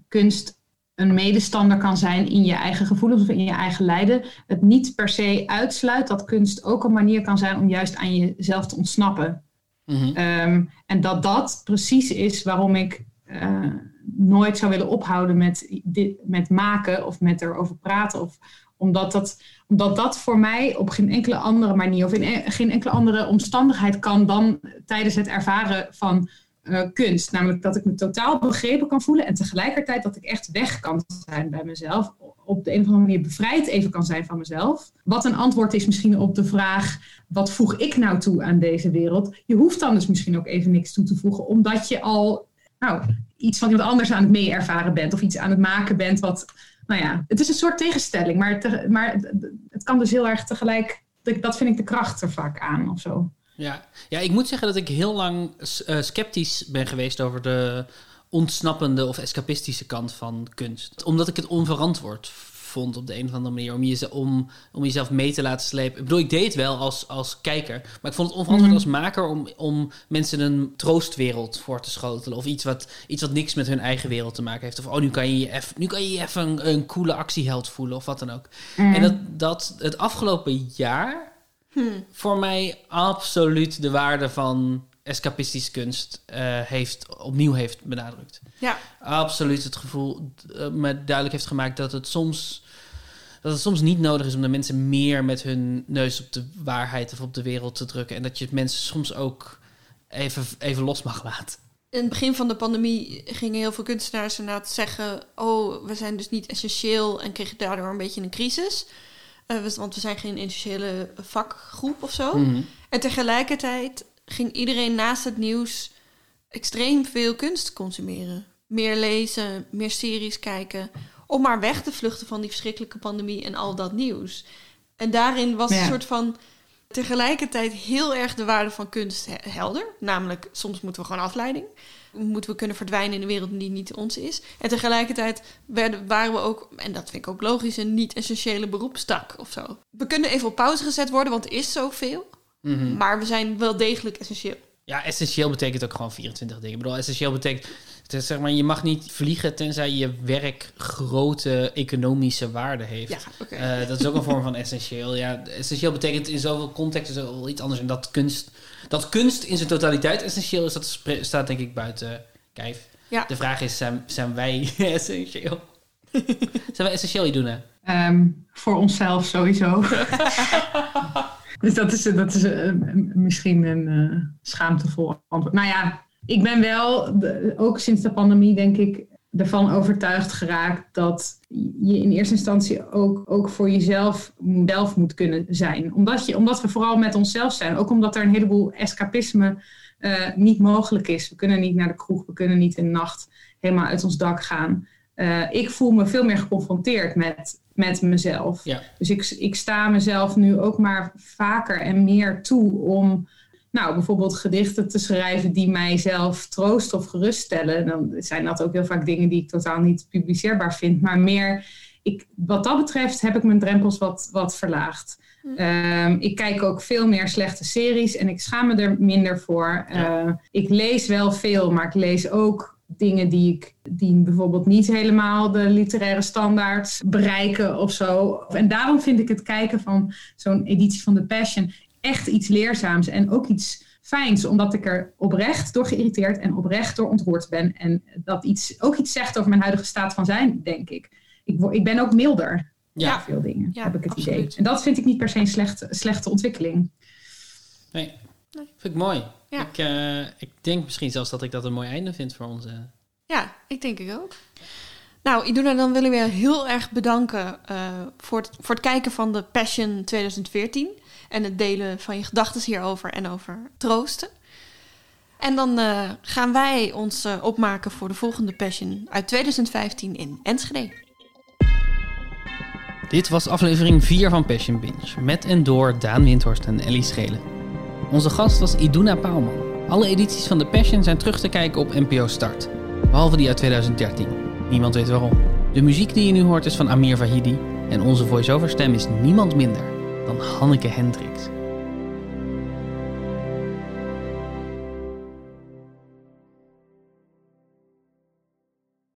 kunst een medestander kan zijn in je eigen gevoelens of in je eigen lijden, het niet per se uitsluit dat kunst ook een manier kan zijn om juist aan jezelf te ontsnappen. Mhm. Ehm, en dat dat precies is waarom ik eh, nooit zou willen ophouden met, dit, met maken of met erover praten. Of, omdat, dat, omdat dat voor mij op geen enkele andere manier of in e- geen enkele andere omstandigheid kan dan tijdens het ervaren van eh, kunst. Namelijk dat ik me totaal begrepen kan voelen en tegelijkertijd dat ik echt weg kan zijn bij mezelf. op de een of andere manier bevrijd even kan zijn van mezelf. Wat een antwoord is misschien op de vraag, wat voeg ik nou toe aan deze wereld? Je hoeft dan dus misschien ook even niks toe te voegen, omdat je al nou, iets van iemand anders aan het mee ervaren bent of iets aan het maken bent wat, nou ja, het is een soort tegenstelling, maar, maar het, het kan dus heel erg tegelijk, dat vind ik de kracht er vaak aan of zo. Ja. ja, ik moet zeggen dat ik heel lang eh, sceptisch ben geweest over de ontsnappende of escapistische kant van kunst. Omdat ik het onverantwoord vond op de een of andere manier om, jeze- om, om jezelf mee te laten slepen. Ik bedoel, ik deed het wel als, als kijker, maar ik vond het onverantwoord Mhm. als maker om, om mensen een troostwereld voor te schotelen. Of iets wat, iets wat niks met hun eigen wereld te maken heeft. Of oh, nu kan je je even, nu kan je je even een, een coole actieheld voelen of wat dan ook. Mhm. En dat, dat het afgelopen jaar voor mij absoluut de waarde van escapistische kunst eh, heeft, opnieuw heeft benadrukt. Ja. Absoluut het gevoel eh, me duidelijk heeft gemaakt dat het soms dat het soms niet nodig is om de mensen meer met hun neus op de waarheid of op de wereld te drukken. En dat je het mensen soms ook even, even los mag laten. In het begin van de pandemie gingen heel veel kunstenaars inderdaad zeggen... oh, we zijn dus niet essentieel en kregen daardoor een beetje een crisis. Eh, want we zijn geen essentiële vakgroep of zo. Mhm. En tegelijkertijd ging iedereen naast het nieuws extreem veel kunst consumeren. Meer lezen, meer series kijken. Om maar weg te vluchten van die verschrikkelijke pandemie en al dat nieuws. En daarin was Ja. een soort van tegelijkertijd heel erg de waarde van kunst he- helder. Namelijk, soms moeten we gewoon afleiding. Moeten we kunnen verdwijnen in een wereld die niet ons is. En tegelijkertijd werden, waren we ook, en dat vind ik ook logisch, een niet-essentiële beroepstak of zo. We kunnen even op pauze gezet worden, want er is zoveel. Mhm. Maar we zijn wel degelijk essentieel. Ja, essentieel betekent ook gewoon 24 dingen. Ik bedoel, essentieel betekent... Is, zeg maar, je mag niet vliegen tenzij je werk grote economische waarde heeft. Ja. Eh, dat is ook een vorm van essentieel. Ja, essentieel betekent in zoveel contexten wel iets anders. En dat kunst, dat kunst in zijn totaliteit essentieel is, dat staat denk ik buiten kijf. Ja. De vraag is, zijn, zijn wij [laughs] essentieel? [laughs] zijn wij essentieel, Iduna? Ehm, voor onszelf sowieso. [laughs] dus dat is, dat is eh, misschien een eh, schaamtevol antwoord. Nou ja, ik ben wel, ook sinds de pandemie denk ik, ervan overtuigd geraakt dat je in eerste instantie ook, ook voor jezelf zelf moet kunnen zijn. Omdat, je, omdat we vooral met onszelf zijn. Ook omdat er een heleboel escapisme eh, niet mogelijk is. We kunnen niet naar de kroeg, we kunnen niet in de nacht helemaal uit ons dak gaan. Eh, ik voel me veel meer geconfronteerd met, met mezelf. Ja. Dus ik, ik sta mezelf nu ook maar vaker en meer toe om nou, bijvoorbeeld gedichten te schrijven die mijzelf troosten of geruststellen. Dan zijn dat ook heel vaak dingen die ik totaal niet publiceerbaar vind. Maar meer, ik, wat dat betreft heb ik mijn drempels wat, wat verlaagd. Ehm, ik kijk ook veel meer slechte series en ik schaam me er minder voor. Eh, ik lees wel veel, maar ik lees ook dingen die ik die bijvoorbeeld niet helemaal de literaire standaards bereiken of zo. En daarom vind ik het kijken van zo'n editie van The Passion echt iets leerzaams en ook iets fijns, omdat ik er oprecht door geïrriteerd en oprecht door ontroerd ben. En dat iets, ook iets zegt over mijn huidige staat van zijn, denk ik. Ik, word, ik ben ook milder Ja. ja. veel dingen, Ja, heb ik het absoluut. idee. En dat vind ik niet per se een slechte, slechte ontwikkeling. Nee. Vind ik mooi. Ja. Ik, eh, ik denk misschien zelfs dat ik dat een mooi einde vind voor onze... Ja, ik denk ik ook. Nou, Iduna, dan willen we je heel erg bedanken eh, voor, het, voor het kijken van de Passion 2014. En het delen van je gedachten hierover en over troosten. En dan eh, gaan wij ons eh, opmaken voor de volgende Passion uit 2015 in Enschede. Dit was aflevering 4 van Passion Binge. Met en door Daan Windhorst en Ellie Schelen. Onze gast was Iduna Pauwman. Alle edities van The Passion zijn terug te kijken op NPO Start. Behalve die uit 2013. Niemand weet waarom. De muziek die je nu hoort is van Amir Vahidi. En onze voice-over stem is niemand minder dan Hanneke Hendricks.